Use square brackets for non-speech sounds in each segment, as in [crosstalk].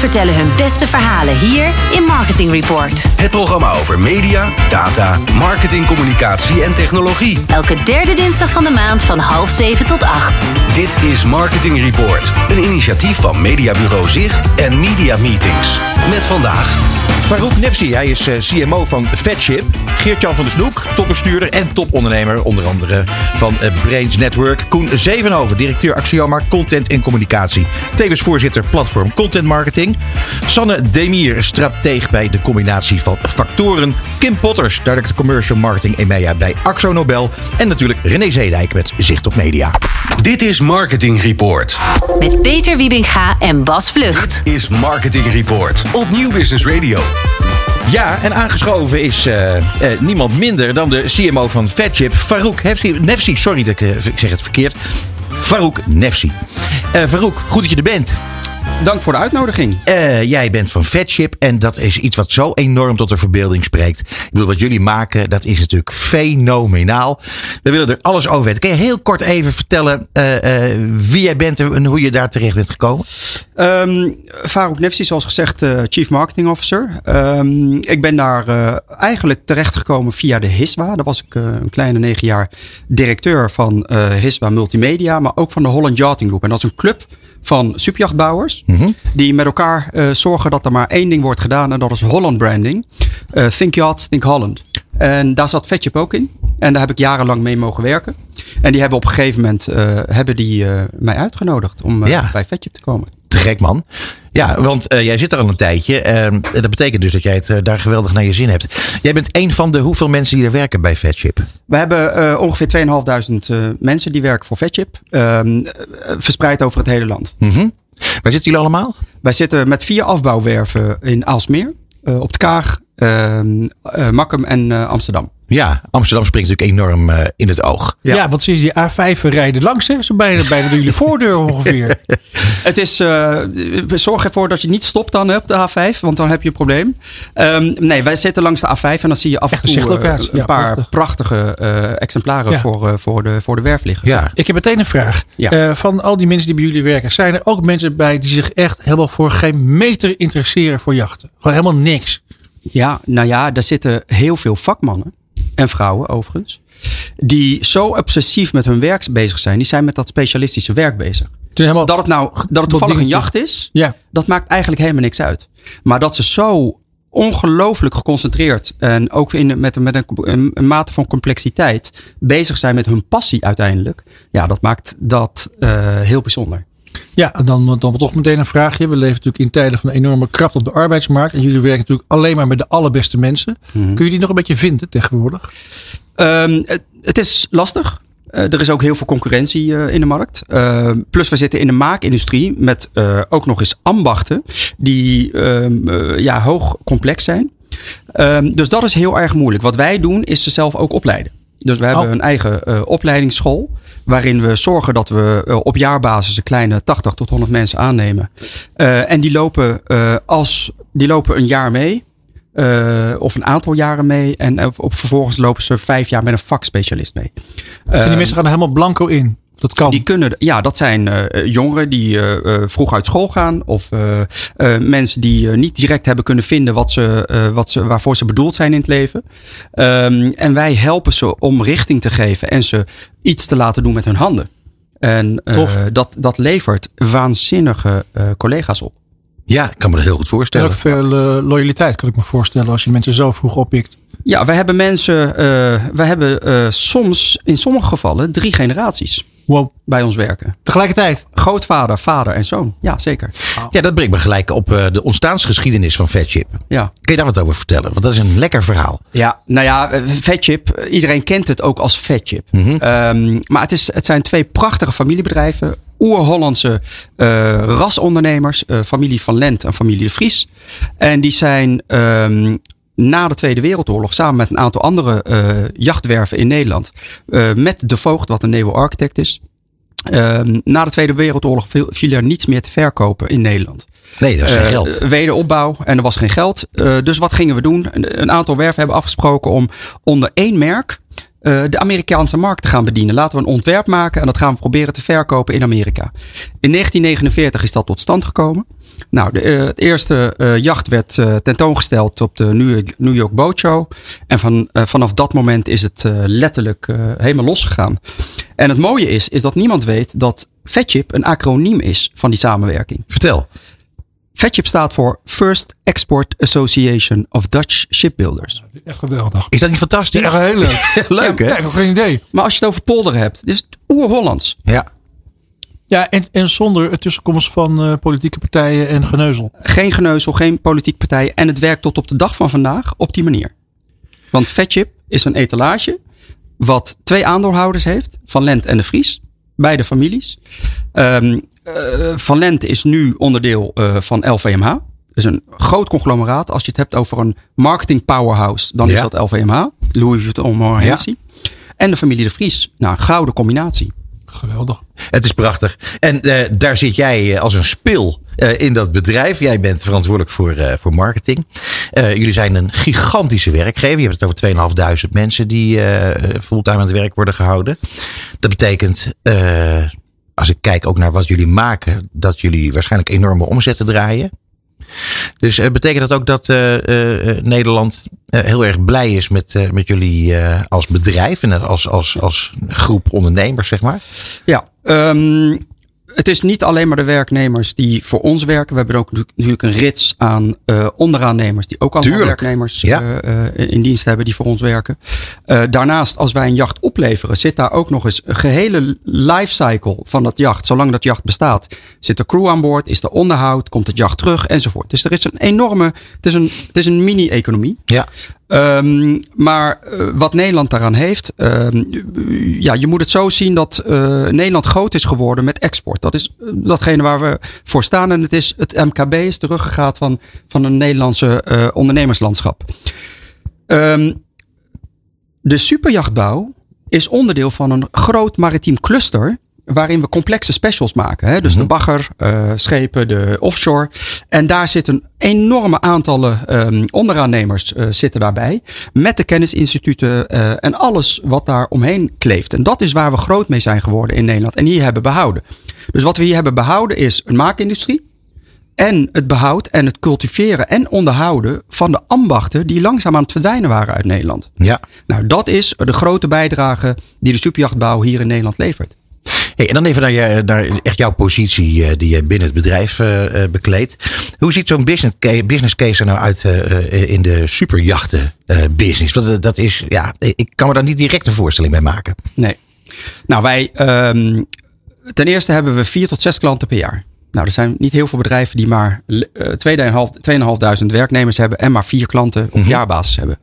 vertellen hun beste verhalen hier in Marketing Report. Het programma over media, data, marketing, communicatie en technologie. Elke derde dinsdag van de maand van half zeven tot acht. Dit is Marketing Report, een initiatief van Mediabureau Zicht en Media Meetings. Met vandaag Farouk Nefsi, hij is eh, CMO van Fatship. Geert-Jan van der Snoek, topbestuurder en topondernemer. Onder andere van eh, Brains Network. Koen Zevenhoven, directeur Axioma Content en Communicatie. Tevens voorzitter Platform Content Marketing. Sanne Demier, strateeg bij de combinatie van factoren. Kim Potters, director Commercial Marketing EMEA bij Axo Nobel. En natuurlijk René Zeedijk met Zicht op Media. Dit is Marketing Report. Met Peter Wiebinga en Bas Vlucht. Is Marketing Report op Nieuw Business Radio. Ja, en aangeschoven is eh, eh, niemand minder dan de CMO van Fatchip, Farouk Nefsi. Sorry dat ik, eh, ik zeg het verkeerd. Farouk Nefsi. Farouk, goed dat je er bent. Dank voor de uitnodiging. Eh, jij bent van Fatship en dat is iets wat zo enorm tot de verbeelding spreekt. Ik bedoel, wat jullie maken, dat is natuurlijk fenomenaal. We willen er alles over weten. Kun je heel kort even vertellen eh, eh, wie jij bent en hoe je daar terecht bent gekomen? Ehm Farouk Nefsi, zoals gezegd, eh, Chief Marketing Officer. Ehm, ik ben daar eh, eigenlijk terechtgekomen via de HISWA. Daar was ik een kleine negen jaar directeur van eh HISWA Multimedia, maar ook van de Holland Yachting Group. En dat is een club van superjachtbouwers die met elkaar eh, zorgen dat er maar één ding wordt gedaan en dat is Holland branding. Eh, think Yacht, Think Holland. En daar zat Vetchip ook in. En daar heb ik jarenlang mee mogen werken. En die hebben op een gegeven moment eh, hebben die, eh, mij uitgenodigd om eh, Ja. bij Vetchip te komen. Te gek man. Ja, want jij zit er al een tijdje. en dat betekent dus dat jij het daar geweldig naar je zin hebt. Jij bent een van de hoeveel mensen die er werken bij Fatship? We hebben ongeveer 2500 eh mensen die werken voor Vetchip. ehm, eh, verspreid over het hele land. Mhm. Waar zitten jullie allemaal? Wij zitten met vier afbouwwerven in Aalsmeer, op de Kaag, ehm, eh, Makkum en Amsterdam. Ja, Amsterdam springt natuurlijk enorm eh, in het oog. Ja. Ja, want sinds die A5 rijden langs, hè, zo bijna, bijna door jullie voordeur ongeveer. [laughs] Het is, eh, we zorgen ervoor dat je niet stopt dan hè, op de A5, want dan heb je een probleem. Ehm, nee, wij zitten langs de A5 en dan zie je af en toe eh, een Ja, paar prachtig. prachtige eh, exemplaren Ja. voor, eh, voor, de, voor de werf liggen. Ja, Ik heb meteen een vraag. Ja. Eh, van al die mensen die bij jullie werken, zijn er ook mensen bij die zich echt helemaal voor geen meter interesseren voor jachten? Gewoon helemaal niks. Ja, nou ja, daar zitten heel veel vakmannen en vrouwen overigens. Die zo obsessief met hun werk bezig zijn. Die zijn met dat specialistische werk bezig. Het is helemaal, Dat het nou dat het toevallig een jacht is, Ja. dat maakt eigenlijk helemaal niks uit. Maar dat ze zo ongelooflijk geconcentreerd en ook in, met, met een, een, een mate van complexiteit bezig zijn met hun passie uiteindelijk. Ja, dat maakt dat eh, heel bijzonder. Ja, en dan, dan toch meteen een vraagje. We leven natuurlijk in tijden van enorme krapte op de arbeidsmarkt. En jullie werken natuurlijk alleen maar met de allerbeste mensen. Mhm. Kun je die nog een beetje vinden tegenwoordig? Ehm, het, het is lastig. Eh, er is ook heel veel concurrentie eh, in de markt. Ehm, plus we zitten in de maakindustrie met eh, ook nog eens ambachten die ehm, eh, ja, hoog complex zijn. Dus dat is heel erg moeilijk. Wat wij doen is ze zelf ook opleiden. Dus we hebben Oh. een eigen opleidingsschool. Waarin we zorgen dat we eh, op jaarbasis een kleine 80 tot 100 mensen aannemen. Eh, en die lopen, eh, als, die lopen een jaar mee. of een aantal jaren mee. En op, vervolgens lopen ze vijf jaar met een vakspecialist mee. en die mensen gaan er helemaal blanco in. Dat kan. Die kunnen, ja, dat zijn eh, jongeren die eh, eh, vroeg uit school gaan. Of eh, eh, mensen die eh, niet direct hebben kunnen vinden wat ze, eh, wat ze, waarvoor ze bedoeld zijn in het leven. Ehm, en wij helpen ze om richting te geven en ze iets te laten doen met hun handen. En eh, dat, dat levert waanzinnige eh, collega's op. ja, ik kan me dat heel goed En voorstellen. ook veel loyaliteit kan ik me voorstellen als je mensen zo vroeg oppikt. Ja, we hebben mensen, eh, we hebben eh, soms in sommige gevallen drie generaties Wow. bij ons werken. Tegelijkertijd. Grootvader, vader en zoon. Ja, zeker. Ja, dat brengt me gelijk op eh, de ontstaansgeschiedenis van Fatship. Ja. Kun je daar wat over vertellen? Want dat is een lekker verhaal. Ja, nou ja, eh, Fatchip. eh, Iedereen kent het ook als Fatchip. Mhm. Ehm, maar het, is, het zijn twee prachtige familiebedrijven. Oer-Hollandse eh, rasondernemers. eh, familie van Lent en familie de Vries. En die zijn ehm, na de Tweede Wereldoorlog samen met een aantal andere eh, jachtwerven in Nederland. eh, met de voogd, wat een Naval Architect is. ehm, na de Tweede Wereldoorlog viel, viel er niets meer te verkopen in Nederland. Nee, dat is geen Eh, geld. Wederopbouw en er was geen geld. Dus wat gingen we doen? Een, een aantal werven hebben afgesproken om onder één merk eh, de Amerikaanse markt te gaan bedienen. Laten we een ontwerp maken en dat gaan we proberen te verkopen in Amerika. In 1949 is dat tot stand gekomen. Nou, de, uh, het eerste uh, jacht werd tentoongesteld op de New York, New York Boat Show. En van, vanaf dat moment is het letterlijk helemaal losgegaan. En het mooie is, is dat niemand weet dat FEDCHIP een acroniem is van die samenwerking. Vertel. FEDCHIP staat voor First Export Association of Dutch Shipbuilders. Echt geweldig. Is dat niet fantastisch? Ja, heel leuk. [laughs] leuk hè? Ja, ik heb geen idee. Maar als je het over polderen hebt, is het oer-Hollands. Ja. Ja, en, en zonder het tussenkomst van uh, politieke partijen en geneuzel. Geen geneuzel, geen politieke partijen. En het werkt tot op de dag van vandaag op die manier. Want FEDCHIP is een etalage wat twee aandeelhouders heeft. Van Lent en de Vries. Beide families. Um, uh, van Lent is nu onderdeel uh, van LVMH. Is een groot conglomeraat. Als je het hebt over een marketing powerhouse, dan ja. is dat LVMH. Louis Vuitton Moët. En de familie de Vries. Nou, gouden combinatie. Geweldig. Het is prachtig. En uh, daar zit jij als een spil uh, in dat bedrijf. Jij bent verantwoordelijk voor, uh, voor marketing. jullie zijn een gigantische werkgever. Je hebt het over 2.500 mensen die fulltime aan het werk worden gehouden. Dat betekent, als ik kijk ook naar wat jullie maken, dat jullie waarschijnlijk enorme omzetten draaien. Dus uh, betekent dat ook dat uh, uh, Nederland heel erg blij is met, met jullie als bedrijf en als, als, als groep ondernemers, zeg maar? Ja, um, het is niet alleen maar de werknemers die voor ons werken. We hebben ook natuurlijk een rits aan uh, onderaannemers die ook allemaal Tuurlijk. werknemers ja. uh, in dienst hebben die voor ons werken. Uh, daarnaast, als wij een jacht opleveren, zit daar ook nog eens een gehele lifecycle van dat jacht. Zolang dat jacht bestaat, zit de crew aan boord, is er onderhoud, komt het jacht terug enzovoort. Dus er is een enorme, het is een, het is een mini-economie. Ja. Um, maar uh, wat Nederland daaraan heeft, um, ja, je moet het zo zien dat uh, Nederland groot is geworden met export. Dat is datgene waar we voor staan. En het, is, het MKB is de van, van een Nederlandse ondernemerslandschap. Um, de superjachtbouw is onderdeel van een groot maritiem cluster waarin we complexe specials maken. Hè? Dus mm -hmm. de bagger, uh, schepen, de offshore. En daar zitten enorme aantallen um, onderaannemers uh, zitten daarbij. Met de kennisinstituten uh, en alles wat daar omheen kleeft. En dat is waar we groot mee zijn geworden in Nederland. En hier hebben behouden. Dus wat we hier hebben behouden is een maakindustrie. En het behoud en het cultiveren en onderhouden van de ambachten die langzaam aan het verdwijnen waren uit Nederland. Ja. Nou, dat is de grote bijdrage die de superjachtbouw hier in Nederland levert. Hey, en dan even naar, je, naar echt jouw positie uh, die je binnen het bedrijf uh, bekleedt. Hoe ziet zo'n business case, business case er nou uit in de superjachten business? Want dat is, ja, ik kan me daar niet direct een voorstelling bij maken. Nee. Nou, wij, um, ten eerste hebben we vier tot zes klanten per jaar. Nou, er zijn niet heel veel bedrijven die maar uh, 2.500 werknemers hebben en maar vier klanten op mm -hmm. jaarbasis hebben.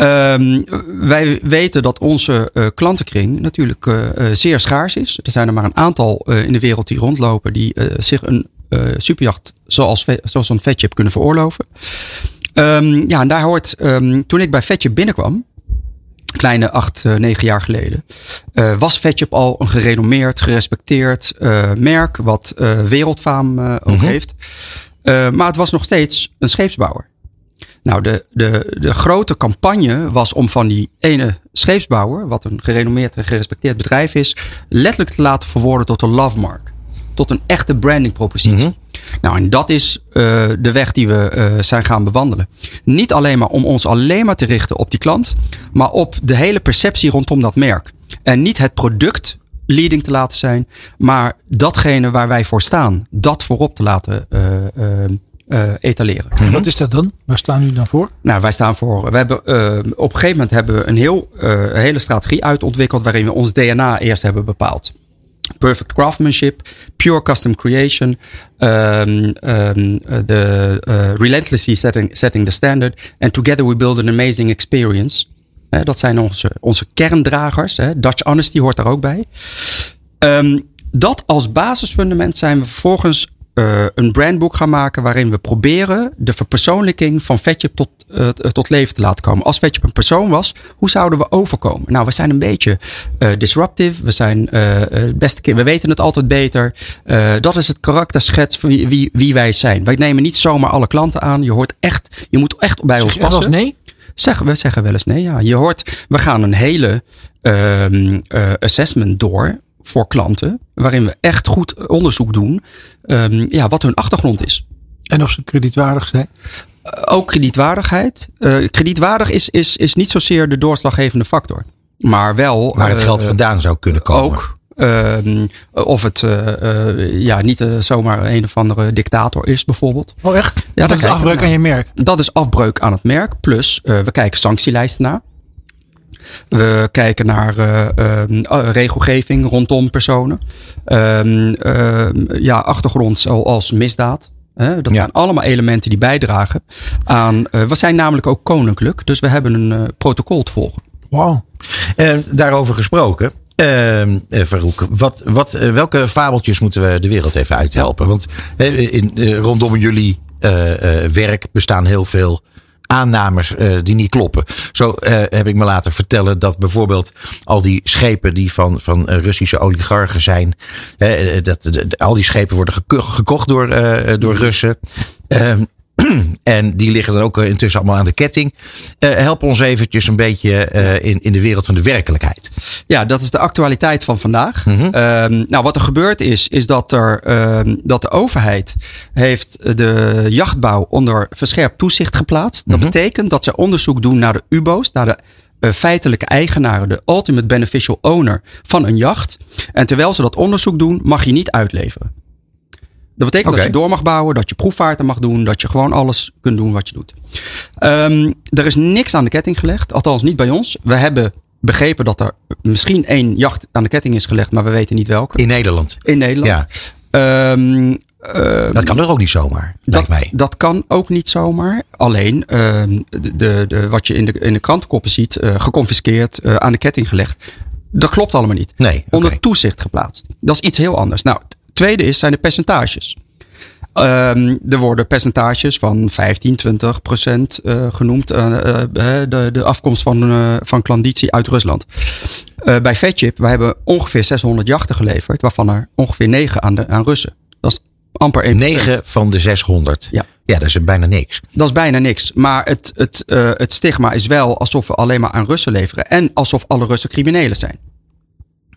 Um, wij weten dat onze uh, klantenkring natuurlijk uh, zeer schaars is. Er zijn er maar een aantal in de wereld die rondlopen die zich een superjacht zoals, zoals een Vetchip kunnen veroorloven. Um, ja, en daar hoort, um, toen ik bij Vetchip binnenkwam, kleine acht, negen jaar geleden, was Vetchip al een gerenommeerd, gerespecteerd merk wat wereldfaam ook mm -hmm. heeft. maar het was nog steeds een scheepsbouwer. Nou, de, de, de grote campagne was om van die ene scheepsbouwer, wat een gerenommeerd en gerespecteerd bedrijf is, letterlijk te laten verwoorden tot een love mark. Tot een echte branding propositie. Mm -hmm. Nou, en dat is uh, de weg die we uh, zijn gaan bewandelen. Niet alleen maar om ons alleen maar te richten op die klant, maar op de hele perceptie rondom dat merk. En niet het product leading te laten zijn, maar datgene waar wij voor staan, dat voorop te laten uh, uh, etaleren. En wat is dat dan? Waar staan u dan voor? Nou, wij staan voor. We hebben, uh, op een gegeven moment hebben we een heel, uh, hele strategie uitontwikkeld waarin we ons DNA eerst hebben bepaald. Perfect craftsmanship, pure custom creation, um, um, the, relentlessly setting, setting the standard, and together we build an amazing experience. dat zijn onze, onze kerndragers. Hè. Dutch honesty hoort daar ook bij. Um, dat als basisfundament zijn we vervolgens uh, een brandboek gaan maken waarin we proberen de verpersoonlijking van Vetjep tot, uh, tot leven te laten komen. Als Vetjep een persoon was, hoe zouden we overkomen? Nou, we zijn een beetje uh, disruptive. We zijn beste keer, we weten het altijd beter. dat is het karakterschets van wie, wie, wie, wij zijn. Wij nemen niet zomaar alle klanten aan. Je hoort echt, je moet echt bij zeg ons passen. Nee? Zeggen, we zeggen wel eens nee. Ja. Je hoort, we gaan een hele ehm, eh, assessment door voor klanten. Waarin we echt goed onderzoek doen. Ehm, ja, wat hun achtergrond is. En of ze kredietwaardig zijn. Ook kredietwaardigheid. Eh, kredietwaardig is, is, is niet zozeer de doorslaggevende factor. Maar wel. Waar het eh, geld vandaan zou kunnen komen. Ook. ehm, of het eh, eh, ja, niet eh, zomaar een of andere dictator is, bijvoorbeeld. Oh echt? daar dat is afbreuk aan je merk. Dat is afbreuk aan het merk. Plus, eh, we kijken sanctielijsten naar. We kijken naar eh, ehm, eh, regelgeving rondom personen. Ehm, ehm, ja, achtergrond zoals misdaad. Dat Ja. zijn allemaal elementen die bijdragen aan. eh, we zijn namelijk ook koninklijk, dus we hebben een eh, protocol te volgen. Wauw. Eh, daarover gesproken. eh, eh, Farouk, wat, wat, eh, welke fabeltjes moeten we de wereld even uithelpen? Want eh, in, eh, rondom jullie eh, eh, werk bestaan heel veel aannames eh, die niet kloppen. Zo eh, heb ik me laten vertellen dat bijvoorbeeld al die schepen die van, van eh, Russische oligarchen zijn, dat, al die schepen worden geko- gekocht door, door Russen. Ehm, [clears throat] en die liggen dan ook eh, intussen allemaal aan de ketting. Eh, help ons eventjes een beetje eh, in, in de wereld van de werkelijkheid. Ja, dat is de actualiteit van vandaag. Mhm. Ehm, nou, wat er gebeurd is, is dat, er, ehm, dat de overheid heeft de jachtbouw onder verscherpt toezicht geplaatst. Dat betekent dat ze onderzoek doen naar de UBO's, naar de feitelijke eigenaren, de ultimate beneficial owner van een jacht. En terwijl ze dat onderzoek doen, mag je niet uitleveren. Dat betekent dat je door mag bouwen, dat je proefvaarten mag doen, dat je gewoon alles kunt doen wat je doet. Ehm, er is niks aan de ketting gelegd, althans niet bij ons. We hebben begrepen dat er misschien één jacht aan de ketting is gelegd, maar we weten niet welke. In Nederland. In Nederland. Ja, Ehm, ehm, dat kan er ook niet zomaar, dat, mij. dat kan ook niet zomaar. Alleen de, de, de, wat je in de, in de krantenkoppen ziet, eh, geconfiskeerd, eh, aan de ketting gelegd. Dat klopt allemaal niet. Nee. Onder toezicht geplaatst. Dat is iets heel anders. Nou, tweede is, zijn de percentages. Ehm, er worden percentages van 15, 20 procent eh, genoemd. eh, eh, de, de afkomst van, van klanditie uit Rusland. Bij Vetchip, wij hebben ongeveer 600 jachten geleverd. Waarvan er ongeveer 9 aan, de, aan Russen. Dat is amper 1 9 van de 600. Ja. ja, dat is bijna niks. Dat is bijna niks. Maar het, het, het stigma is wel alsof we alleen maar aan Russen leveren. En alsof alle Russen criminelen zijn.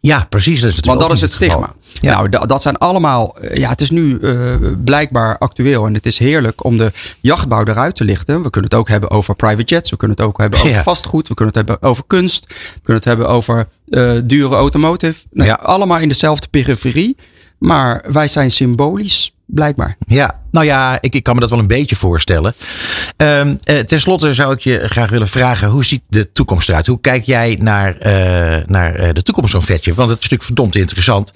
Ja, precies. Dat is Want dat is het stigma. Ja. Nou, da- dat zijn allemaal. eh, Ja, het is nu eh, blijkbaar actueel. En het is heerlijk om de jachtbouw eruit te lichten. We kunnen het ook hebben over private jets. We kunnen het ook hebben over Ja. vastgoed. We kunnen het hebben over kunst. We kunnen het hebben over eh, dure automotive. Nou, Ja. Allemaal in dezelfde periferie. Maar wij zijn symbolisch, blijkbaar. Ja, nou ja, ik, ik kan me dat wel een beetje voorstellen. Eh, ten slotte zou ik je graag willen vragen: hoe ziet de toekomst eruit? Hoe kijk jij naar, eh, naar eh, de toekomst van Vetje? Want het is natuurlijk verdomd interessant.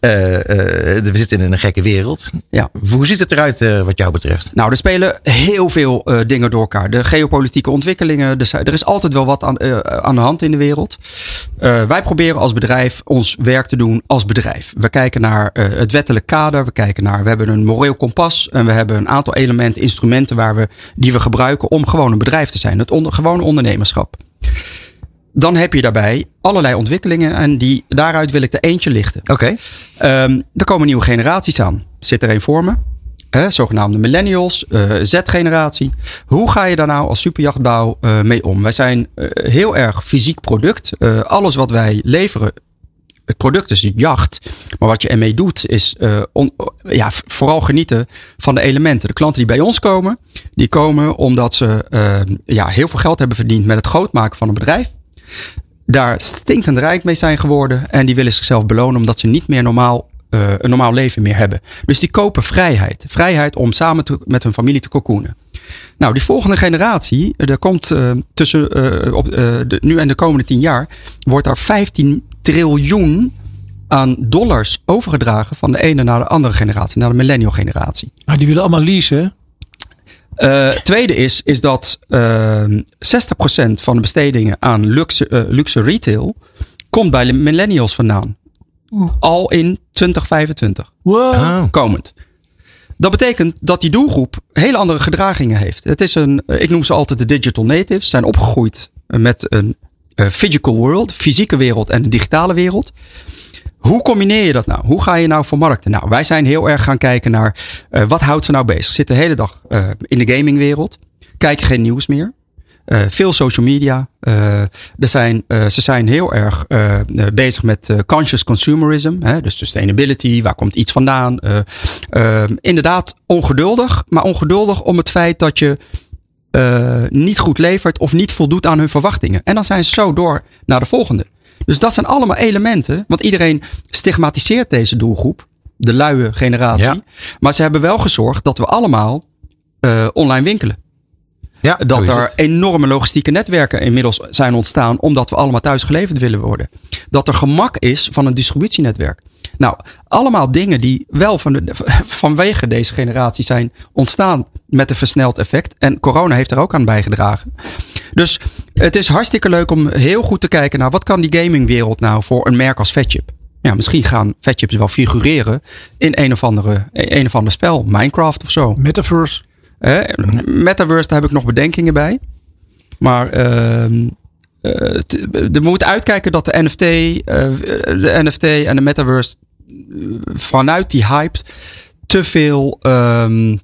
We zitten in een gekke wereld. Ja. Hoe ziet het eruit wat jou betreft? Nou, er spelen heel veel dingen door elkaar. De geopolitieke ontwikkelingen. Er, zijn- er is altijd wel wat aan, aan de hand in de wereld. Wij proberen als bedrijf ons werk te doen als bedrijf. We kijken naar het wettelijk kader. We kijken naar. We hebben een moreel kompas. En we hebben een aantal elementen, instrumenten waar we, die we gebruiken om gewoon een bedrijf te zijn. Het onder, gewone ondernemerschap. Dan heb je daarbij allerlei ontwikkelingen. En die, daaruit wil ik er eentje lichten. Oké. Ehm, er komen nieuwe generaties aan. Zit er een voor me? Hè, zogenaamde millennials, eh, Z-generatie. Hoe ga je daar nou als superjachtbouw eh, mee om? Wij zijn eh, heel erg fysiek product. Alles wat wij leveren, het product is jacht. Maar wat je ermee doet, is eh, ja, vooral genieten van de elementen. De klanten die bij ons komen, die komen omdat ze eh, ja, heel veel geld hebben verdiend met het grootmaken van een bedrijf daar stinkend rijk mee zijn geworden. En die willen zichzelf belonen omdat ze niet meer normaal, eh, een normaal leven meer hebben. Dus die kopen vrijheid. Vrijheid om samen met hun familie te cocoonen. Nou, die volgende generatie, er komt tussen op, de, nu en de komende tien jaar, wordt er 15 triljoen aan dollars overgedragen van de ene naar de andere generatie, naar de millennial generatie. Maar die willen allemaal leasen. Eh, tweede is, is dat ehm 60% van de bestedingen aan luxe, eh, luxe retail komt bij de millennials vandaan. Al in 2025. Wow. Ah, Komend. Dat betekent dat die doelgroep hele andere gedragingen heeft. Het is een, eh, ik noem ze altijd de digital natives. Zijn opgegroeid met een eh, physical world, fysieke wereld en een digitale wereld. Hoe combineer je dat nou? Hoe ga je nou vermarkten? Nou, wij zijn heel erg gaan kijken naar eh, wat houdt ze nou bezig. Zitten de hele dag eh, in de gamingwereld, kijken geen nieuws meer. Eh, veel social media. Eh, er zijn, eh, ze zijn heel erg eh, eh, bezig met eh, conscious consumerism. Hè? Dus sustainability, waar komt iets vandaan? Eh, eh, inderdaad, ongeduldig. Maar ongeduldig om het feit dat je eh, niet goed levert of niet voldoet aan hun verwachtingen. En dan zijn ze zo door naar de volgende. Dus dat zijn allemaal elementen. Want iedereen stigmatiseert deze doelgroep. De luie generatie. Ja. Maar ze hebben wel gezorgd dat we allemaal eh, online winkelen. Ja, Dat er het. enorme logistieke netwerken inmiddels zijn ontstaan. Omdat we allemaal thuis geleverd willen worden. Dat er gemak is van een distributienetwerk. Nou, allemaal dingen die wel van de, vanwege deze generatie zijn ontstaan met een versneld effect. En corona heeft er ook aan bijgedragen. Dus het is hartstikke leuk om heel goed te kijken naar wat kan die gamingwereld nou voor een merk als Fatchip. Ja, misschien gaan Fatchips wel figureren in een of, andere, een of ander spel. Minecraft of zo. Metaverse. Metaverse, daar heb ik nog bedenkingen bij. Maar ehm, eh, we moeten uitkijken dat de NFT, eh, de NFT en de Metaverse eh, vanuit die hype te veel ehm,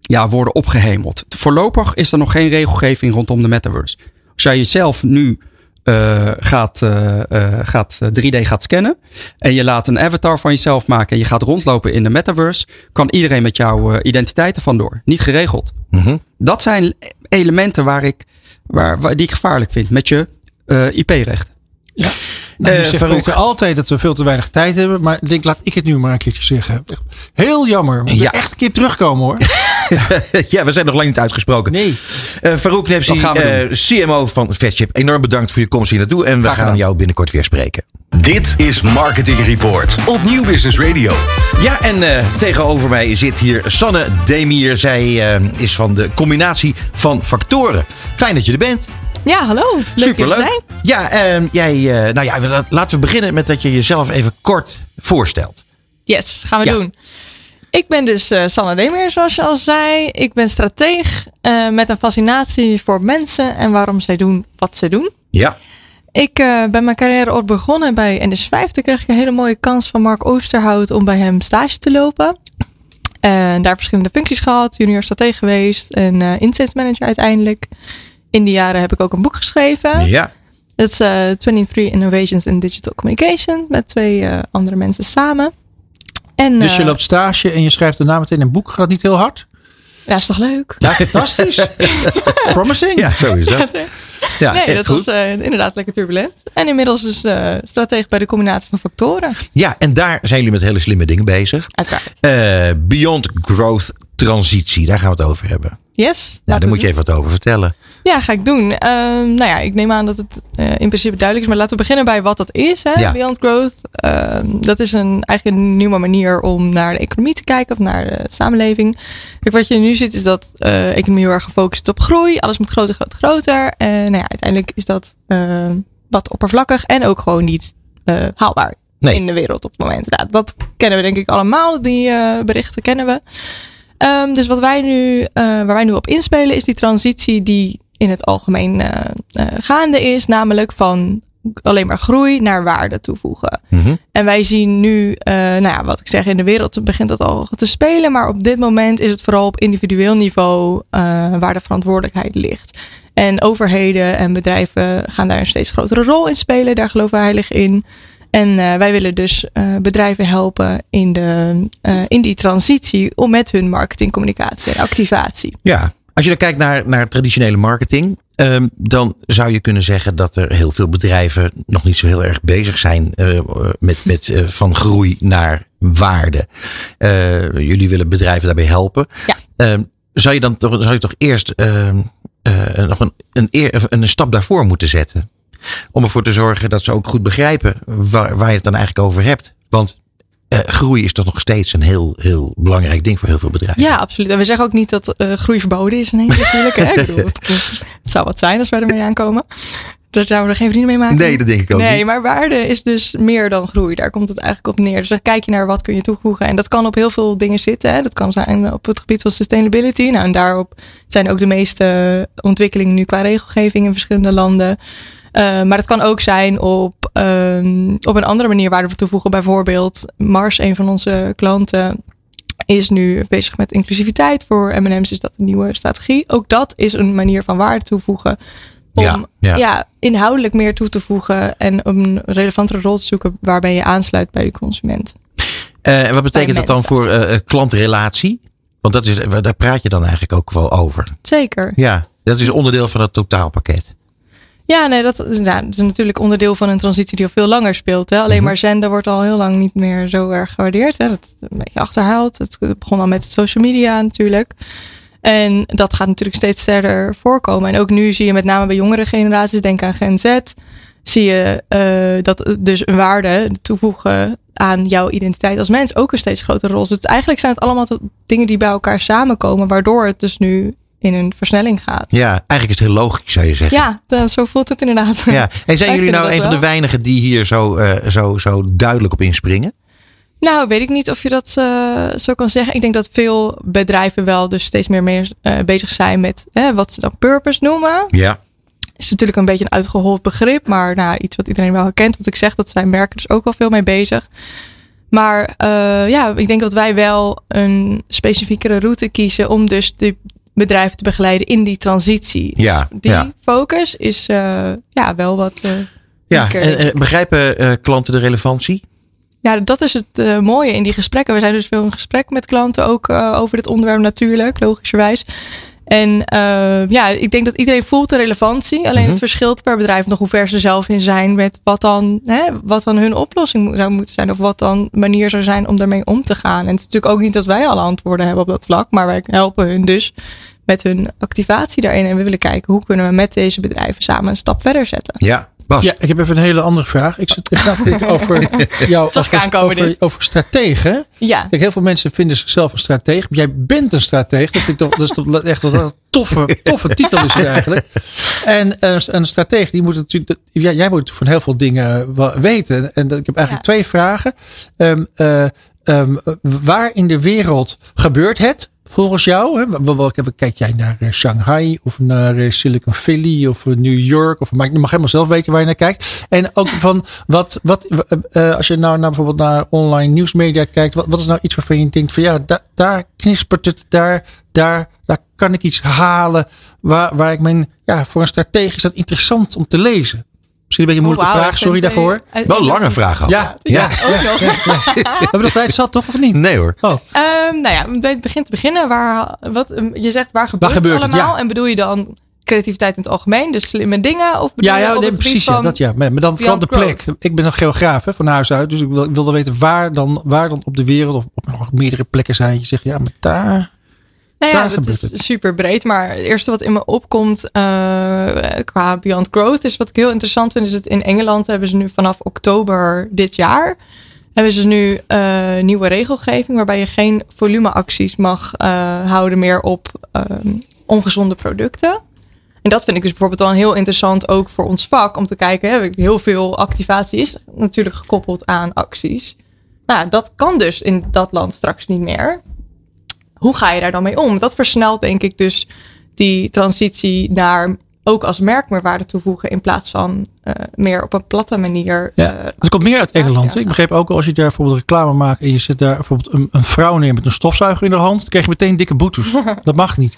ja, worden opgehemeld. Voorlopig is er nog geen regelgeving rondom de Metaverse. Als jij jezelf nu eh, gaat, eh, eh, gaat eh, 3D gaat scannen en je laat een avatar van jezelf maken en je gaat rondlopen in de Metaverse, kan iedereen met jouw identiteit er vandoor. Niet geregeld. Mhm. Dat zijn elementen waar ik, waar, waar, die ik gevaarlijk vind met je IP-rechten. Ja. Nou, Eh, zegt Farouk. Altijd dat we veel te weinig tijd hebben. Maar ik denk, laat ik het nu maar een keertje zeggen. Heel jammer. We Ja. moeten echt een keer terugkomen hoor. [laughs] ja, we zijn nog lang niet uitgesproken. Nee. Eh Farouk Nefsi, eh, CMO van Fatchip. Enorm bedankt voor je komst hier naartoe. En we Graag gaan gedaan. jou binnenkort weer spreken. Dit is Marketing Report op Nieuw Business Radio. Ja, en eh, tegenover mij zit hier Sanne Demier. Zij eh, is van de combinatie van factoren. Fijn dat je er bent. Ja, hallo. Leuk te zijn. Ja, eh, jij, eh, nou ja, la- laten we beginnen met dat je jezelf even kort voorstelt. Yes, gaan we Ja. doen. Ik ben dus eh Sanne Demeer, zoals je al zei. Ik ben strateeg eh, met een fascinatie voor mensen en waarom zij doen wat ze doen. Ja. Ik ben mijn carrière ooit begonnen bij NS5. Toen kreeg ik een hele mooie kans van Mark Oosterhout om bij hem stage te lopen. En daar verschillende functies gehad. Junior strateeg geweest en eh insights manager uiteindelijk. In die jaren heb ik ook een boek geschreven. Ja. Dat is eh 23 Innovations in Digital Communication. Met twee eh, andere mensen samen. En, Dus je eh, loopt stage en je schrijft daarna meteen een boek. Gaat dat niet heel hard? Ja, is toch leuk? Ja, fantastisch. [laughs] Promising. Ja, zo is dat. Ja, nee, dat goed. was eh, inderdaad lekker turbulent. En inmiddels dus eh strateeg bij de combinatie van factoren. Ja, en daar zijn jullie met hele slimme dingen bezig. Uiteraard. Eh, Beyond Growth Transitie, daar gaan we het over hebben. Yes. Nou, daar moet je even wat over vertellen. Ja, ga ik doen. Ehm, nou ja, ik neem aan dat het eh, in principe duidelijk is. Maar laten we beginnen bij wat dat is. Hè? Ja. Beyond Growth. Ehm, dat is een, eigenlijk een nieuwe manier om naar de economie te kijken. Of naar de samenleving. Kijk, wat je nu ziet is dat eh economie heel erg gefocust is op groei. Alles moet groter, groter, groter. En nou ja, uiteindelijk is dat eh, wat oppervlakkig. En ook gewoon niet eh, haalbaar Nee. in de wereld op het moment. Nou, dat kennen we denk ik allemaal. Die berichten kennen we. Ehm, dus wat wij nu, eh, waar wij nu op inspelen is die transitie die in het algemeen eh, eh, gaande is. Namelijk van alleen maar groei naar waarde toevoegen. Mhm. En wij zien nu, nou ja, wat ik zeg, in de wereld begint dat al te spelen. Maar op dit moment is het vooral op individueel niveau waar de verantwoordelijkheid ligt. En overheden en bedrijven gaan daar een steeds grotere rol in spelen. Daar geloven wij heilig in. En eh, wij willen dus eh, bedrijven helpen in, de, eh, in die transitie om met hun marketing, communicatie en activatie. Ja, als je dan kijkt naar, naar traditionele marketing, ehm, dan zou je kunnen zeggen dat er heel veel bedrijven nog niet zo heel erg bezig zijn met, met van groei naar waarde. Jullie willen bedrijven daarbij helpen. Ja. Ehm, zou je dan toch, zou je toch eerst ehm, eh, nog een, een, een stap daarvoor moeten zetten? Om ervoor te zorgen dat ze ook goed begrijpen waar, waar je het dan eigenlijk over hebt. Want eh, groei is toch nog steeds een heel, heel belangrijk ding voor heel veel bedrijven. Ja, absoluut. En we zeggen ook niet dat eh, groei verboden is ineens natuurlijk. Hè? Ik bedoel, het, [laughs] het zou wat zijn als wij ermee aankomen. Daar zouden we er geen vrienden mee maken. Nee, dat denk ik ook nee, niet. maar waarde is dus meer dan groei. Daar komt het eigenlijk op neer. Dus dan kijk je naar wat kun je toevoegen. En dat kan op heel veel dingen zitten. Hè. Dat kan zijn op het gebied van sustainability. Nou, en daarop zijn ook de meeste ontwikkelingen nu qua regelgeving in verschillende landen. Uh, maar het kan ook zijn op, um, op een andere manier waarde toevoegen. Bijvoorbeeld Mars, een van onze klanten. is nu bezig met inclusiviteit. Voor M&M's is dat een nieuwe strategie. Ook dat is een manier van waarde toevoegen. Om Ja, ja, ja. inhoudelijk meer toe te voegen. En een relevantere rol te zoeken waarbij je aansluit bij de consument. Eh, en wat betekent dat dan voor eh, eh, klantrelatie? Want dat is, daar praat je dan eigenlijk ook wel over. Zeker. Ja, dat is onderdeel van het totaalpakket. Ja, nee, dat, is- dat is natuurlijk onderdeel van een transitie die al veel langer speelt. Hè. Alleen Mhm. maar zenden wordt al heel lang niet meer zo erg gewaardeerd. Hè. Dat is een beetje achterhaald. Het begon al met social media natuurlijk. En dat gaat natuurlijk steeds verder voorkomen. En ook nu zie je met name bij jongere generaties, denk aan Gen Z, zie je eh, dat dus een waarde toevoegen aan jouw identiteit als mens ook een steeds grotere rol. Dus eigenlijk zijn het allemaal dingen die bij elkaar samenkomen, waardoor het dus nu in een versnelling gaat. Ja, eigenlijk is het heel logisch, zou je zeggen. Ja, dan, zo voelt het inderdaad. Ja. En zijn [laughs] jullie nou een van de weinigen die hier zo, eh, zo, zo duidelijk op inspringen? Nou, weet ik niet of je dat eh, zo kan zeggen. Ik denk dat veel bedrijven wel dus steeds meer, meer eh, bezig zijn met hè, wat ze dan purpose noemen. Ja. Is natuurlijk een beetje een uitgehold begrip, maar nou, iets wat iedereen wel herkent. Want ik zeg dat zijn merken dus ook wel veel mee bezig. Maar ja, ik denk dat wij wel een specifiekere route kiezen om dus de bedrijven te begeleiden in die transitie. Ja, Dus die ja. focus is eh, ja wel wat. eh, Ja, en, eh, begrijpen klanten de relevantie? Ja, dat is het mooie in die gesprekken. We zijn dus veel in gesprek met klanten ook over dit onderwerp natuurlijk, logischerwijs. En eh, ja, ik denk dat iedereen voelt de relevantie. Alleen Mhm. het verschilt per bedrijf nog hoe ver ze zelf in zijn met wat dan, hè, wat dan hun oplossing zou moeten zijn. Of wat dan manier zou zijn om daarmee om te gaan. En het is natuurlijk ook niet dat wij alle antwoorden hebben op dat vlak. Maar wij helpen hun dus met hun activatie daarin. En we willen kijken hoe kunnen we met deze bedrijven samen een stap verder zetten. Ja, Bas. Ja, ik heb even een hele andere vraag. Ik zit even denken [laughs] over jou Zag ik over, over, over strategen. Ja, Kijk, heel veel mensen vinden zichzelf een stratege. Jij bent een stratege. Dat vind ik toch, dat is toch echt wel een toffe, toffe titel is het eigenlijk. En een, een stratege, die moet natuurlijk, ja, jij moet van heel veel dingen weten. En dat- ik heb eigenlijk twee vragen. Ehm, eh, ehm, waar in de wereld gebeurt het? Volgens jou, hè? Kijk jij naar eh, Shanghai of naar eh, Silicon Valley of eh, New York? Of, maar je mag helemaal zelf weten waar je naar kijkt. En ook [laughs] van wat, wat als je nou naar bijvoorbeeld naar online nieuwsmedia kijkt, wat, wat is nou iets waarvan je denkt van ja, da- daar knispert het, daar, daar, daar kan ik iets halen waar, waar ik mijn, ja, voor een stratege is dat interessant om te lezen. Misschien een beetje een moeilijke Oh, vraag, sorry daarvoor. het- Wel een lange vraag ook. Ja, ja. ook nog. [laughs] We hebben nog tijd zat, toch? Of niet? Nee hoor. Oh, Ehm, nou ja, bij het begin te beginnen. Waar, wat, je zegt waar gebeurt, gebeurt het het, allemaal? ja. En bedoel je dan creativiteit in het algemeen? Dus slimme dingen? Of bedoel ja, ja nee, precies. Ja, dat ja. Maar, maar dan vooral de plek. Ik ben een geograaf hè, van huis uit. Dus ik, wil, ik wilde weten waar dan, waar dan op de wereld of op nog meerdere plekken zijn. Je zegt ja, maar daar. Nou ja, gebeurt is het. super breed. Maar het eerste wat in me opkomt eh, qua Beyond Growth is wat ik heel interessant vind. Is het in Engeland hebben ze nu vanaf oktober dit jaar. Hebben ze nu eh, nieuwe regelgeving waarbij je geen volumeacties mag eh, houden meer op ehm, ongezonde producten. En dat vind ik dus bijvoorbeeld wel heel interessant ook voor ons vak. Om te kijken, hè, heel veel activatie is natuurlijk gekoppeld aan acties. Nou, dat kan dus in dat land straks niet meer hoe ga je daar dan mee om? Dat versnelt denk ik dus die transitie naar ook als merk meer waarde toevoegen in plaats van eh, meer op een platte manier. Ja, eh, het komt meer uit Engeland. ja. Ik begreep ook al als je daar bijvoorbeeld reclame maakt en je zet daar bijvoorbeeld een, een vrouw neer met een stofzuiger in de hand, dan krijg je meteen dikke boetes. [laughs] dat mag niet.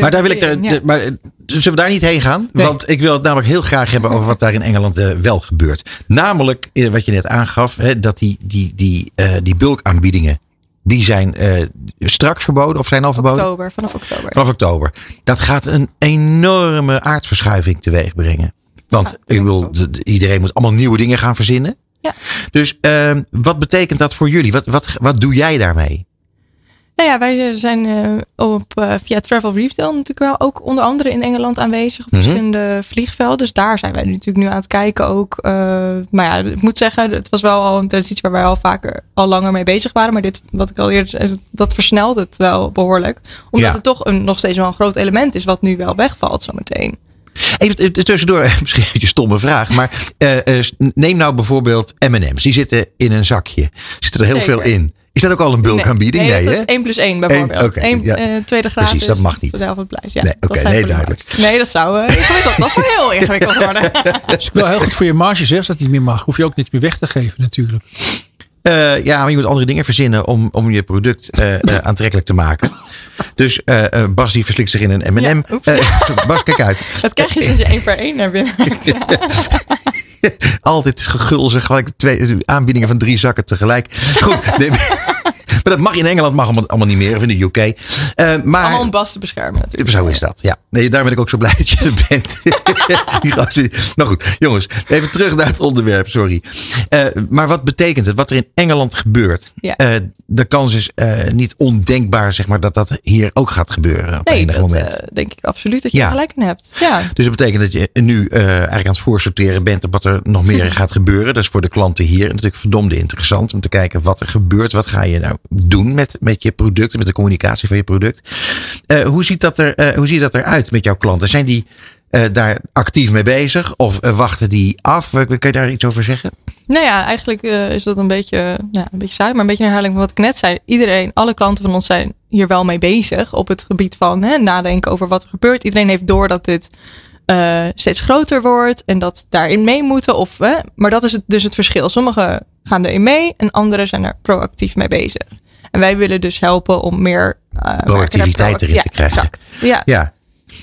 Maar daar wil ik. Ja. de- maar, eh, zullen we daar niet heen gaan? Nee. Want ik wil het namelijk heel graag hebben over wat daar in Engeland wel gebeurt. Namelijk, wat je net aangaf, hè, dat die, die, die, eh, die bulkaanbiedingen. Die zijn eh, straks verboden of zijn al verboden? oktober, vanaf oktober. Vanaf oktober. Dat gaat een enorme aardverschuiving teweeg brengen. Want Ja, ik wil, iedereen moet allemaal nieuwe dingen gaan verzinnen. Ja. Dus ehm, wat betekent dat voor jullie? Wat, wat, wat doe jij daarmee? Nou ja, wij zijn eh, op, eh, via Travel Retail natuurlijk wel ook onder andere in Engeland aanwezig op Mhm. verschillende vliegvelden. Dus daar zijn wij natuurlijk nu aan het kijken ook. eh, maar ja, ik moet zeggen, het was wel al een transitie waar wij al vaker al langer mee bezig waren. Maar dit, wat ik al eerder zei, dat versnelt het wel behoorlijk. Omdat Ja. het toch een, nog steeds wel een groot element is wat nu wel wegvalt zometeen. Even tussendoor, [laughs] misschien een beetje stomme vraag. Maar neem nou bijvoorbeeld M&M's. Die zitten in een zakje. Zit er heel Zeker. veel in. Is dat ook al een bulkaanbieding? Nee, Nee, dat is 1 plus 1 bijvoorbeeld. Eén- oké, Eén, ja. eh, tweede graad. Precies, dat mag niet. Ja, Nee, dat nee, volumeacties. Nee, dat zou eh, ingewikkeld. Dat zou heel ingewikkeld worden. Dus ik wil heel goed voor je marge zeggen, dat het niet meer mag. Hoef je ook niks meer weg te geven natuurlijk. Eh, ja, maar je moet andere dingen verzinnen om, om je product aantrekkelijk te maken. Dus eh, eh, Bas die verslikt zich in een M&M. Ja. Eh, [laughs] Bas, kijk uit. Dat krijg je sinds je één per één naar binnen. [laughs] [laughs] Altijd gegulzig, gelijk twee aanbiedingen van drie zakken tegelijk. Goed, [laughs] nee, maar dat mag in Engeland mag allemaal, allemaal niet meer, of in de UK. Eh, maar Allemaal om Bas te beschermen natuurlijk. Zo is dat, ja. Nee, daar ben ik ook zo blij dat je er bent. [laughs] Nou goed, jongens, even terug naar het onderwerp, sorry. Eh, maar wat betekent het? Wat er in Engeland gebeurt? Ja. Eh, de kans is niet ondenkbaar, zeg maar, dat dat hier ook gaat gebeuren op Nee, enig dat moment. denk ik absoluut dat je Ja. gelijk in hebt. Ja. Dus dat betekent dat je nu eigenlijk aan het voorsorteren bent op wat er nog meer [laughs] gaat gebeuren. Dat is voor de klanten hier natuurlijk verdomde interessant om te kijken wat er gebeurt. Wat ga je nou doen met, met je product, met de communicatie van je product. Eh, hoe, ziet dat er, eh, hoe ziet dat eruit met jouw klanten? Zijn die eh, daar actief mee bezig of wachten die af? Kun je daar iets over zeggen? Nou ja, eigenlijk is dat een beetje, nou, een beetje saai, maar een beetje een herhaling van wat ik net zei. Iedereen, alle klanten van ons zijn hier wel mee bezig op het gebied van hè, nadenken over wat er gebeurt. Iedereen heeft door dat dit steeds groter wordt en dat daarin mee moeten. Of, hè, maar dat is het, dus het verschil. Sommigen gaan erin mee en anderen zijn er proactief mee bezig. En wij willen dus helpen om meer eh, Proactiviteit erin te krijgen. Exact. Ja, Ja,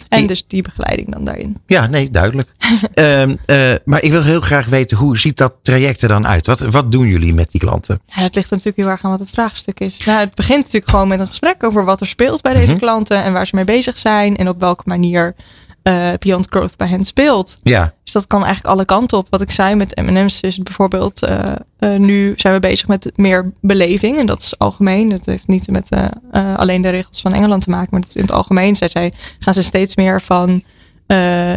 en dus die begeleiding dan daarin. ja nee, duidelijk. [laughs] Ehm, eh, maar ik wil heel graag weten, hoe ziet dat traject er dan uit? Wat, wat doen jullie met die klanten? Ja, dat ligt natuurlijk heel erg aan wat het vraagstuk is. Nou, het begint natuurlijk gewoon met een gesprek over wat er speelt bij deze klanten en waar ze mee bezig zijn en op welke manier eh, Beyond Growth bij hen speelt. Ja, Dus dat kan eigenlijk alle kanten op. Wat ik zei met M&M's is bijvoorbeeld, eh, eh, nu zijn we bezig met meer beleving en dat is algemeen. Dat heeft niet met alleen de regels van Engeland te maken, maar dat is in het algemeen. Zij, zij gaan ze steeds meer van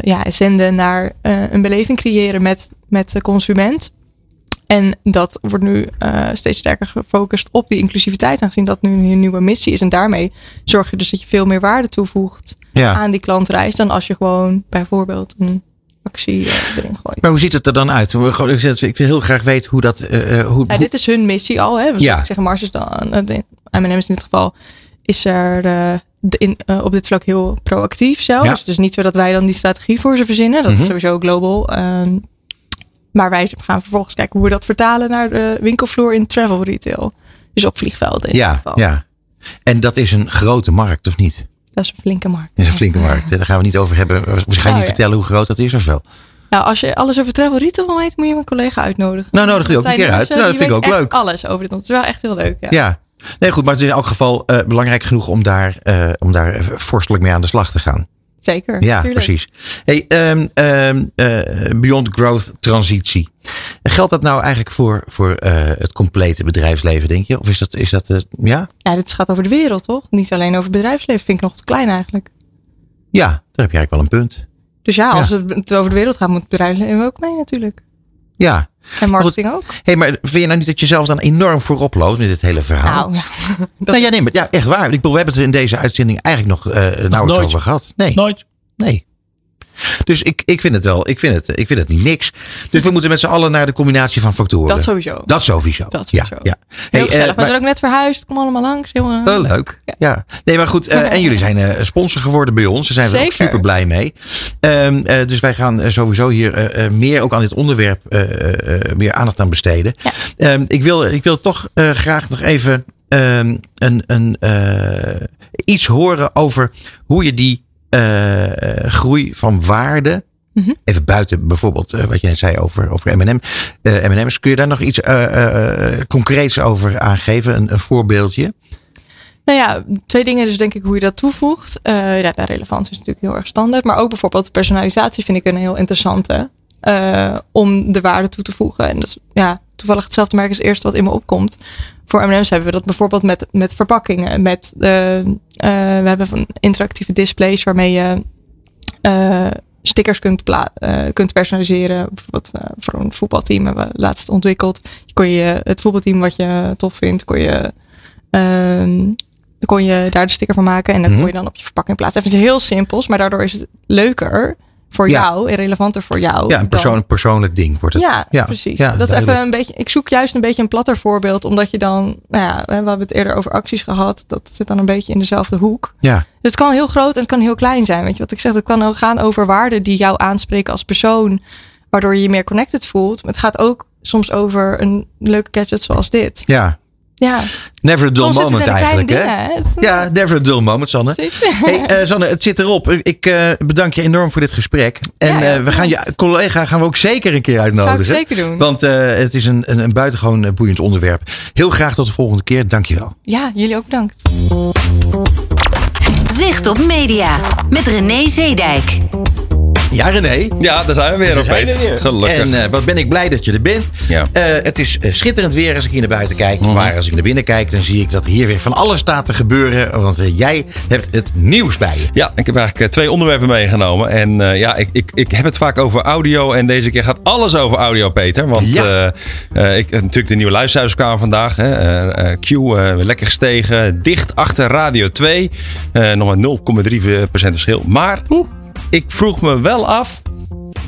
ja, zenden naar een beleving creëren met, met de consument. En dat wordt nu eh, steeds sterker gefocust op die inclusiviteit, aangezien dat nu een nieuwe missie is. En daarmee zorg je dus dat je veel meer waarde toevoegt ja. aan die klantreis dan als je gewoon bijvoorbeeld een actie eh, erin gooit. Maar hoe ziet het er dan uit? Ik wil heel graag weten hoe dat. eh, hoe, Ja, dit is hun missie al. Hè? Dus Ja. Ik zeg, Mars is dan, de- M&M's in dit geval, is er in, op dit vlak heel proactief zelfs. Ja. Dus het is niet zo dat wij dan die strategie voor ze verzinnen. Dat Mhm. is sowieso global. Ehm, maar wij gaan vervolgens kijken hoe we dat vertalen naar de winkelvloer in travel retail. Dus op vliegvelden in ja, geval. ja. En dat is een grote markt, of niet? Dat is een flinke markt. Dat is een flinke markt. Daar gaan we niet over hebben. We gaan je Nou, niet ja. vertellen hoe groot dat is of wel. Nou, als je alles over travel retail weten, moet je mijn collega uitnodigen. Nou, nodig die ook een keer uit. Nielsen, Nou, dat vind ik weet ook leuk. alles over dit. Het is wel echt heel leuk. Ja. Ja. Nee, goed. Maar het is in elk geval eh, belangrijk genoeg om daar, eh, om daar eh, vorstelijk mee aan de slag te gaan. Zeker. Ja, precies. Hey, ehm, ehm, eh, Beyond Growth transitie. Geldt dat nou eigenlijk voor, voor eh, het complete bedrijfsleven, denk je? Of is dat, is dat eh, ja? Ja, dit gaat over de wereld, toch? Niet alleen over het bedrijfsleven. Vind ik nog te klein eigenlijk. Ja, daar heb je eigenlijk wel een punt. Dus ja, Ja. als het over de wereld gaat, moet het bedrijfsleven ook mee natuurlijk. Ja. En marketing ook. hey, maar vind je nou niet dat je zelf dan enorm voorop loopt met dit hele verhaal? Nou ja, [laughs] nou ja, nee, maar ja, echt waar. Ik bedoel, we hebben het er in deze uitzending eigenlijk nog eh nauwelijks nooit. over gehad. Nee, Nooit. nee. Dus ik, ik vind het wel, ik vind het, ik vind het niet niks. Dus we moeten met z'n allen naar de combinatie van factoren. dat sowieso. Dat sowieso. Dat sowieso. Ja, ja. Heel Hey, gezellig. we maar- zijn ook net verhuisd. Kom allemaal langs, jongen. Oh, leuk. Ja. Nee, maar goed. eh, [laughs] en jullie zijn eh, sponsor geworden bij ons. Daar zijn we ook super blij mee. Ehm, eh, dus wij gaan sowieso hier meer ook aan dit onderwerp meer aandacht aan besteden. Ja. Ehm, ik, wil, ik wil toch graag nog even ehm, een, een, iets horen over hoe je die eh, groei van waarde. Mhm. Even buiten bijvoorbeeld eh, wat net zei over, over M&M. eh, M&M's. Kun je daar nog iets concreets over aangeven? Een, een voorbeeldje? Nou ja, twee dingen dus denk ik hoe je dat toevoegt. Ja, de relevantie is natuurlijk heel erg standaard. Maar ook bijvoorbeeld personalisatie vind ik een heel interessante. om de waarde toe te voegen. En dat is ja, toevallig hetzelfde merk als het eerste wat in me opkomt. Voor M&M's hebben we dat bijvoorbeeld met, met verpakkingen. Met, eh, we hebben van interactieve displays waarmee je eh, stickers kunt, kunt personaliseren. Bijvoorbeeld voor een voetbalteam hebben we laatst ontwikkeld. Kon je het voetbalteam wat je tof vindt, kon je Ehm, dan kon je daar de sticker van maken en dat Mhm. kon je dan op je verpakking plaatsen. Even iets heel simpels, maar daardoor is het leuker voor Ja. jou en relevanter voor jou. Ja, een persoon, persoonlijk ding wordt het. Ja, precies. ja, dat is even een beetje. Ik zoek juist een beetje een platter voorbeeld, omdat je dan, nou ja, we hebben het eerder over acties gehad. Dat zit dan een beetje in dezelfde hoek. Ja, Dus het kan heel groot en het kan heel klein zijn. Weet je wat ik zeg? Het kan ook gaan over waarden die jou aanspreken als persoon, waardoor je je meer connected voelt. Maar het gaat ook soms over een leuke gadget zoals dit. Ja, Ja, never a dull soms moment eigenlijk. Hè? dingen, hè? Het- Ja, never a dull moment, Sanne. [laughs] Hey, eh, Sanne, het zit erop. Ik eh, bedank je enorm voor dit gesprek. En Ja, ja, eh, we gaan je collega gaan we ook zeker een keer uitnodigen. Zou ik zeker doen. Want eh, het is een, een, een buitengewoon boeiend onderwerp. Heel graag tot de volgende keer. Dank je wel. Ja, jullie ook bedankt. Zicht op media met René Zeedijk. Ja, René. Ja, daar zijn we weer op we. Gelukkig. En eh, wat ben ik blij dat je er bent. Ja. Eh, het is eh, schitterend weer als ik hier naar buiten kijk. Maar als ik naar binnen kijk, dan zie ik dat hier weer van alles staat te gebeuren. Want jij hebt het nieuws bij je. Ja, ik heb eigenlijk twee onderwerpen meegenomen. En ja, ik, ik, ik heb het vaak over audio. En deze keer gaat alles over audio, Peter. Want Ja. ik, natuurlijk de nieuwe luisterhuis kwamen vandaag. Hè. Q lekker gestegen. Dicht achter Radio 2. Eh, nog maar 0,3% verschil. Maar ik vroeg me wel af...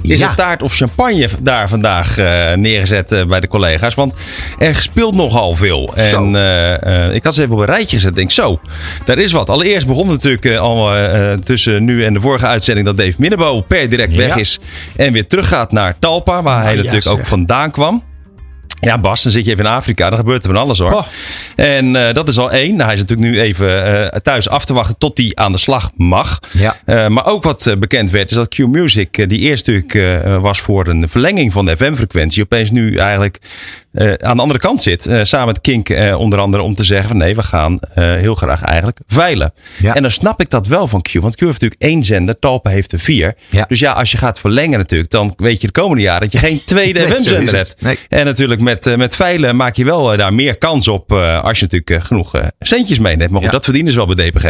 Is Ja. er taart of champagne daar vandaag eh, neergezet eh, bij de collega's? Want er speelt nogal veel. Zo. En eh, ik had ze even op een rijtje gezet. Ik denk zo, daar is wat. Allereerst begon het natuurlijk al tussen nu en de vorige uitzending... dat Dave Minnebo per direct weg is. En weer teruggaat naar Talpa, waar hij ja, natuurlijk ook vandaan kwam. Ja, Bas, dan zit je even in Afrika. Dan gebeurt er van alles hoor. Oh. En eh, dat is al één. Nou, hij is natuurlijk nu even eh, thuis af te wachten tot hij aan de slag mag. Ja. Eh, maar ook wat bekend werd, is dat Q Music, die eerst natuurlijk was voor een verlenging van de FM-frequentie, opeens nu eigenlijk eh, aan de andere kant zit. eh, samen met Kink eh, onder andere om te zeggen: van nee, we gaan heel graag eigenlijk veilen. Ja. En dan snap ik dat wel van Q. Want Q heeft natuurlijk één zender, Talpa heeft er vier. Ja. Dus ja, als je gaat verlengen natuurlijk, dan weet je de komende jaren dat je geen [laughs] tweede Nee, FM-zender het. hebt. Nee. En natuurlijk met, met veilen maak je wel daar meer kans op als je natuurlijk genoeg centjes meeneemt. Maar goed, Ja. dat verdienen ze wel bij DPG.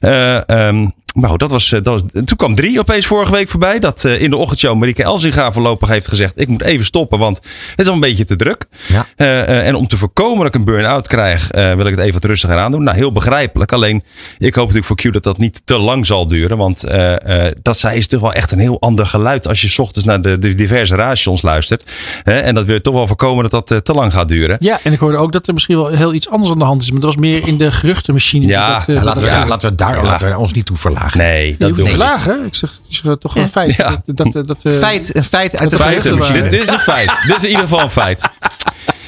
Eh, ehm, maar goed, dat was, eh, dat was, toen kwam drie opeens vorige week voorbij. Dat eh, in de ochtendshow Marieke Elzinga voorlopig heeft gezegd... ik moet even stoppen, want het is al een beetje te druk. Ja. Eh, eh, en om te voorkomen dat ik een burn-out krijg... eh, wil ik het even wat rustiger aan doen. Nou, heel begrijpelijk. Alleen, ik hoop natuurlijk voor Q dat dat niet te lang zal duren. Want eh, eh, dat zij is toch wel echt een heel ander geluid... als je 's ochtends naar de, de diverse radiostations luistert. Hè, en dat wil je toch wel voorkomen dat dat te lang gaat duren. Ja, en ik hoorde ook dat er misschien wel heel iets anders aan de hand is. Maar dat was meer in de geruchtenmachine. Ja, dat, Ja, dat- laten, we, Ja. laten we daar Ja. laten we ons niet toe Nee, dat doen we. Ik zeg, het is toch een feit. Ja. Dat, dat, dat, dat, eh, Feit, een feit uit de Feiten. geruchtenmachine. Dit, is een feit. [laughs] Dit is in ieder geval een feit.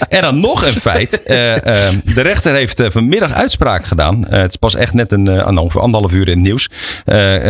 En dan nog een feit. Eh, eh, de rechter heeft eh, vanmiddag uitspraak gedaan. Het is pas echt net een, ongeveer anderhalf uur in het nieuws.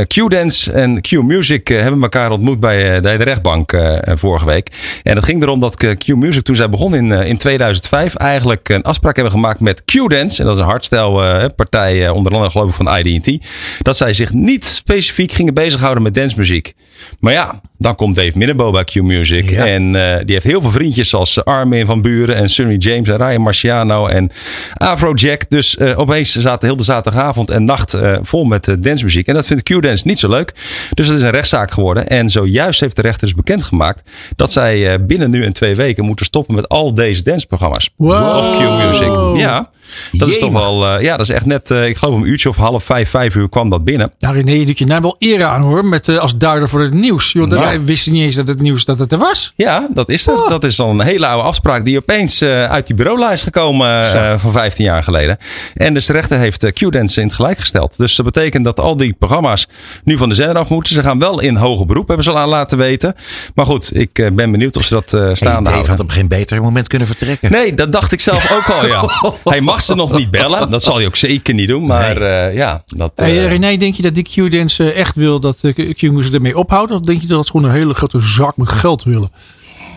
Q-Dance en Q-Music hebben elkaar ontmoet bij, bij de rechtbank vorige week. En het ging erom dat Q-Music toen zij begon in, in 2005 eigenlijk een afspraak hebben gemaakt met Q-Dance. En dat is een eh, partij, onder andere geloof ik van ID&T. Dat zij zich niet specifiek gingen bezighouden met dancemuziek. Maar ja, dan komt Dave Minnebo bij Q-Music. Ja. En eh, die heeft heel veel vriendjes zoals Armin van Buren en Sunny James en Ryan Marciano en Afrojack. Dus eh, opeens zaten heel de zaterdagavond en nacht eh, vol met dancemuziek. En dat vindt Q-Dance niet zo leuk. Dus het is een rechtszaak geworden. En zojuist heeft de rechter dus bekendgemaakt dat zij binnen nu en twee weken moeten stoppen met al deze danceprogramma's. Wow. Op Q-Music. Ja, dat is toch wel, ja, dat is echt net, ik geloof om een uurtje of half vijf, vijf uur kwam dat binnen. Nou René, je doet je naam wel eer aan hoor. Met, als duider voor het nieuws. Want Nou. wij wisten niet eens dat het nieuws dat het er was. Ja, dat is het. Dat is dan een hele oude afspraak die opeens eh, uit die bureaula is gekomen eh, van 15 jaar geleden. En dus de rechter heeft eh, Q-Dance in het gelijk gesteld. Dus dat betekent dat al die programma's nu van de zender af moeten. Ze gaan wel in hoger beroep, hebben ze al aan laten weten. Maar goed, ik eh, ben benieuwd of ze dat eh, Hey, staande Dave houden. had op geen beter moment kunnen vertrekken. Nee, dat dacht ik zelf ook al, ja. [laughs] Hij mag ze nog niet bellen. Dat zal hij ook zeker niet doen. Maar eh, ja, dat... Hey, eh, eh, René, denk je dat die Q-dance echt wil dat uh, Q-music ermee ophoudt? Of denk je dat ze gewoon een hele grote zak met geld willen?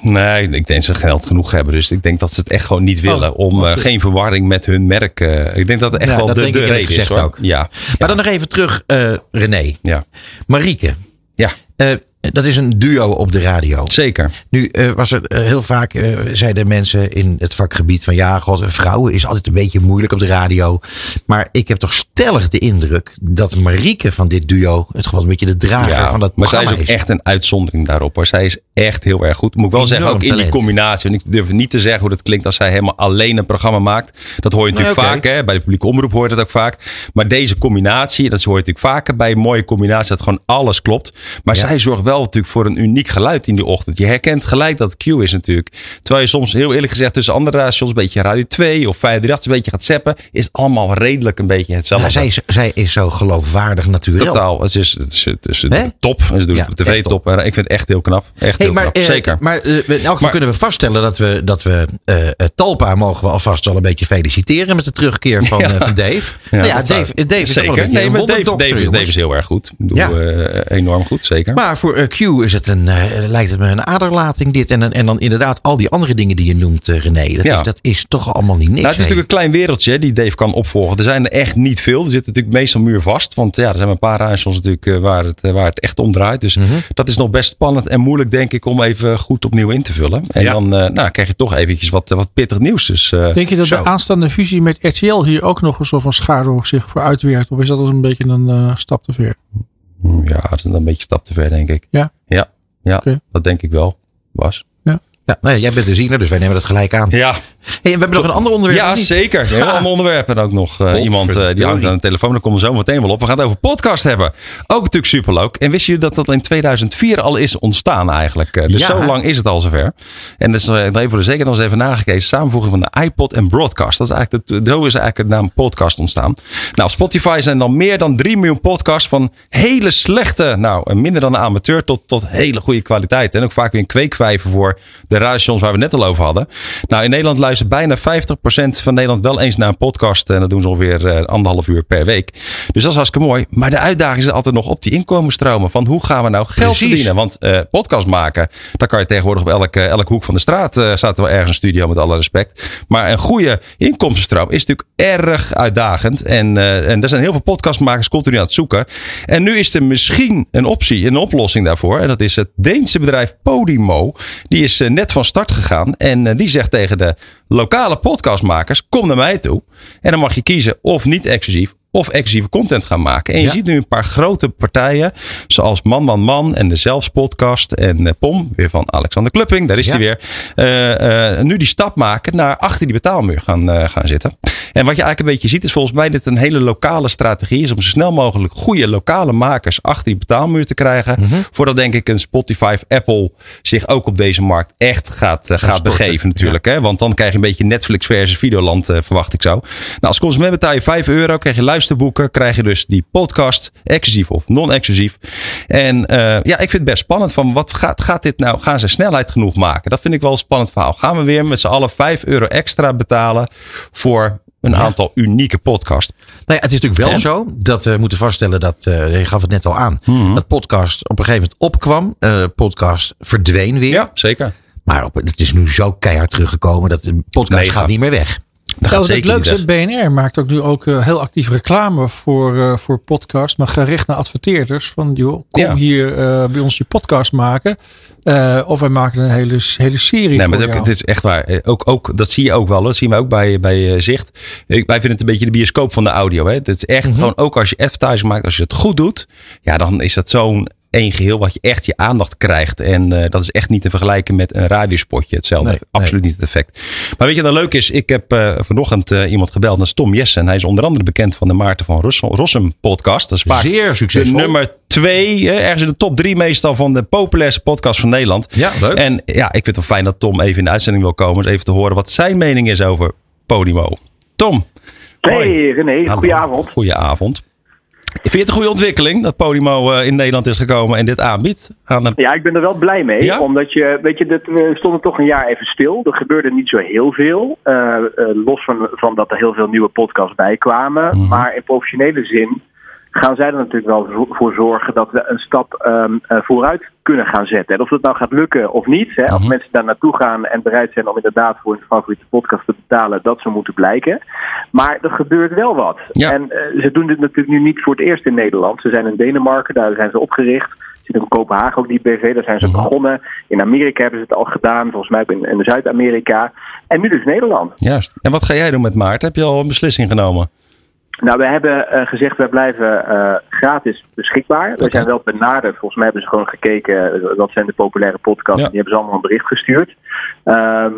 Nee, ik denk dat ze geld genoeg hebben. Dus ik denk dat ze het echt gewoon niet willen. Oh, om eh, geen verwarring met hun merk. eh, ik denk dat het echt Ja, wel dat de, denk de reden is. Hoor. ook. Ja. Maar dan nog even terug, eh, René. Ja. Marieke, ja, eh, dat is een duo op de radio. zeker. Nu eh, was er eh, heel vaak, eh, zeiden mensen in het vakgebied van ja, god, vrouwen is altijd een beetje moeilijk op de radio. Maar ik heb toch stellig de indruk dat Marieke van dit duo het gewoon een beetje de drager van dat maar zij programma is ook echt een uitzondering daarop. Hoor. Zij is echt heel erg goed. Moet ik wel Enorm zeggen, ook in die combinatie. Want ik durf niet te zeggen hoe dat klinkt als zij helemaal alleen een programma maakt. Dat hoor je natuurlijk vaak. Hè? Bij de publieke omroep hoort het ook vaak. Maar deze combinatie, dat hoor je natuurlijk vaker bij een mooie combinatie. Dat gewoon alles klopt. Maar Ja. zij zorgt wel wel natuurlijk voor een uniek geluid in die ochtend. Je herkent gelijk dat het Q is natuurlijk. Terwijl je soms heel eerlijk gezegd tussen andere stations, een beetje Radio 2 of 538 een beetje gaat zeppen, is het allemaal redelijk een beetje hetzelfde. Zij, is- zij is zo geloofwaardig natuurlijk. Totaal. Het is, het is, het is Hè? top. Ze doen Ja, het op tv echt top. top. En Ik vind het echt heel knap. Echt Hey, heel maar, knap. eh, Zeker. maar eh, in elk geval Maar- kunnen we vaststellen dat we, dat we eh, Talpa mogen we alvast wel een beetje feliciteren met de terugkeer van, [laughs] Ja. van Dave. nou ja, dat zou- Dave, Dave is Zeker. nee, maar Dave, Dave, is heel erg goed. Bedoel, Ja. enorm goed, zeker. Maar voor eh, Q is het een, eh, lijkt het me een aderlating dit. En, en dan inderdaad al die andere dingen die je noemt, eh, René. Dat, Ja. is, dat is toch allemaal niet niks. Nou, het is nee. natuurlijk een klein wereldje die Dave kan opvolgen. Er zijn er echt niet veel. Er zitten natuurlijk meestal muurvast. Want ja, er zijn een paar radiostations natuurlijk waar het, waar het echt om draait. Dus Mhm. dat is nog best spannend en moeilijk denk ik om even goed opnieuw in te vullen. En Ja. dan eh, nou, krijg je toch eventjes wat, wat pittig nieuws. Dus eh, Denk je dat Zo. de aanstaande fusie met RTL hier ook nog een soort van schaduw zich voor uitwerkt? Of is dat als een beetje een eh, stap te ver? Ja, dat is een beetje stap te ver denk ik. Ja? Ja, ja dat denk ik wel. Was. Ja, nou ja, jij bent de ziener, dus wij nemen dat gelijk aan. Ja, Hey, en we hebben nog een ander onderwerp. Ja, zeker. Een heel ander onderwerp. En ook nog eh, iemand eh, die hangt aan de telefoon. Daar komen we zo meteen wel op. We gaan het over podcast hebben. Ook natuurlijk superleuk. En wist je dat dat in 2004 al is ontstaan eigenlijk? Eh, Dus Ja. zo lang is het al zover. En dus even voor de zekerheid nog eens even nagekeken. Samenvoeging van de iPod en broadcast. Dat is eigenlijk de, zo is eigenlijk de naam podcast ontstaan. Nou, op Spotify zijn dan meer dan 3 miljoen podcasts van hele slechte, nou minder dan een amateur tot, tot hele goede kwaliteit. En ook vaak weer een kweekvijver voor de radiostations waar we net al over hadden. Nou, in Nederland luistert bijna 50% van Nederland wel eens naar een podcast. En dat doen ze ongeveer eh, anderhalf uur per week. Dus dat is hartstikke mooi. Maar de uitdaging is altijd nog op die inkomensstromen. Van hoe gaan we nou geld Precies. verdienen? Want eh, podcast maken, daar kan je tegenwoordig op elke, elke hoek van de straat. eh, staat er wel ergens een studio met alle respect. Maar een goede inkomstenstroom is natuurlijk erg uitdagend. En, en er zijn heel veel podcastmakers continu aan het zoeken. En nu is er misschien een optie, een oplossing daarvoor. En dat is het Deense bedrijf Podimo. Die is eh, net van start gegaan. En eh, die zegt tegen de lokale podcastmakers: kom naar mij toe. En dan mag je kiezen of niet exclusief of exclusieve content gaan maken. En je Ja. ziet nu een paar grote partijen, zoals Man Man Man en de Zelfs podcast en eh, POM, weer van Alexander Klupping, daar is Ja. hij weer. eh, nu die stap maken naar achter die betaalmuur gaan, gaan zitten. En wat je eigenlijk een beetje ziet, is volgens mij dit een hele lokale strategie is om zo snel mogelijk goede lokale makers achter die betaalmuur te krijgen. Mhm. Voordat denk ik een Spotify of Apple zich ook op deze markt echt gaat, eh, gaat begeven natuurlijk. Hè? Want dan krijg je een beetje Netflix versus Videoland, eh, verwacht ik zo. Nou, als consument betaal je 5 euro, krijg je luisterboeken, krijg je dus die podcast, exclusief of non-exclusief. En eh, ja, ik vind het best spannend van wat gaat, gaat dit nou, gaan ze snelheid genoeg maken? Dat vind ik wel een spannend verhaal. Gaan we weer met z'n allen 5 euro extra betalen voor een aantal unieke podcasts? Nou ja, het is natuurlijk wel En? zo dat we moeten vaststellen dat, eh, je gaf het net al aan, Mhm. dat podcast op een gegeven moment opkwam. Eh, podcast verdween weer. Ja, zeker. Maar op, het is nu zo keihard teruggekomen dat de podcast Mega. gaat niet meer weg. Dat wat het leukste, weg. BNR maakt ook nu ook eh, heel actief reclame voor, eh, voor podcast, maar gericht naar adverteerders. Van joh, kom Ja. hier eh, bij ons je podcast maken. Eh, of wij maken een hele, hele serie Nee, voor maar het, jou. het is echt waar. Eh, Ook, ook, dat zie je ook wel. Dat zien we ook bij, bij eh, Zicht. Ik- Wij vinden het een beetje de bioscoop van de audio. Hè. Het is echt Mhm. gewoon, ook als je advertising maakt, als je het goed doet. Ja, dan is dat zo'n één geheel wat je echt je aandacht krijgt. En eh, dat is echt niet te vergelijken met een radiospotje. Hetzelfde. Nee, Absoluut niet het effect. Maar weet je wat nou leuk is? Ik heb eh, vanochtend eh, iemand gebeld. Dat is Tom Jessen. Hij is onder andere bekend van de Maarten van Rossum, Rossum podcast. Dat is vaak Zeer de succesvol. nummer twee. hè, Ergens in de top drie meestal van de populairste podcast van Nederland. Ja, leuk. En ja, ik vind het wel fijn dat Tom even in de uitzending wil komen. Dus even te horen wat zijn mening is over Podimo. Tom. Hey Hoi. René, goedenavond. Goedenavond. Vind je het een goede ontwikkeling dat Podimo eh, in Nederland is gekomen en dit aanbiedt? Aan de... Ja, ik ben er wel blij mee. Ja? Omdat je, weet je, dat, we stonden toch een jaar even stil. Er gebeurde niet zo heel veel. eh, eh, los van, van dat er heel veel nieuwe podcasts bij kwamen. Mhm. Maar in professionele zin gaan zij er natuurlijk wel voor zorgen dat we een stap ehm, eh, vooruit kunnen gaan zetten. En of dat nou gaat lukken of niet, hè, als Mhm. mensen daar naartoe gaan en bereid zijn om inderdaad voor hun favoriete podcast te betalen, dat zou moeten blijken. Maar er gebeurt wel wat. Ja. En eh, ze doen dit natuurlijk nu niet voor het eerst in Nederland. Ze zijn in Denemarken, daar zijn ze opgericht. Ze zitten in Kopenhagen ook die BV, daar zijn ze Mhm. begonnen. In Amerika hebben ze het al gedaan, volgens mij ook in, in Zuid-Amerika. En nu dus Nederland. Juist. En wat ga jij doen met Maarten? Heb je al een beslissing genomen? Nou, we hebben eh, gezegd, wij blijven eh, gratis beschikbaar. We zijn wel benaderd. Volgens mij hebben ze gewoon gekeken, eh, wat zijn de populaire podcasts. Ja. Die hebben ze allemaal een bericht gestuurd. Ehm,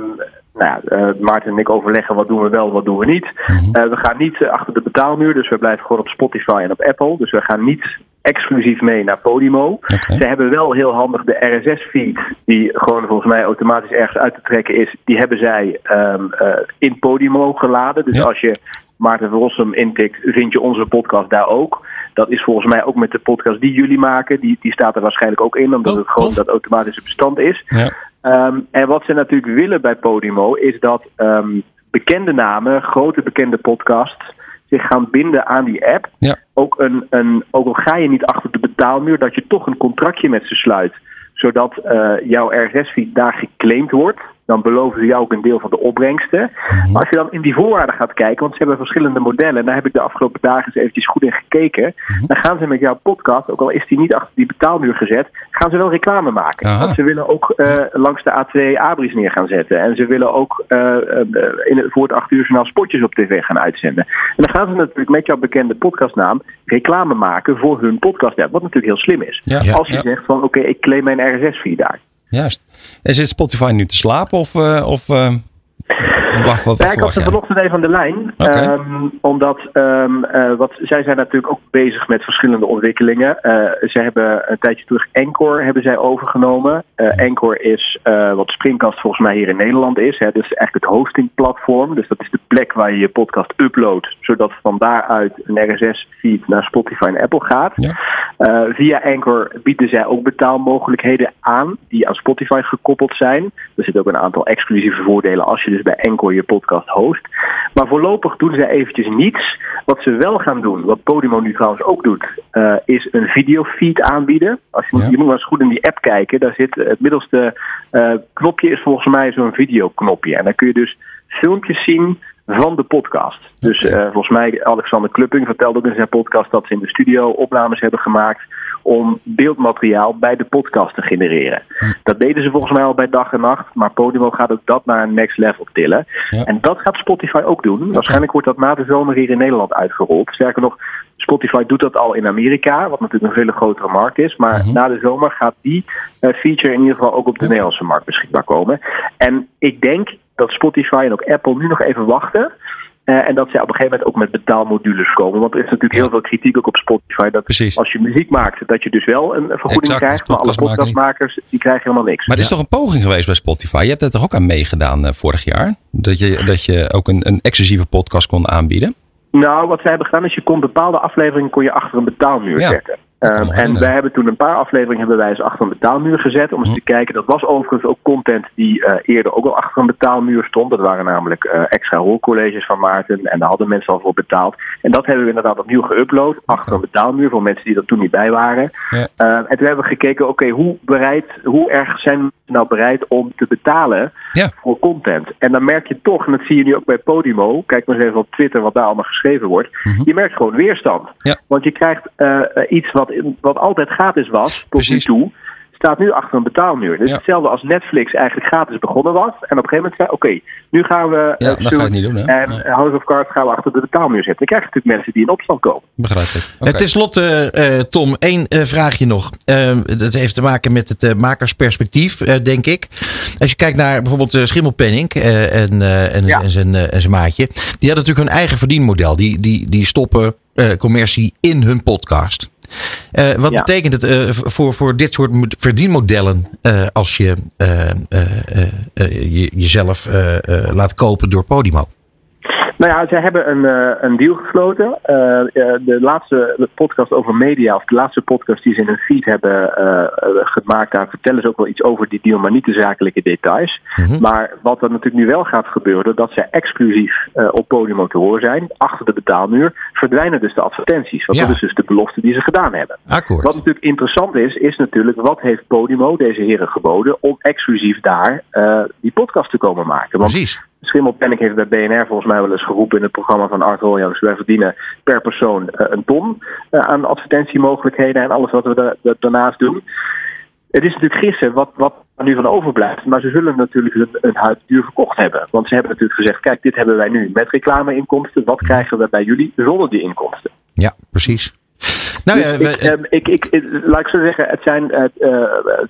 nou ja, Maarten en ik overleggen wat doen we wel, wat doen we niet. Mhm. We gaan niet achter de betaalmuur, dus we blijven gewoon op Spotify en op Apple. Dus we gaan niet exclusief mee naar Podimo. Ze hebben wel heel handig de RSS-feed, die gewoon volgens mij automatisch ergens uit te trekken is. Die hebben zij ehm, eh, in Podimo geladen. Dus Ja. als je Maarten Verrossum intikt, vind je onze podcast daar ook. Dat is volgens mij ook met de podcast die jullie maken. Die, die staat er waarschijnlijk ook in, omdat Oh, het gewoon tof. dat automatische bestand is. Ja. Ehm, en wat ze natuurlijk willen bij Podimo is dat ehm, bekende namen, grote bekende podcasts, zich gaan binden aan die app. Ja. Ook, een, een, ook al ga je niet achter de betaalmuur, dat je toch een contractje met ze sluit. Zodat eh, jouw RSS-feed daar geclaimd wordt. Dan beloven ze jou ook een deel van de opbrengsten. Mhm. Maar als je dan in die voorwaarden gaat kijken, want ze hebben verschillende modellen. En daar heb ik de afgelopen dagen eens eventjes goed in gekeken. Mhm. Dan gaan ze met jouw podcast, ook al is die niet achter die betaalmuur gezet, gaan ze wel reclame maken. Aha. Want ze willen ook eh, langs de A2 abris neer gaan zetten. En ze willen ook eh, eh, in het, voor het 8 uur journaal spotjes op tv gaan uitzenden. En dan gaan ze natuurlijk met jouw bekende podcastnaam reclame maken voor hun podcast app. Wat natuurlijk heel slim is. Ja. Als je Ja. zegt van oké, ik claim mijn RSS-feed daar. Juist. En zit Spotify nu te slapen of... eh, of eh, wacht, wat, wat Ja, ik had ze vanochtend even aan de lijn. Ehm, omdat ehm, eh, wat, zij zijn natuurlijk ook bezig met verschillende ontwikkelingen. Eh, ze hebben een tijdje terug Anchor hebben zij overgenomen. Anchor is wat Springcast volgens mij hier in Nederland is. Hè. Dus eigenlijk het hostingplatform. Dus dat is de plek waar je je podcast uploadt. Zodat van daaruit een RSS-feed naar Spotify en Apple gaat. Ja. Via Anchor bieden zij ook betaalmogelijkheden aan die aan Spotify gekoppeld zijn. Er zitten ook een aantal exclusieve voordelen als je dus bij Anchor je podcast host. Maar voorlopig doen zij eventjes niets. Wat ze wel gaan doen, wat Podimo nu trouwens ook doet, eh, is een videofeed aanbieden. Als je, moet- Ja. je moet maar eens goed in die app kijken. Daar zit het middelste eh, knopje is volgens mij zo'n videoknopje. En dan kun je dus filmpjes zien van de podcast. Dus eh, volgens mij, Alexander Klupping vertelde ook in zijn podcast dat ze in de studio opnames hebben gemaakt om beeldmateriaal bij de podcast te genereren. Hm. Dat deden ze volgens mij al bij dag en nacht, maar Podimo gaat ook dat naar een next level tillen. Ja. En dat gaat Spotify ook doen. Waarschijnlijk wordt dat na de zomer hier in Nederland uitgerold. Sterker nog, Spotify doet dat al in Amerika, wat natuurlijk een veel grotere markt is. Maar Mhm. na de zomer gaat die eh, feature in ieder geval ook op de Nederlandse markt beschikbaar komen. En ik denk dat Spotify en ook Apple nu nog even wachten. Eh, en dat zij op een gegeven moment ook met betaalmodules komen. Want er is natuurlijk heel veel kritiek ook op Spotify. Dat Precies. als je muziek maakt, dat je dus wel een vergoeding Exact, krijgt. Maar alle podcastmakers, die krijgen helemaal niks. Maar er is toch een poging geweest bij Spotify? Je hebt er toch ook aan meegedaan eh, vorig jaar? Dat je, dat je ook een, een exclusieve podcast kon aanbieden? Nou, wat zij hebben gedaan is je kon bepaalde afleveringen kon je achter een betaalmuur Ja, zetten. Ehm, en wij hebben toen een paar afleveringen hebben wij eens achter een betaalmuur gezet. Om eens Hm. te kijken. Dat was overigens ook content die eh, eerder ook al achter een betaalmuur stond. Dat waren namelijk eh, extra rolcolleges van Maarten. En daar hadden mensen al voor betaald. En dat hebben we inderdaad opnieuw geüpload. Achter een betaalmuur voor mensen die er toen niet bij waren. Ja. Ehm, en toen hebben we gekeken, oké, hoe bereid, hoe erg zijn nou bereid om te betalen Ja. voor content. En dan merk je toch, en dat zie je nu ook bij Podimo, kijk maar eens even op Twitter wat daar allemaal geschreven wordt. Mhm. Je merkt gewoon weerstand. Ja. Want je krijgt eh, eh, iets wat, wat altijd gratis was, tot Precies. nu toe, staat nu achter een betaalmuur. Dus Ja. hetzelfde als Netflix eigenlijk gratis begonnen was. En op een gegeven moment zei, oké, nu gaan we Ja, eh, dat ga Suits niet doen, hè? en Nee. House of Cards gaan we achter de betaalmuur zetten. Dan krijg je natuurlijk mensen die in opstand komen. Begrijp ik. Oké. Eh, Ten slotte, eh, Tom, één eh, vraagje nog. Eh, dat heeft te maken met het eh, makersperspectief, eh, denk ik. Als je kijkt naar bijvoorbeeld uh, Schimmelpenning eh, en, eh, en, Ja. en, zijn, eh, en zijn maatje. Die hadden natuurlijk hun eigen verdienmodel. Die, die, die stoppen eh, commercie in hun podcast. Eh, wat Ja. betekent het eh, voor, voor dit soort mo- verdienmodellen eh, als je je- jezelf laat kopen door Podimo? Nou ja, zij hebben een, eh, een deal gesloten. Eh, eh, de laatste podcast over media, of de laatste podcast die ze in hun feed hebben gemaakt, daar vertellen ze ook wel iets over die deal, maar niet de zakelijke details. Mhm. Maar wat er natuurlijk nu wel gaat gebeuren, dat zij exclusief op Podimo te horen zijn, achter de betaalmuur, verdwijnen dus de advertenties. Want Ja. dat is dus de belofte die ze gedaan hebben. Akkoord. Wat natuurlijk interessant is, is natuurlijk wat heeft Podimo deze heren geboden om exclusief daar die podcast te komen maken. Want Precies. Schimmelpenning heeft bij BNR volgens mij wel eens geroepen in het programma van Art Royals. Wij verdienen per persoon eh, een ton eh, aan advertentiemogelijkheden en alles wat we da- da- daarnaast doen. Het is natuurlijk gissen wat, wat er nu van overblijft. Maar ze zullen natuurlijk hun, hun huid duur verkocht hebben. Want ze hebben natuurlijk gezegd, kijk, dit hebben wij nu met reclameinkomsten. Wat krijgen we bij jullie zonder die inkomsten? Ja, precies. Nou Dus ja, ik, ehm, ik, ik, ik- laat ik zo zeggen, het zijn, eh, eh,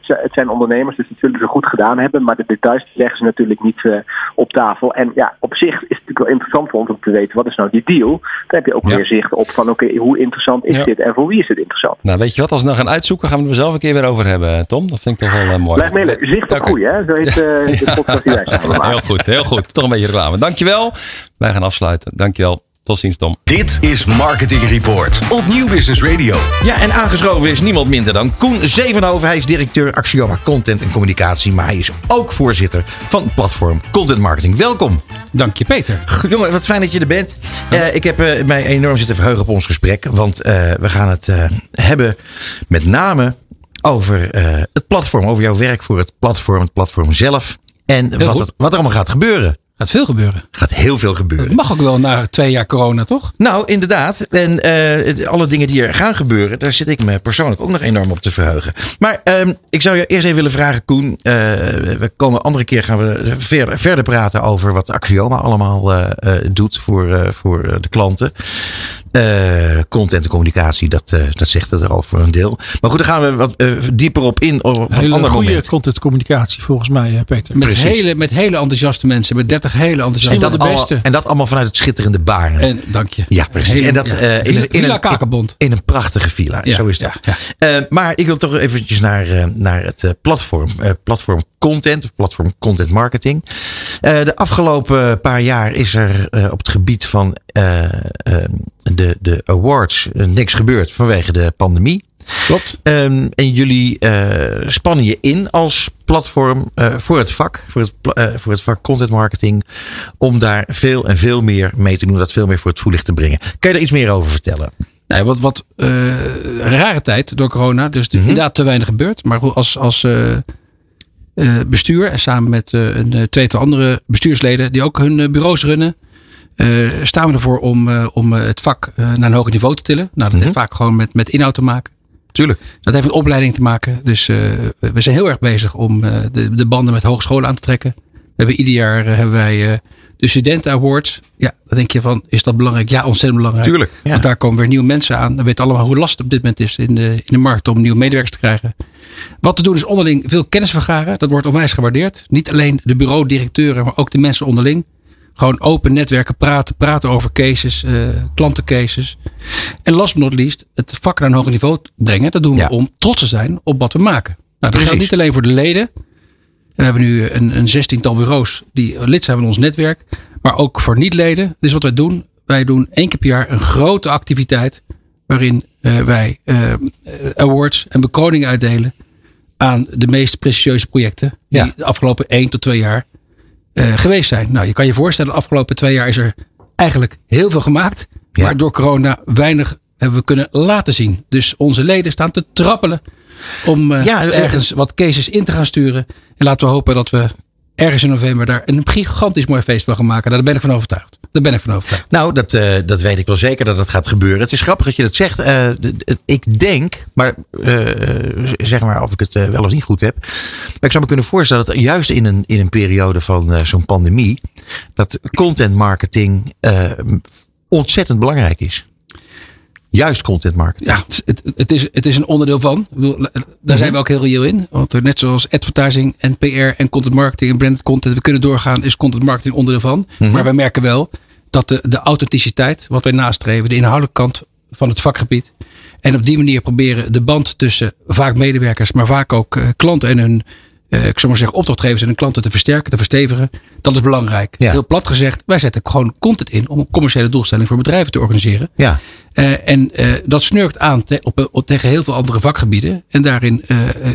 het zijn- ondernemers, dus dat zullen ze goed gedaan hebben. Maar de details leggen ze natuurlijk niet eh, op tafel. En ja, op zich is het natuurlijk wel interessant voor ons om te weten wat is nou die deal. Dan heb je ook Ja. meer zicht op van oké, hoe interessant is Ja. dit en voor wie is het interessant. Nou, weet je wat? Als we nou gaan uitzoeken, gaan we het er zelf een keer weer over hebben, Tom. Dat vind ik toch wel mooi. Blijf leuk. Zicht op groei, hè? Zo heet de [laughs] podcast die wij samen maken. Heel goed, heel goed. Toch een beetje reclame. Dankjewel. Wij gaan afsluiten. Dankjewel. Tot ziens, Tom. Dit is Marketing Report op Nieuw Business Radio. Ja, en aangeschoven is niemand minder dan Koen Zevenhoven. Hij is directeur Axioma Content en Communicatie. Maar hij is ook voorzitter van platform Content Marketing. Welkom. Dank je, Peter. Jongen, wat fijn dat je er bent. Eh, ik heb eh, mij enorm zitten verheugen op ons gesprek. Want eh, we gaan het eh, hebben met name over eh, het platform. Over jouw werk voor het platform, het platform zelf. En wat, het- wat er allemaal gaat gebeuren. Gaat veel gebeuren. Gaat heel veel gebeuren. Dat mag ook wel na twee jaar corona, toch? Nou, inderdaad. En eh, alle dingen die er gaan gebeuren, daar zit ik me persoonlijk ook nog enorm op te verheugen. Maar ehm, ik zou je eerst even willen vragen, Koen. eh, we komen andere keer gaan we verder, verder praten over wat Axioma allemaal eh, doet voor, voor de klanten. Eh, content en communicatie, dat, eh, dat zegt het er al voor een deel. Maar goed, daar gaan we wat eh, dieper op in op een Hele ander goede moment. contentcommunicatie volgens mij, eh, Peter. Met Precies. hele, met hele enthousiaste mensen. Met 30 hele En enthousiaste dat, de beste. en dat allemaal vanuit het schitterende Baren. En dank je. Ja, precies. Hele- en dat ja. eh, in, in, Villa Kakenbond. in een prachtige villa. Ja, Zo is dat. ja, Eh, maar ik wil toch eventjes naar, eh, naar het platform. eh, platform content, of platform content marketing. Eh, de afgelopen paar jaar is er eh, op het gebied van eh, de, de awards niks gebeurd vanwege de pandemie. Klopt. Ehm, en jullie spannen je in als platform voor het vak, voor het, voor het vak content marketing, om daar veel en veel meer mee te doen, dat veel meer voor het voetlicht te brengen. Kan je daar iets meer over vertellen? Nee, wat, wat rare tijd door corona. Dus Mhm. inderdaad te weinig gebeurd. Maar als, als bestuur en samen met eh, een eh, tweetal andere bestuursleden die ook hun eh, bureaus runnen. eh, staan we ervoor om, eh, om eh, het vak eh, naar een hoger niveau te tillen. Nou, dat Mhm. heeft vaak gewoon met, met inhoud te maken. Tuurlijk. Dat heeft met opleiding te maken. Dus eh, we zijn heel erg bezig om eh, de, de banden met hogescholen aan te trekken. We hebben ieder jaar eh, hebben wij eh, de Studenten Awards. Ja, dan denk je van, is dat belangrijk? Ja, ontzettend belangrijk. Tuurlijk. Ja. Want daar komen weer nieuwe mensen aan. Dan weten allemaal hoe lastig het op dit moment is in de, in de markt om nieuwe medewerkers te krijgen. Wat te doen is onderling veel kennis vergaren. Dat wordt onwijs gewaardeerd. Niet alleen de bureaudirecteuren, maar ook de mensen onderling. Gewoon open netwerken, praten, praten over cases, eh, klantencases. En last but not least, het vak naar een hoger niveau brengen. Dat doen we Ja. om trots te zijn op wat we maken. Nou, dat geldt niet alleen voor de leden. We hebben nu een, een zestiental bureaus die lid zijn van ons netwerk. Maar ook voor niet-leden. Dus wat wij doen, wij doen één keer per jaar een grote activiteit. Waarin eh, wij eh, awards en bekroningen uitdelen aan de meest prestigieuze projecten. Die Ja. de afgelopen één tot twee jaar eh, geweest zijn. Nou, je kan je voorstellen, de afgelopen twee jaar is er eigenlijk heel veel gemaakt. Ja. Maar door corona weinig hebben we kunnen laten zien. Dus onze leden staan te trappelen om eh, Ja, eh, ergens wat cases in te gaan sturen. En laten we hopen dat we ergens in november daar een gigantisch mooi feest van gaan maken. Daar ben ik van overtuigd. Daar ben ik van overtuigd. Nou, dat, eh, dat weet ik wel zeker dat dat gaat gebeuren. Het is grappig dat je dat zegt. Eh, ik denk, maar eh, zeg maar of ik het wel of niet goed heb. Maar ik zou me kunnen voorstellen dat juist in een, in een periode van zo'n pandemie. dat content marketing ontzettend belangrijk is. Juist content marketing. Ja, het, het, is, het is een onderdeel van. Bedoel, Daar Mhm. zijn we ook heel reëel in. Want net zoals advertising en PR en content marketing en branded content. We kunnen doorgaan, is content marketing onderdeel van. Mhm. Maar wij merken wel dat de, de authenticiteit, wat wij nastreven, de inhoudelijke kant van het vakgebied. En op die manier proberen de band tussen vaak medewerkers, maar vaak ook eh, klanten en hun, eh, ik zou maar zeggen, opdrachtgevers en hun klanten te versterken, te verstevigen. Dat is belangrijk. Ja. Heel plat gezegd, wij zetten gewoon content in om een commerciële doelstelling voor bedrijven te organiseren. Ja, Eh, en eh, dat snurkt aan te- op, op, tegen heel veel andere vakgebieden. En daarin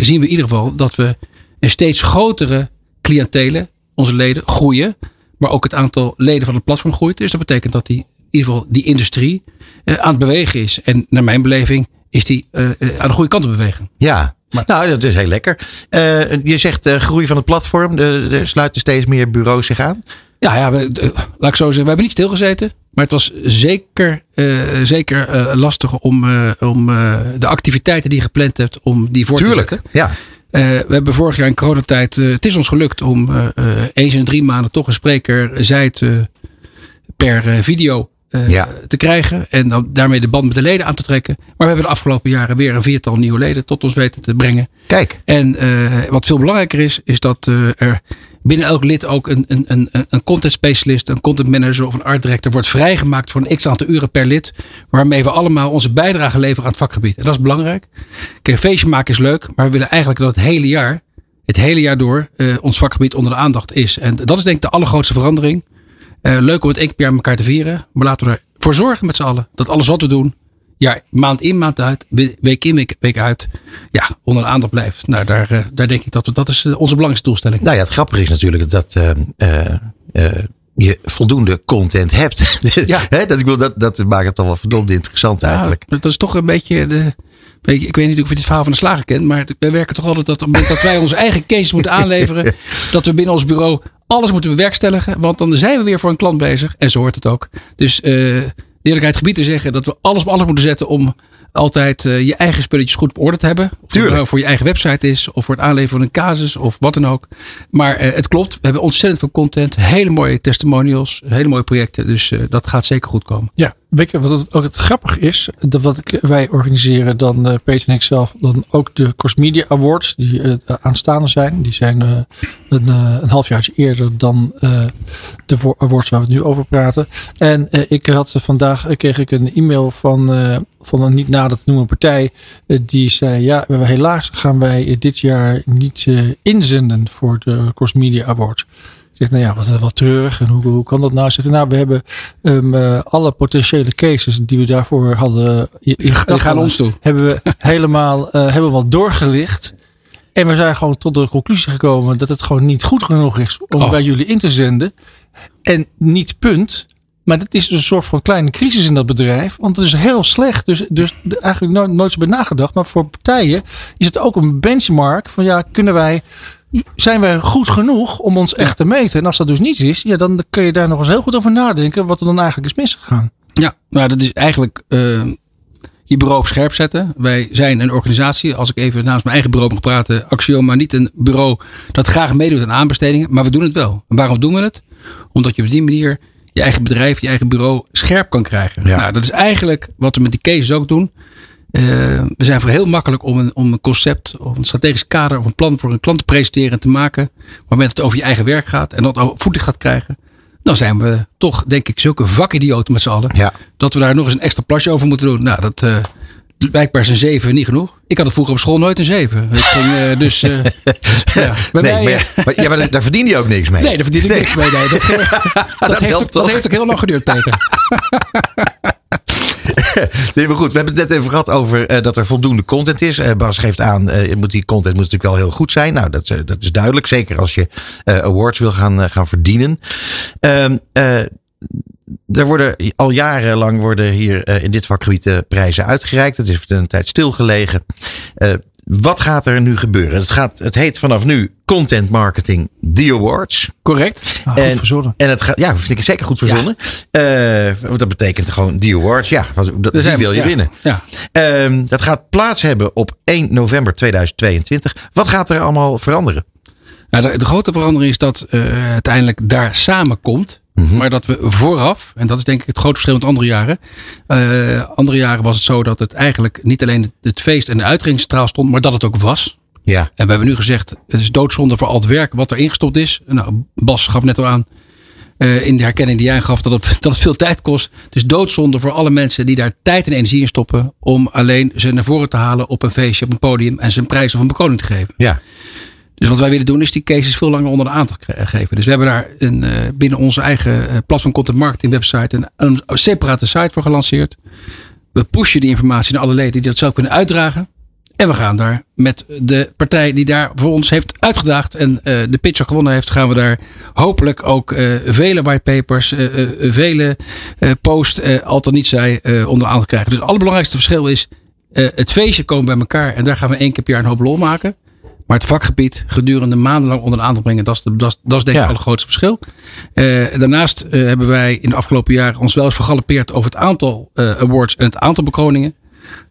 zien we in ieder geval dat we een steeds grotere cliëntelen, onze leden, groeien. Maar ook het aantal leden van het platform groeit. Dus dat betekent dat die, in ieder geval die industrie aan het bewegen is. En naar mijn beleving is die aan de goede kant op bewegen. ja. Nou, dat is heel lekker. Eh, je zegt eh, groei van het platform. Er er sluiten steeds meer bureaus zich aan. Ja, ja we, eh, laat ik zo zeggen. We hebben niet stilgezeten. Maar het was zeker, eh, zeker eh, lastig om, eh, om eh, de activiteiten die je gepland hebt, om die voor te zetten. Tuurlijk. Ja. Eh, we hebben vorig jaar in coronatijd, eh, het is ons gelukt om eh, eh, eens in drie maanden toch een spreker zij het eh, per eh, video eh, Ja. te krijgen. En dan daarmee de band met de leden aan te trekken. Maar we hebben de afgelopen jaren weer een viertal nieuwe leden tot ons weten te brengen. Kijk, En eh, wat veel belangrijker is, is dat eh, er binnen elk lid ook een, een, een, een content specialist, een content manager of een art director wordt vrijgemaakt voor een x aantal uren per lid. Waarmee we allemaal onze bijdrage leveren aan het vakgebied. En dat is belangrijk. Kijk, een feestje maken is leuk, maar we willen eigenlijk dat het hele jaar, het hele jaar door, ons vakgebied onder de aandacht is. En dat is denk ik de allergrootste verandering. Eh, leuk om het één keer per jaar met elkaar te vieren. Maar laten we ervoor zorgen met z'n allen dat alles wat we doen, ja, maand in, maand uit, we- week in, week, week uit, ja, onder de aandacht blijft. Nou, daar, eh, daar denk ik dat we, dat is eh, onze belangrijkste doelstelling. nou ja, het grappige is natuurlijk dat je voldoende content hebt. [laughs] Ja. Dat, ik wil, dat, dat maakt het toch wel verdomd interessant eigenlijk. Ja, dat is toch een beetje de. Ik weet niet of je dit verhaal van de slager kent, maar wij werken toch altijd dat dat wij onze eigen case moeten [laughs] aanleveren, dat we binnen ons bureau alles moeten bewerkstelligen, want dan zijn we weer voor een klant bezig en zo hoort het ook. Dus eh eerlijkheid gebied te zeggen dat we alles op alles moeten zetten om altijd eh, je eigen spulletjes goed op orde te hebben. Of het Tuurlijk. nou voor je eigen website is, of voor het aanleveren van een casus, of wat dan ook. Maar eh, het klopt, we hebben ontzettend veel content, hele mooie testimonials, hele mooie projecten, dus dat gaat zeker goed komen. Ja, weet wat het ook het grappig is? Dat wat ik, wij organiseren dan, eh, Peter en ik zelf, dan ook de Cross Media Awards die eh, aanstaande zijn. Die zijn eh, een, eh, een halfjaartje eerder dan eh, de awards waar we het nu over praten. En eh, ik had eh, vandaag eh, kreeg ik een e-mail van, eh, van een niet nader te noemen partij. eh, die zei, ja, helaas gaan wij eh, dit jaar niet eh, inzenden voor de Cross Media Awards. Ik zeg, nou ja, wat, wat treurig. En hoe, hoe kan dat nou? Zegt nou, we hebben ehm, eh, alle potentiële cases die we daarvoor hadden Die gaan ons toe. Hebben we [laughs] helemaal eh, hebben we wat doorgelicht. En we zijn gewoon tot de conclusie gekomen dat het gewoon niet goed genoeg is om Oh. bij jullie in te zenden. En niet punt. Maar het is dus een soort van kleine crisis in dat bedrijf. Want het is heel slecht. Dus, dus eigenlijk nooit, nooit zo bij nagedacht. Maar voor partijen is het ook een benchmark. Van ja, kunnen wij. Zijn wij goed genoeg om ons echt te meten? En als dat dus niet is, ja, dan kun je daar nog eens heel goed over nadenken. Wat er dan eigenlijk is misgegaan. Ja, nou dat is eigenlijk eh, je bureau op scherp zetten. Wij zijn een organisatie, als ik even namens mijn eigen bureau mag praten, Axioma, niet een bureau dat graag meedoet aan aanbestedingen, maar we doen het wel. En waarom doen we het? Omdat je op die manier je eigen bedrijf, je eigen bureau scherp kan krijgen. Ja. Nou, dat is eigenlijk wat we met die cases ook doen. Eh, we zijn voor heel makkelijk om een, om een concept of een strategisch kader of een plan voor een klant te presenteren en te maken. Maar op het over je eigen werk gaat en dat voetlicht gaat krijgen, dan zijn we toch, denk ik, zulke vakidioten met z'n allen. Ja. Dat we daar nog eens een extra plasje over moeten doen. Nou, dat eh, blijkbaar is een 7 niet genoeg. Ik had het vroeger op school nooit een 7. Ik ging, eh, dus eh, [laughs] ja, bij Nee, mij, maar, eh, ja, maar, ja, maar daar- verdien je ook niks mee. nee, daar verdien ik niks mee. Nee, dat, [laughs] dat, heeft ook, dat heeft ook heel lang geduurd, Peter. [laughs] Nee, maar goed, we hebben het net even gehad over dat er voldoende content is. Bas geeft aan, moet die content moet natuurlijk wel heel goed zijn. Nou, dat, is, dat is duidelijk. Zeker als je awards wil gaan, gaan verdienen. Ehm, eh, er worden al jarenlang worden hier eh, in dit vakgebied eh, prijzen uitgereikt. Het is een tijd stilgelegen. Eh, wat gaat er nu gebeuren? Het, gaat, het heet vanaf nu Content Marketing The Awards. Correct. Nou, goed En- verzonnen. En het gaat, ja, vind ik zeker goed verzonnen. Eh, want dat betekent gewoon The Awards. Ja, wat- dat, die wil je ja. winnen. Ja. Ehm, dat gaat plaats hebben op 1 november 2022. Wat gaat er allemaal veranderen? Nou, de, de grote verandering is dat eh uiteindelijk daar samenkomt. Mhm. Maar dat we vooraf, en dat is denk ik het grote verschil met andere jaren. eh, andere jaren was het zo dat het eigenlijk niet alleen het, feest en de uitgangstraal stond, maar dat het ook was. Ja, En we hebben nu gezegd, het is doodzonde voor al het werk wat er ingestopt is. Nou, Bas gaf net al aan, eh, in de herkenning die jij gaf, dat het, [laughs] dat het veel tijd kost. Het is doodzonde voor alle mensen die daar tijd en energie in stoppen. Om alleen ze naar voren te halen op een feestje, op een podium. En ze een prijs of een bekroning te geven. ja. Dus wat wij willen doen is die cases veel langer onder de aandacht kre- geven. Dus we hebben daar een, eh, binnen onze eigen eh, platform content marketing website een, een separate site voor gelanceerd. We pushen die informatie naar alle leden die dat zelf kunnen uitdragen. En we gaan daar met de partij die daar voor ons heeft uitgedaagd en eh, de pitch al gewonnen heeft, gaan we daar hopelijk ook eh, vele whitepapers, eh eh, vele eh post, eh, al dan niet zij, eh, onder de aandacht krijgen. Dus het allerbelangrijkste verschil is, eh, het feestje komen bij elkaar en daar gaan we één keer per jaar een hoop lol maken. Maar het vakgebied gedurende maandenlang onder de aandacht brengen, dat is, de, dat is, dat is denk ik Ja. het allergrootste verschil. Eh, daarnaast eh, hebben wij in de afgelopen jaren ons wel eens vergalopeerd over het aantal eh, awards en het aantal bekroningen.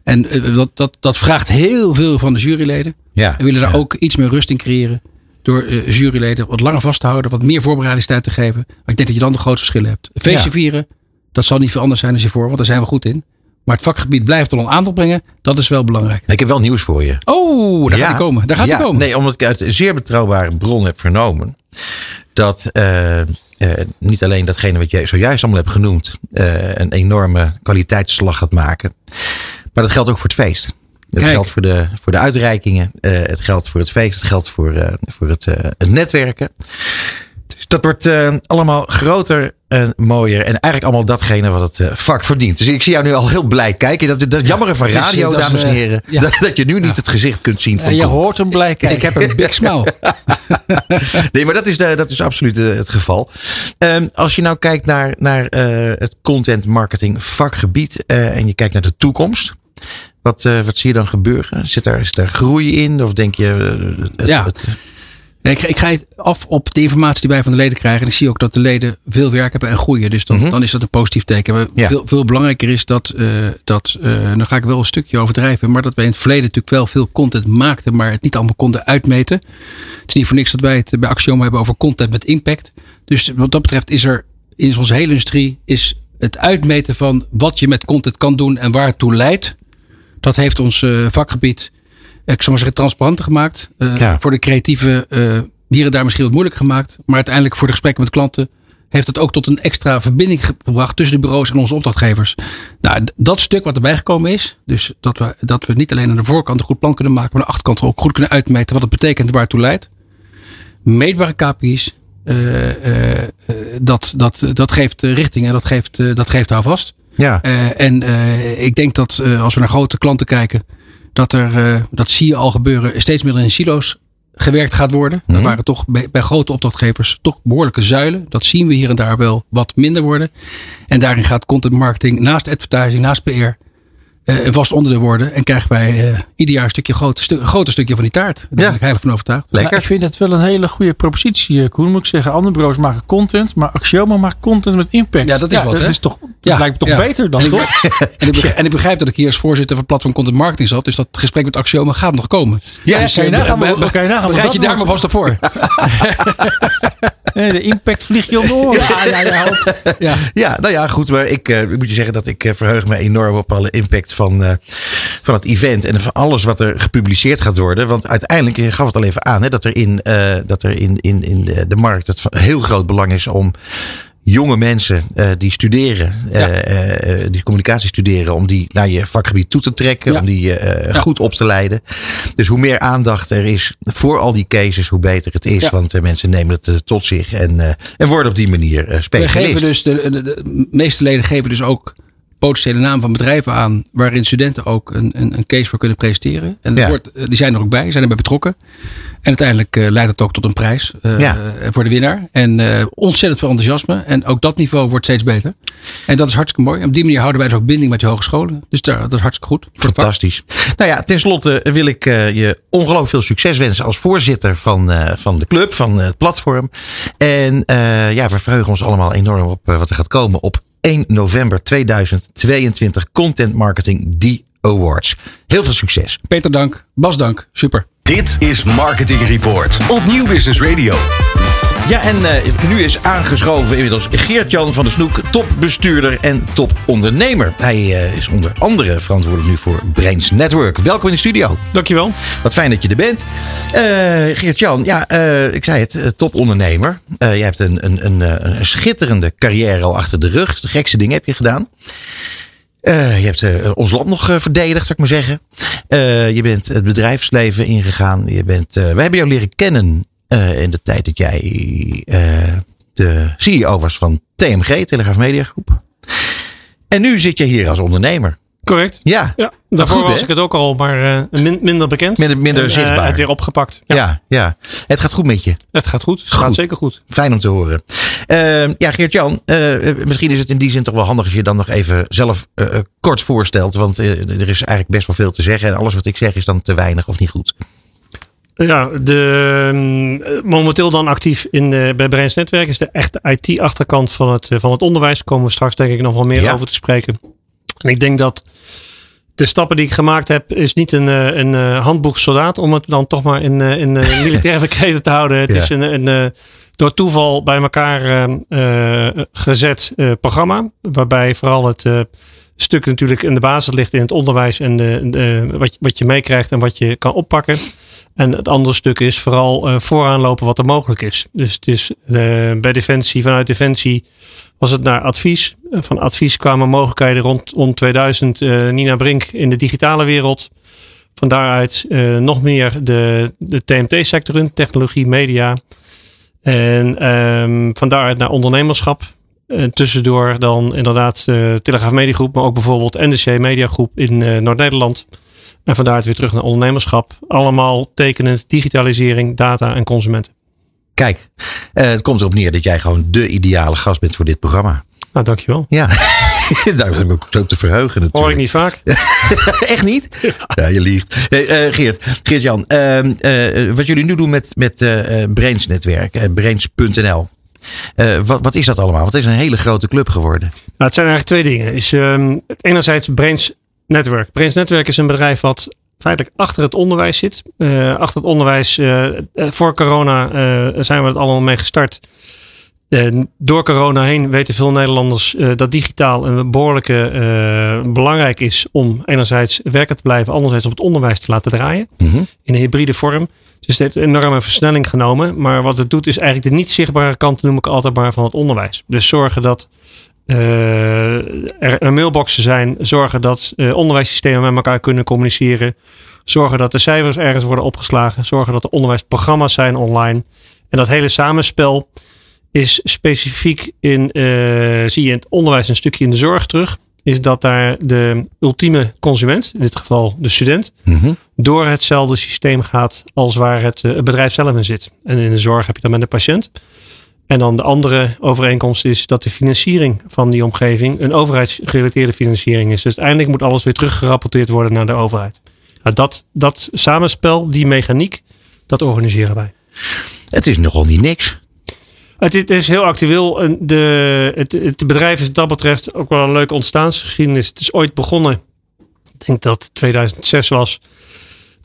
En dat, dat, dat vraagt heel veel van de juryleden. ja. We willen daar Ja. ook iets meer rust in creëren. Door juryleden wat langer vast te houden, wat meer voorbereidingstijd te geven. Maar ik denk dat je dan de grootste verschillen hebt. Feestje Ja. vieren Dat zal niet veel anders zijn als hiervoor, want daar zijn we goed in. Maar het vakgebied blijft tot een aantal brengen. Dat is wel belangrijk. Ik heb wel nieuws voor je. Oh, daar gaat hij komen. Daar gaat ja, hij komen. Nee, omdat ik uit een zeer betrouwbare bron heb vernomen. Dat eh, eh, niet alleen datgene wat jij zojuist allemaal hebt genoemd. eh, een enorme kwaliteitsslag gaat maken. Maar dat geldt ook voor het feest. Het Kijk. geldt voor de, voor de uitreikingen. het geldt voor het feest. Het geldt voor, voor het, het netwerken. Dus dat wordt allemaal groter en mooier. En eigenlijk allemaal datgene wat het eh, vak verdient. Dus ik zie jou nu al heel blij kijken. Dat, dat jammer van radio, is, dames en eh, heren. ja. Dat, dat je nu niet het gezicht kunt zien van je Koen. hoort hem blij kijken. Ik heb een [laughs] big smile. [laughs] Nee, maar dat is, de, dat is absoluut eh, het geval. Ehm, als je nou kijkt naar, naar het content marketing vakgebied en je kijkt naar de toekomst. Wat, wat zie je dan gebeuren? Zit daar, zit daar groei in? Of denk je. het- Ja. het- Ik, ik ga af op de informatie die wij van de leden krijgen. En ik zie ook dat de leden veel werk hebben en groeien. Dus dan, Mhm. dan is dat een positief teken. Maar Ja. veel, veel belangrijker is dat, eh, dat eh, dan ga ik wel een stukje overdrijven. Maar dat wij in het verleden natuurlijk wel veel content maakten. Maar het niet allemaal konden uitmeten. Het is niet voor niks dat wij het bij Axioma hebben over content met impact. Dus wat dat betreft is er in onze hele industrie is het uitmeten van wat je met content kan doen en waar het toe leidt. Dat heeft ons eh, vakgebied, ik zou maar zeggen, transparanter gemaakt. Eh, Ja. Voor de creatieve eh, hier en daar misschien wat moeilijk gemaakt. Maar uiteindelijk voor de gesprekken met klanten heeft het ook tot een extra verbinding gebracht tussen de bureaus en onze opdrachtgevers. Nou, dat stuk wat erbij gekomen is, dus dat we, dat we niet alleen aan de voorkant een goed plan kunnen maken, maar aan de achterkant ook goed kunnen uitmeten wat het betekent en waar het toe leidt. Meetbare KPI's, eh, eh, eh, dat, dat, dat geeft eh, richting en dat geeft, eh, dat geeft houvast. ja. Eh, en eh, ik denk dat eh, als we naar grote klanten kijken, dat er, eh, dat zie je al gebeuren, steeds meer in silo's gewerkt gaat worden. Mhm. Er waren toch bij, bij grote opdrachtgevers toch behoorlijke zuilen. Dat zien we hier en daar wel wat minder worden. En daarin gaat content marketing naast advertising, naast PR eh, een vast onderdeel worden. En krijgen wij eh, ieder jaar een stukje groot, stu- een groter stukje van die taart. Daar Ja. ben ik heilig van overtuigd. Lekker. Nou, ik vind het wel een hele goede propositie, eh, Koen. Moet ik zeggen, andere bureaus maken content, maar Axioma maakt content met impact. Ja, dat is wat, Dat, hè? is toch, dat Ja, lijkt me toch ja. beter dan, En ik, toch? [laughs] en, ik begrijp, en ik begrijp dat ik hier als voorzitter van Platform Content Marketing zat. Dus dat gesprek met Axioma gaat nog komen. Ja, dus, kan je nagaan, bereid dat je daar maar vast op voor. [laughs] Nee, de impact vliegt je om de oren. Ja, ja, ja. hoop. ja. Ja, nou ja, goed. Maar ik, eh, ik moet je zeggen dat ik eh, verheug me enorm op alle impact van, eh, van het event. En van alles wat er gepubliceerd gaat worden. Want uiteindelijk, je gaf het al even aan, hè, dat er in, eh, dat er in, in, in de, de markt het heel groot belang is om jonge mensen eh, die studeren, eh, Ja. eh, die communicatie studeren, om die naar je vakgebied toe te trekken, Ja. om die Ja. goed op te leiden. Dus hoe meer aandacht er is voor al die cases, hoe beter het is. Want mensen nemen het tot zich en, en worden op die manier eh We specialist. geven dus, de, de, de meeste leden geven dus ook potentiële namen van bedrijven aan. Waarin studenten ook een, een, een case voor kunnen presenteren. En Ja. wordt, eh, die zijn er ook bij, zijn erbij betrokken. En uiteindelijk eh, leidt het ook tot een prijs eh, Ja. voor de winnaar. En ontzettend veel enthousiasme. En ook dat niveau wordt steeds beter. En dat is hartstikke mooi. En op die manier houden wij dus ook binding met de hogescholen. Dus daar, dat is hartstikke goed. Fantastisch. Nou ja, tenslotte wil ik je ongelooflijk veel succes wensen als voorzitter van, van de club, van het platform. En ja, we verheugen ons allemaal enorm op wat er gaat komen op 1 november 2022 Content Marketing D Awards. Heel veel succes. Peter dank. Bas dank. Super. Dit is Marketing Report op Nieuw Business Radio. Ja, en eh, nu is aangeschoven inmiddels Geert-Jan van der Snoek, topbestuurder en topondernemer. Hij eh, is onder andere verantwoordelijk nu voor Brains Network. Welkom in de studio. Dankjewel. Wat fijn dat je er bent. Eh, Geert-Jan, ja, ik zei het, topondernemer. Je hebt een, een, een, een schitterende carrière al achter de rug. De gekste dingen heb je gedaan. Je hebt ons land nog verdedigd, zou ik maar zeggen. Je bent het bedrijfsleven ingegaan. Je bent, wij hebben jou leren kennen eh, in de tijd dat jij eh, de CEO was van TMG, Telegraaf Media Groep. En nu zit je hier als ondernemer. Correct. Ja, Ja, daarvoor goed, was ik het ook al, maar eh, min- minder bekend. Minder- minder En, zichtbaar. het weer opgepakt. Ja, ja. ja, Het gaat goed met je. Het gaat goed. Het Goed. gaat zeker goed. Fijn om te horen. Eh, ja, Geert-Jan, misschien is het in die zin toch wel handig als je dan nog even zelf kort voorstelt. Want er is eigenlijk best wel veel te zeggen. En alles wat ik zeg is dan te weinig of niet goed. Ja, de, mm, eh, momenteel dan actief in de, bij Brains Netwerk is de echte IT-achterkant van het, eh, van het onderwijs. Daar komen we straks denk ik nog wel meer Ja. over te spreken. En ik denk dat de stappen die ik gemaakt heb, is niet een, eh, een eh, handboek soldaat, om het dan toch maar in, in [laughs] militaire verkreten te houden. Het Ja. is een, een, door toeval bij elkaar eh, eh, gezet programma. Waarbij vooral het stuk natuurlijk in de basis ligt in het onderwijs en de, de, wat, wat je meekrijgt en wat je kan oppakken. En het andere stuk is vooral eh, vooraan lopen wat er mogelijk is. Dus het is eh, bij Defensie, vanuit Defensie was het naar advies. Eh, Van advies kwamen mogelijkheden rond, rond 2000 eh, Nina Brink in de digitale wereld. Van daaruit nog meer de, de TMT-sector in, technologie, media. En ehm, van daaruit naar ondernemerschap. En tussendoor dan inderdaad de Telegraaf Mediagroep, maar ook bijvoorbeeld NDC Mediagroep in Noord-Nederland. En van daaruit weer terug naar ondernemerschap. Allemaal tekenend digitalisering, data en consumenten. Kijk, eh, het komt erop neer dat jij gewoon de ideale gast bent voor dit programma. Nou, dankjewel. Ja, [laughs] daar ben ik ook zo te verheugen natuurlijk. Hoor ik niet vaak. [laughs] Echt niet? Ja, je liegt. Hey, eh, Geert, Geert-Jan, ehm, eh, wat jullie nu doen met, met Brains Netwerk, eh, Brains.nl. Wat, wat is dat allemaal? Het is een hele grote club geworden. Nou, het zijn eigenlijk twee dingen. Is, ehm, enerzijds Brains Network. Brains Network is een bedrijf wat feitelijk achter het onderwijs zit. Eh, achter het onderwijs, eh, eh, voor corona zijn we het allemaal mee gestart. En door corona heen weten veel Nederlanders dat digitaal een behoorlijke eh, belangrijk is om enerzijds werken te blijven, anderzijds om het onderwijs te laten draaien in een hybride vorm. Dus het heeft een enorme versnelling genomen. Maar wat het doet is eigenlijk de niet zichtbare kant, noem ik altijd maar, van het onderwijs. Dus zorgen dat er er mailboxen zijn. Zorgen dat eh, onderwijssystemen met elkaar kunnen communiceren. Zorgen dat de cijfers ergens worden opgeslagen. Zorgen dat er onderwijsprogramma's zijn online. En dat hele samenspel is specifiek in, eh, zie je in het onderwijs een stukje in de zorg terug. Is dat daar de ultieme consument, in dit geval de student, door hetzelfde systeem gaat als waar het, eh, het bedrijf zelf in zit. En in de zorg heb je dan met de patiënt. En dan de andere overeenkomst is dat de financiering van die omgeving een overheidsgerelateerde financiering is. Dus uiteindelijk moet alles weer teruggerapporteerd worden naar de overheid. Nou, dat, dat samenspel, die mechaniek, dat organiseren wij. Het is nogal niet niks. Het, is- het is heel actueel. De, het, het bedrijf is wat dat betreft ook wel een leuke ontstaansgeschiedenis. Het is ooit begonnen, ik denk dat het 2006 was,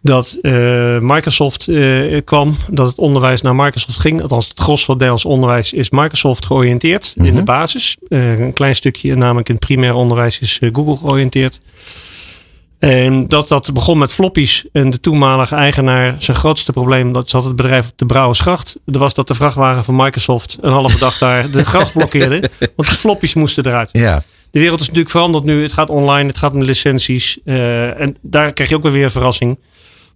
dat eh, Microsoft eh, kwam, dat het onderwijs naar Microsoft ging. Althans, het gros van het Nederlands onderwijs is Microsoft georiënteerd in de basis. Eh, een klein stukje, namelijk in het primair onderwijs, is Google georiënteerd. En dat, dat begon met floppies. En de toenmalige eigenaar, zijn grootste probleem, dat zat het bedrijf op de Brouwersgracht. Er was dat de vrachtwagen van Microsoft een halve dag daar de gracht [laughs] blokkeerde. Want de floppies moesten eruit. Ja. De wereld is natuurlijk veranderd nu. Het gaat online, het gaat met licenties. En daar krijg je ook weer weer een verrassing.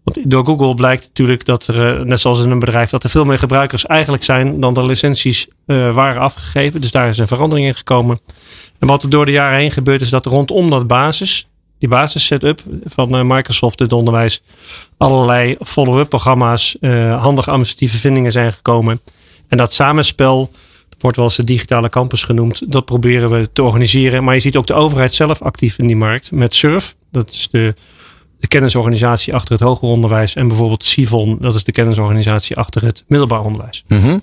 Want door Google blijkt natuurlijk dat er, eh, net zoals in een bedrijf, dat er veel meer gebruikers eigenlijk zijn dan de licenties eh, waren afgegeven. Dus daar is een verandering in gekomen. En wat er door de jaren heen gebeurt, is dat rondom dat basis, die basis setup van eh, Microsoft in het onderwijs, allerlei follow-up programma's, eh, handige administratieve vindingen zijn gekomen. En dat samenspel, wordt wel eens de digitale campus genoemd, dat proberen we te organiseren. Maar je ziet ook de overheid zelf actief in die markt met SURF. Dat is de, de kennisorganisatie achter het hoger onderwijs. En bijvoorbeeld Sivon, dat is de kennisorganisatie achter het middelbaar onderwijs. Mhm.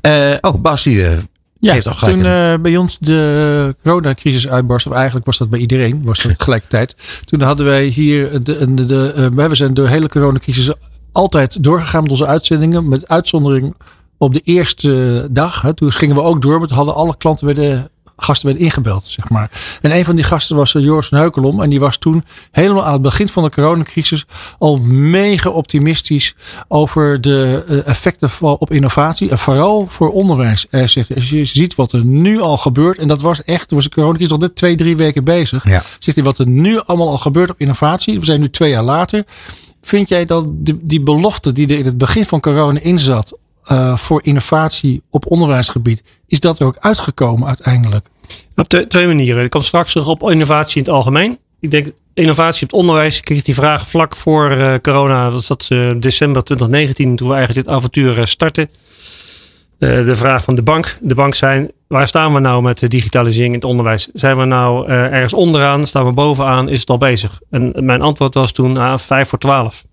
Eh, oh, Bas, die eh, Ja, heeft al gelijk. toen eh, bij ons de coronacrisis uitbarst, of eigenlijk was dat bij iedereen, was dat [laughs] tegelijkertijd. Toen hadden wij hier, de, de, de, de, we zijn door de hele coronacrisis altijd doorgegaan met onze uitzendingen, met uitzondering op de eerste dag. Hè, toen gingen we ook door, toen hadden alle klanten werden, gasten werden ingebeld, zeg maar. En een van die gasten was eh, Joris van Heukelom. En die was toen helemaal aan het begin van de coronacrisis al mega optimistisch over de eh, effecten op innovatie. En vooral voor onderwijs. Er zegt, als je ziet wat er nu al gebeurt. En dat was echt, toen was de coronacrisis nog net twee, drie weken bezig. Ja. Zegt hij wat er nu allemaal al gebeurt op innovatie. We zijn nu twee jaar later. Vind jij dat die, die belofte die er in het begin van corona in zat. Eh, voor innovatie op onderwijsgebied. Is dat er ook uitgekomen uiteindelijk? Op twee, manieren. Ik kom straks terug op innovatie in het algemeen. Ik denk innovatie op het onderwijs. Ik kreeg die vraag vlak voor eh, corona. Was dat eh, december 2019 toen we eigenlijk dit avontuur startten. De vraag van de bank. De bank zijn, waar staan we nou met de digitalisering in het onderwijs? Zijn we nou ergens onderaan? Staan we bovenaan? Is het al bezig? En mijn antwoord was toen ah, vijf voor twaalf.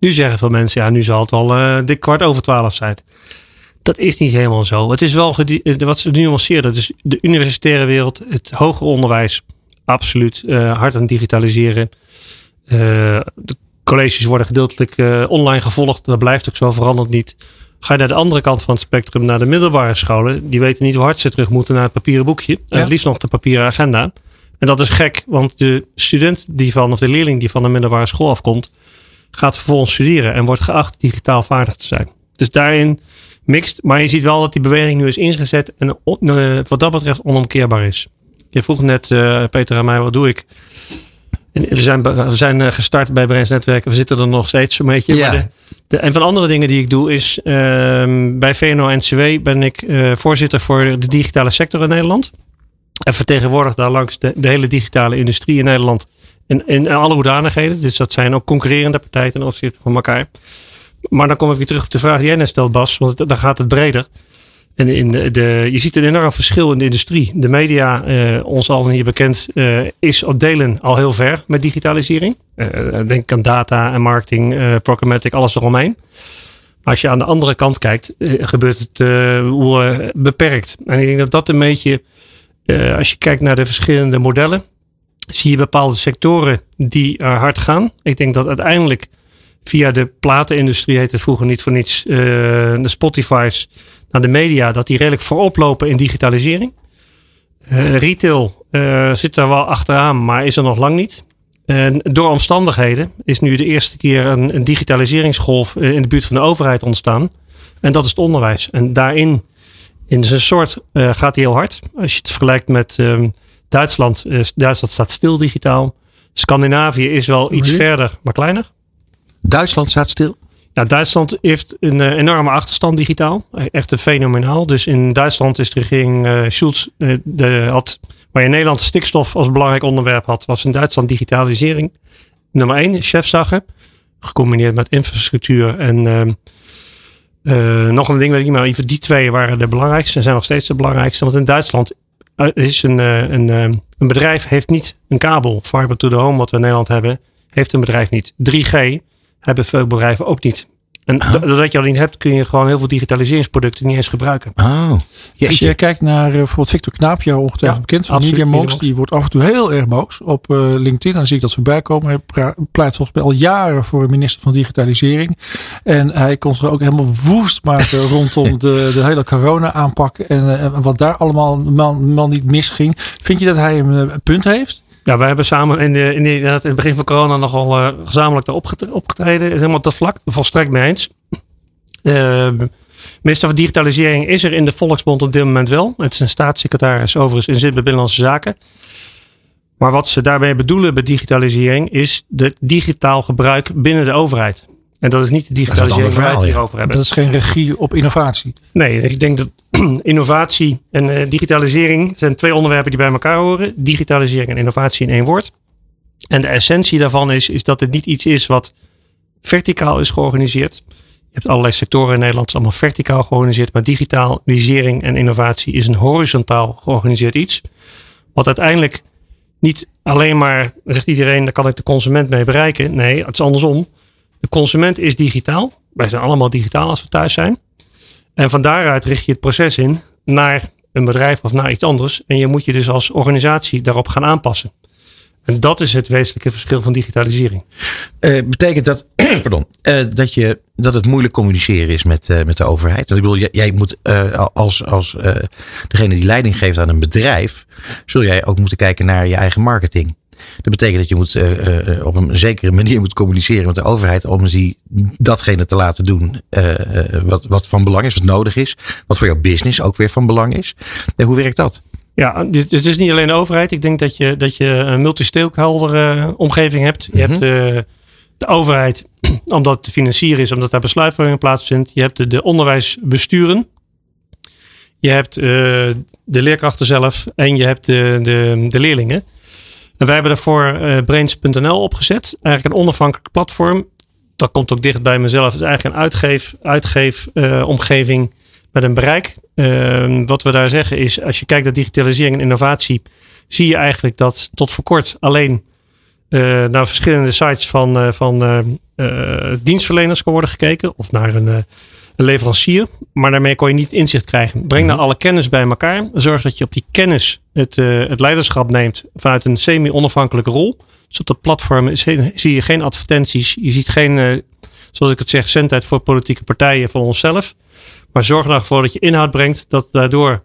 Nu zeggen veel mensen, ja, nu zal het al eh, dik kwart over twaalf zijn. Dat is niet helemaal zo. Het is wel eh, wat ze nuanceerden. Dus de universitaire wereld, het hoger onderwijs, absoluut eh, hard aan het digitaliseren. De colleges worden gedeeltelijk online gevolgd. Dat blijft ook zo, verandert niet. Ga je naar de andere kant van het spectrum, naar de middelbare scholen. Die weten niet hoe hard ze terug moeten naar het papieren boekje. En Ja. het liefst nog de papieren agenda. En dat is gek, want de student die van, of de leerling die van de middelbare school afkomt, gaat vervolgens studeren en wordt geacht digitaal vaardig te zijn. Dus daarin mixt. Maar je ziet wel dat die beweging nu is ingezet en eh, wat dat betreft onomkeerbaar is. Je vroeg net, eh, Peter aan mij, wat doe ik? En we zijn, we zijn eh, gestart bij Breins Netwerken. We zitten er nog steeds een beetje. Ja. De, de, en van andere dingen die ik doe is... ehm, bij VNO-NCW ben ik voorzitter voor de digitale sector in Nederland. En vertegenwoordig daar langs de, de hele digitale industrie in Nederland. In, in alle hoedanigheden. Dus dat zijn ook concurrerende partijen ten opzichte van elkaar. Maar dan kom ik weer terug op de vraag die jij net stelt, Bas. Want dan gaat het breder. En in de, de, je ziet een enorm verschil in de industrie. De media, eh, ons al hier bekend, eh, is op delen al heel ver met digitalisering. Eh, denk aan data en marketing, programmatic, alles eromheen. Maar als je aan de andere kant kijkt, gebeurt het beperkt. En ik denk dat dat een beetje, als je kijkt naar de verschillende modellen, zie je bepaalde sectoren die er hard gaan. Ik denk dat uiteindelijk via de platenindustrie, heet het vroeger niet voor niets, eh, de Spotify's, naar de media, dat die redelijk voorop lopen in digitalisering. Eh, retail zit daar wel achteraan, maar is er nog lang niet. En door omstandigheden is nu de eerste keer een, digitaliseringsgolf in de buurt van de overheid ontstaan. En dat is het onderwijs. En daarin, in zijn soort, gaat hij heel hard. Als je het vergelijkt met ehm, Duitsland, eh, Duitsland staat stil digitaal. Scandinavië is wel iets verder, maar kleiner. Duitsland staat stil. Ja, Duitsland heeft een eh, enorme achterstand digitaal. Eh, Echt een fenomenaal. Dus in Duitsland is de regering eh Schulz, de, had, waar je in Nederland stikstof als belangrijk onderwerp had, was in Duitsland digitalisering. Nummer één, chefzagger. Gecombineerd met infrastructuur en ehm, eh, nog een ding weet ik. Even die twee waren de belangrijkste en zijn nog steeds de belangrijkste. Want in Duitsland eh, is een, eh, een, eh, een bedrijf heeft niet een kabel. Fiber to the home, wat we in Nederland hebben, heeft een bedrijf niet. 3G hebben veel bedrijven ook niet. En doordat je dat niet hebt, kun je gewoon heel veel digitaliseringsproducten niet eens gebruiken. Oh, Als je kijkt naar eh, bijvoorbeeld Victor Knaap, jou ongetwijfeld Ja, bekend van Media Monks, die wordt af en toe heel erg boos op eh, LinkedIn. Dan zie ik dat ze voorbij komen. Hij pleit volgens mij al jaren voor een minister van Digitalisering. En hij kon zich ook helemaal woest maken [laughs] rondom de, de hele corona-aanpak en, eh, en wat daar allemaal man, man niet misging. Vind je dat hij een punt heeft? Ja, wij hebben samen in, de, in, het begin van corona nogal eh, gezamenlijk daar opgetre- opgetreden. Is helemaal dat vlak. Volstrekt mee eens. Minister van Digitalisering is er in de Volksbond op dit moment wel. Het is een staatssecretaris overigens in zit bij Binnenlandse Zaken. Maar wat ze daarbij bedoelen bij digitalisering is de digitaal gebruik binnen de overheid. En dat is niet de digitalisering waar we het hier over hebben. Dat is geen regie op innovatie. Nee, ik denk dat [clears throat] innovatie en eh, digitalisering zijn twee onderwerpen die bij elkaar horen. Digitalisering en innovatie in één woord. En de essentie daarvan is, is dat het niet iets is wat verticaal is georganiseerd. Je hebt allerlei sectoren in Nederland, allemaal verticaal georganiseerd. Maar digitalisering en innovatie is een horizontaal georganiseerd iets. Wat uiteindelijk niet alleen maar, zegt iedereen, daar kan ik de consument mee bereiken. Nee, het is andersom. De consument is digitaal. Wij zijn allemaal digitaal als we thuis zijn. En van daaruit richt je het proces in naar een bedrijf of naar iets anders. En je moet je dus als organisatie daarop gaan aanpassen. En dat is het wezenlijke verschil van digitalisering. Eh, betekent dat, [clears throat] pardon, eh, dat, je, dat het moeilijk communiceren is met, eh, met de overheid? Want ik bedoel, jij, jij moet als, als degene die leiding geeft aan een bedrijf, zul jij ook moeten kijken naar je eigen marketing. Dat betekent dat je moet, eh, eh, op een zekere manier moet communiceren met de overheid om die, datgene te laten doen eh, eh, wat, wat van belang is, wat nodig is. Wat voor jouw business ook weer van belang is. En hoe werkt dat? Ja, het is niet alleen de overheid. Ik denk dat je, dat je een multi-stakeholder eh, omgeving hebt. Je hebt eh, de overheid, [clears throat] omdat het te financieren is, omdat daar besluitvorming plaatsvindt. Je hebt de, de onderwijsbesturen. Je hebt eh, de leerkrachten zelf en je hebt de, de, de leerlingen. En wij hebben daarvoor eh Brains.nl opgezet. Eigenlijk een onafhankelijk platform. Dat komt ook dicht bij mezelf. Het is eigenlijk een uitgeef, uitgeef eh, omgeving met een bereik. Eh, wat we daar zeggen is, als je kijkt naar digitalisering en innovatie, zie je eigenlijk dat tot voor kort alleen eh, naar verschillende sites van, van dienstverleners kon worden gekeken. Of naar een, een leverancier. Maar daarmee kon je niet inzicht krijgen. Breng nou alle kennis bij elkaar. Zorg dat je op die kennis het, eh, het leiderschap neemt vanuit een semi-onafhankelijke rol. Dus op dat platform is- zie je geen advertenties. Je ziet geen, eh, zoals ik het zeg, zendtijd voor politieke partijen voor onszelf. Maar zorg er nou dat je inhoud brengt. Dat daardoor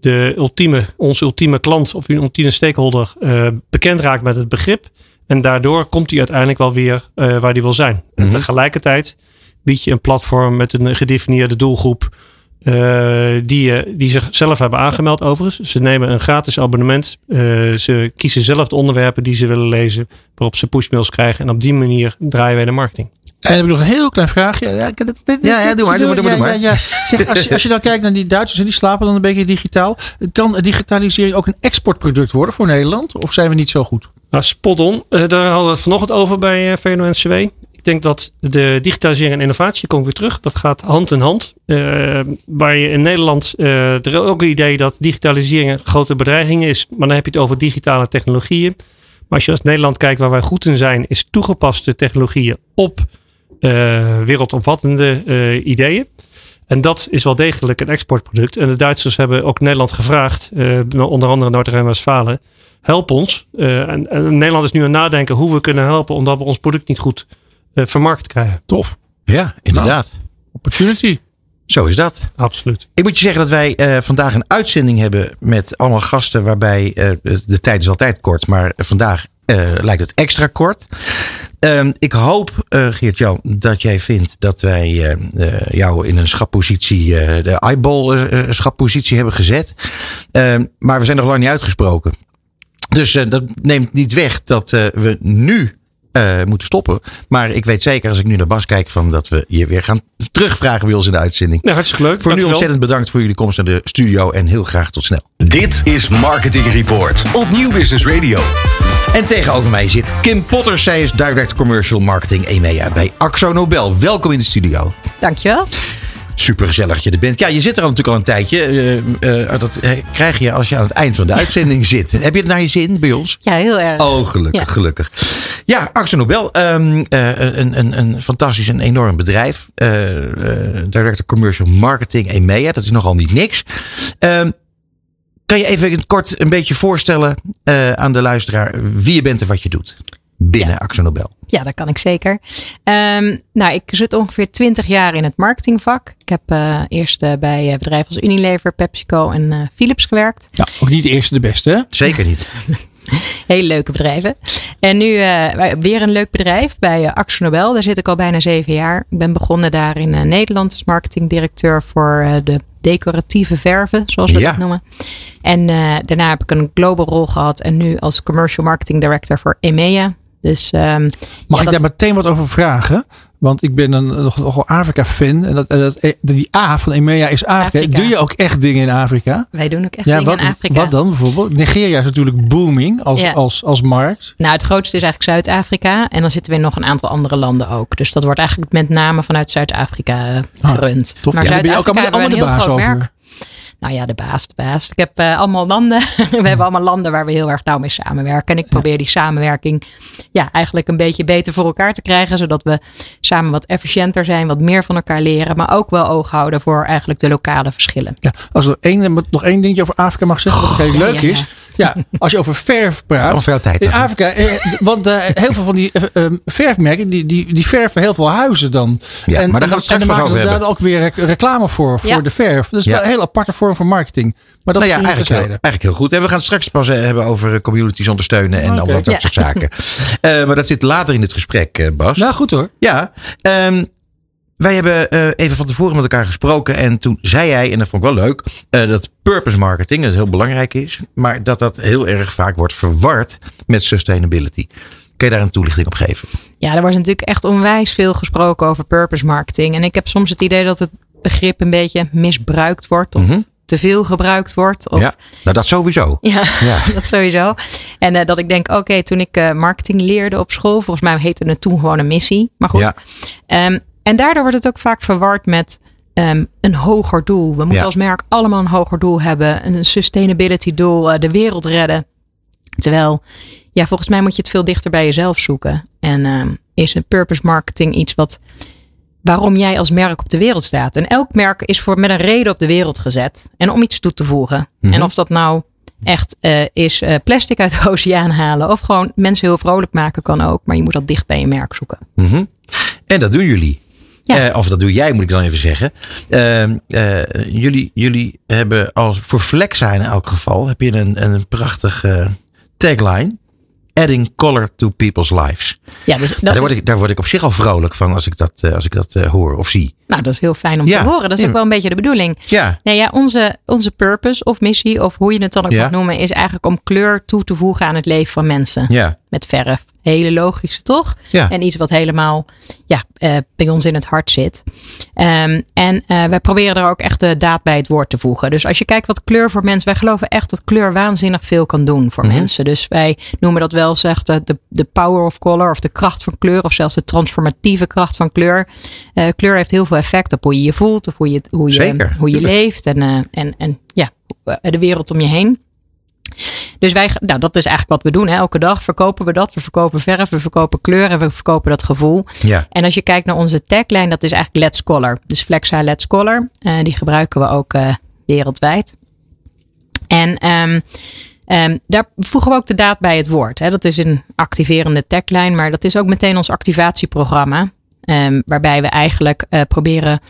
de ultieme, onze ultieme klant of uw ultieme stakeholder uh, bekend raakt met het begrip. En daardoor komt hij uiteindelijk wel weer waar hij wil zijn. En Mhm. tegelijkertijd bied je een platform met een gedefinieerde doelgroep. Uh, die, uh, die zichzelf hebben aangemeld overigens. Ze nemen een gratis abonnement. Uh, ze kiezen zelf de onderwerpen die ze willen lezen. Waarop ze pushmails krijgen. En op die manier draaien wij de marketing. En dan heb ik nog een heel klein vraagje. Ja, dit- dit- Ja, ja, doe maar, doe maar, doe maar, ja, doe maar. ja, ja. Zeg, als, je, als je dan kijkt naar die Duitsers, en die slapen dan een beetje digitaal. Kan digitalisering ook een exportproduct worden voor Nederland? Of zijn we niet zo goed? Nou, spot on. Eh, daar hadden we het vanochtend over bij eh, VNO-NCW. Ik denk dat de digitalisering en innovatie, komt weer terug, dat gaat hand in hand. Eh, waar je in Nederland, eh, er ook een idee dat digitalisering een grote bedreiging is. Maar dan heb je het over digitale technologieën. Maar als je als Nederland kijkt waar wij goed in zijn, is toegepaste technologieën op eh, wereldomvattende ideeën. En dat is wel degelijk een exportproduct. En de Duitsers hebben ook Nederland gevraagd, onder andere Noord-Rijn-Westfalen, help ons. En, en Nederland is nu aan het nadenken hoe we kunnen helpen, omdat we ons product niet goed vermarkt krijgen. Tof. Ja, inderdaad. Opportunity. Zo is dat. Absoluut. Ik moet je zeggen dat wij eh, vandaag een uitzending hebben met allemaal gasten waarbij eh, de tijd is altijd kort, maar vandaag eh, lijkt het extra kort. Ehm, ik hoop, eh Geert-Jan, dat jij vindt dat wij eh, eh, jou in een schappositie, eh, de eyeball eh, eh, schappositie hebben gezet. Ehm, maar we zijn nog lang niet uitgesproken. Dus eh, dat neemt niet weg dat eh, we nu eh, moeten stoppen. Maar ik weet zeker als ik nu naar Bas kijk van dat we je weer gaan terugvragen bij ons in de uitzending. Ja, hartstikke leuk. Voor nu ontzettend bedankt voor jullie komst naar de studio en heel graag tot snel. Dit is Marketing Report op Nieuw Business Radio. En tegenover mij zit Kim Potter. Zij is Direct Commercial Marketing EMEA bij Axo Nobel. Welkom in de studio. Dankjewel. Super gezellig dat je er bent. Ja, je zit er al natuurlijk al een tijdje. Eh, eh, dat eh, krijg je als je aan het eind van de uitzending zit. [laughs] Heb je het naar je zin bij ons? Ja, heel erg. Oh, gelukkig, Ja. gelukkig. Ja, Axo Nobel. ehm, eh, een, een, een fantastisch en enorm bedrijf. Director Commercial Marketing EMEA. Dat is nogal niet niks. Ehm, kan je even kort een beetje voorstellen aan de luisteraar wie je bent en wat je doet binnen Axo Nobel? Ja, dat kan ik zeker. Ehm, nou, ik zit ongeveer 20 jaar in het marketingvak. Ik heb eh, eerst eh, bij eh, bedrijven als Unilever, PepsiCo en eh, Philips gewerkt. Ja, ook niet de eerste de beste? Zeker niet. [laughs] Hele leuke bedrijven. En nu eh, weer een leuk bedrijf bij uh, Axo Nobel. Daar zit ik al bijna zeven jaar. Ik ben begonnen daar in eh, Nederland als marketingdirecteur voor eh, de decoratieve verven, zoals we Ja. dat noemen. En eh, daarna heb ik een global rol gehad en nu als commercial marketing director voor EMEA. Dus ehm, Mag ja, ik daar meteen wat over vragen? Want ik ben een nog- nogal Afrika-fan. En dat, en dat, eh, die A van EMEA is Afrika. Afrika. Doe je ook echt dingen in Afrika? wij doen ook echt Ja, dingen wat, in Afrika. wat dan bijvoorbeeld? Nigeria is natuurlijk booming als, Ja. als, als markt. Nou, het grootste is eigenlijk Zuid-Afrika. En dan zitten we in nog een aantal andere landen ook. Dus dat wordt eigenlijk met name vanuit Zuid-Afrika eh, Ah, gerund. Tof. Maar Ja, daar ben je ook Zuid-Afrika allemaal, hebben we allemaal een de heel baas groot over. merk. Nou ja, de baas, de baas. Ik heb eh, allemaal landen. [laughs] we hebben allemaal landen waar we heel erg nauw mee samenwerken. En ik probeer die samenwerking ja, eigenlijk een beetje beter voor elkaar te krijgen. Zodat we samen wat efficiënter zijn, wat meer van elkaar leren. Maar ook wel oog houden voor eigenlijk de lokale verschillen. Ja, als er één, nog één dingetje over Afrika mag zeggen, wat heel leuk is. Ja, als je over verf praat. Veel tijd. In. Afrika, eh, want eh, heel veel van die eh, verfmerken, die, die, die verven heel veel huizen dan. Ja, en, maar daar gaan we maken ze daar hebben. ook weer rec- reclame voor, voor Ja. de verf. Dat is Ja. wel een heel aparte vorm van marketing. Maar dat Nou ja, is eigenlijk heel, eigenlijk heel goed. En we gaan het straks pas hebben over communities ondersteunen en allemaal dat Ja. soort zaken. Eh, maar dat zit later in het gesprek, Bas. Nou, goed hoor. Ja, ehm, wij hebben eh, even van tevoren met elkaar gesproken. En toen zei jij, en dat vond ik wel leuk, eh, dat purpose marketing dat heel belangrijk is. Maar dat dat heel erg vaak wordt verward met sustainability. Kun je daar een toelichting op geven? Ja, er wordt natuurlijk echt onwijs veel gesproken over purpose marketing. En ik heb soms het idee dat het begrip een beetje misbruikt wordt. Of Mhm. te veel gebruikt wordt. Of Ja, nou dat sowieso. Ja, Ja. [laughs] dat sowieso. En eh, dat ik denk, oké, toen ik marketing leerde op school, volgens mij heette het toen gewoon een missie. Maar goed. Ja. Ehm, en daardoor wordt het ook vaak verward met ehm, een hoger doel. We moeten Ja. als merk allemaal een hoger doel hebben. Een sustainability doel, eh, de wereld redden. Terwijl, ja, volgens mij moet je het veel dichter bij jezelf zoeken. En ehm, is een purpose marketing iets wat waarom jij als merk op de wereld staat. En elk merk is voor met een reden op de wereld gezet. En om iets toe te voegen. Mhm. En of dat nou echt eh, is eh, plastic uit de [laughs] oceaan halen. Of gewoon mensen heel vrolijk maken kan ook. Maar je moet dat dicht bij je merk zoeken. Mhm. En dat doen jullie. Eh, of dat doe jij, moet ik dan even zeggen. Ehm, eh, jullie, jullie hebben als voor Flexa in elk geval heb je een, een prachtige tagline. Adding color to people's lives. Ja, dus dat daar, word ik, daar word ik op zich al vrolijk van als ik dat, eh, als ik dat hoor of zie. Nou, dat is heel fijn om Ja. te horen. Dat is ook wel een beetje de bedoeling. Ja. Nee, ja, onze, onze purpose of missie, of hoe je het dan ook Ja. mag noemen, is eigenlijk om kleur toe te voegen aan het leven van mensen. Ja. Met verf. Hele logische, toch? Ja. En iets wat helemaal ja, eh, bij ons in het hart zit. Ehm, en eh, wij proberen er ook echt de daad bij het woord te voegen. Dus als je kijkt wat kleur voor mensen. Wij geloven echt dat kleur waanzinnig veel kan doen voor Mhm. mensen. Dus wij noemen dat wel zegt de, de, power of color. Of de kracht van kleur. Of zelfs de transformatieve kracht van kleur. Eh, kleur heeft heel veel effect op hoe je je voelt. Of hoe je, hoe je, Zeker. Hoe je leeft. En, en, en ja, de wereld om je heen. Dus wij, nou, dat is eigenlijk wat we doen. Hè. Elke dag verkopen we dat. We verkopen verf, we verkopen kleur en we verkopen dat gevoel. Ja. En als je kijkt naar onze tagline, dat is eigenlijk Let's Color. Dus Flexa Let's Color. Eh, die gebruiken we ook eh, wereldwijd. En ehm, ehm, daar voegen we ook de daad bij het woord. Hè. Dat is een activerende tagline, maar dat is ook meteen ons activatieprogramma. Ehm, waarbij we eigenlijk eh, proberen,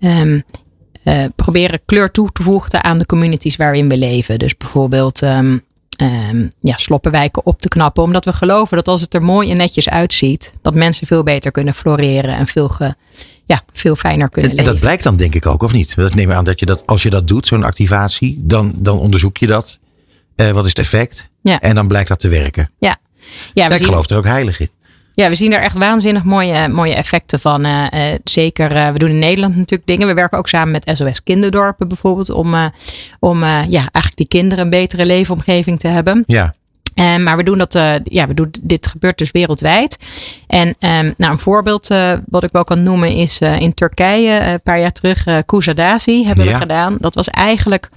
ehm, eh, proberen kleur toe te voegen aan de communities waarin we leven. Dus bijvoorbeeld ehm, ehm, ja, sloppenwijken op te knappen. Omdat we geloven dat als het er mooi en netjes uitziet, dat mensen veel beter kunnen floreren en veel, ge, ja, veel fijner kunnen En, en leven. dat blijkt dan denk ik ook, of niet? Dat neem ik aan dat je dat, als je dat doet, zo'n activatie, dan, dan onderzoek je dat. Eh, wat is het effect? Ja. En dan blijkt dat te werken. Ja, ja, ik zien- geloof er ook heilig in. Ja, we zien er echt waanzinnig mooie, mooie effecten van. Eh, eh, zeker, eh, we doen in Nederland natuurlijk dingen. We werken ook samen met SOS Kinderdorpen bijvoorbeeld. Om, om ja, eigenlijk die kinderen een betere leefomgeving te hebben. Ja. Maar we doen dat, ja, we doen, dit gebeurt dus wereldwijd. En ehm, nou, een voorbeeld wat ik wel kan noemen is in Turkije een paar jaar terug. Kusadasi hebben Ja. we gedaan. Dat was eigenlijk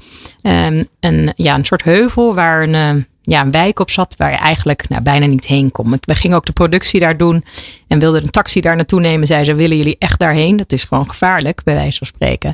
ehm, een, ja, een soort heuvel waar een, ja, een wijk op zat waar je eigenlijk nou, bijna niet heen kon. We gingen ook de productie daar doen en wilden een taxi daar naartoe nemen. Zei ze, willen jullie echt daarheen? Dat is gewoon gevaarlijk, bij wijze van spreken.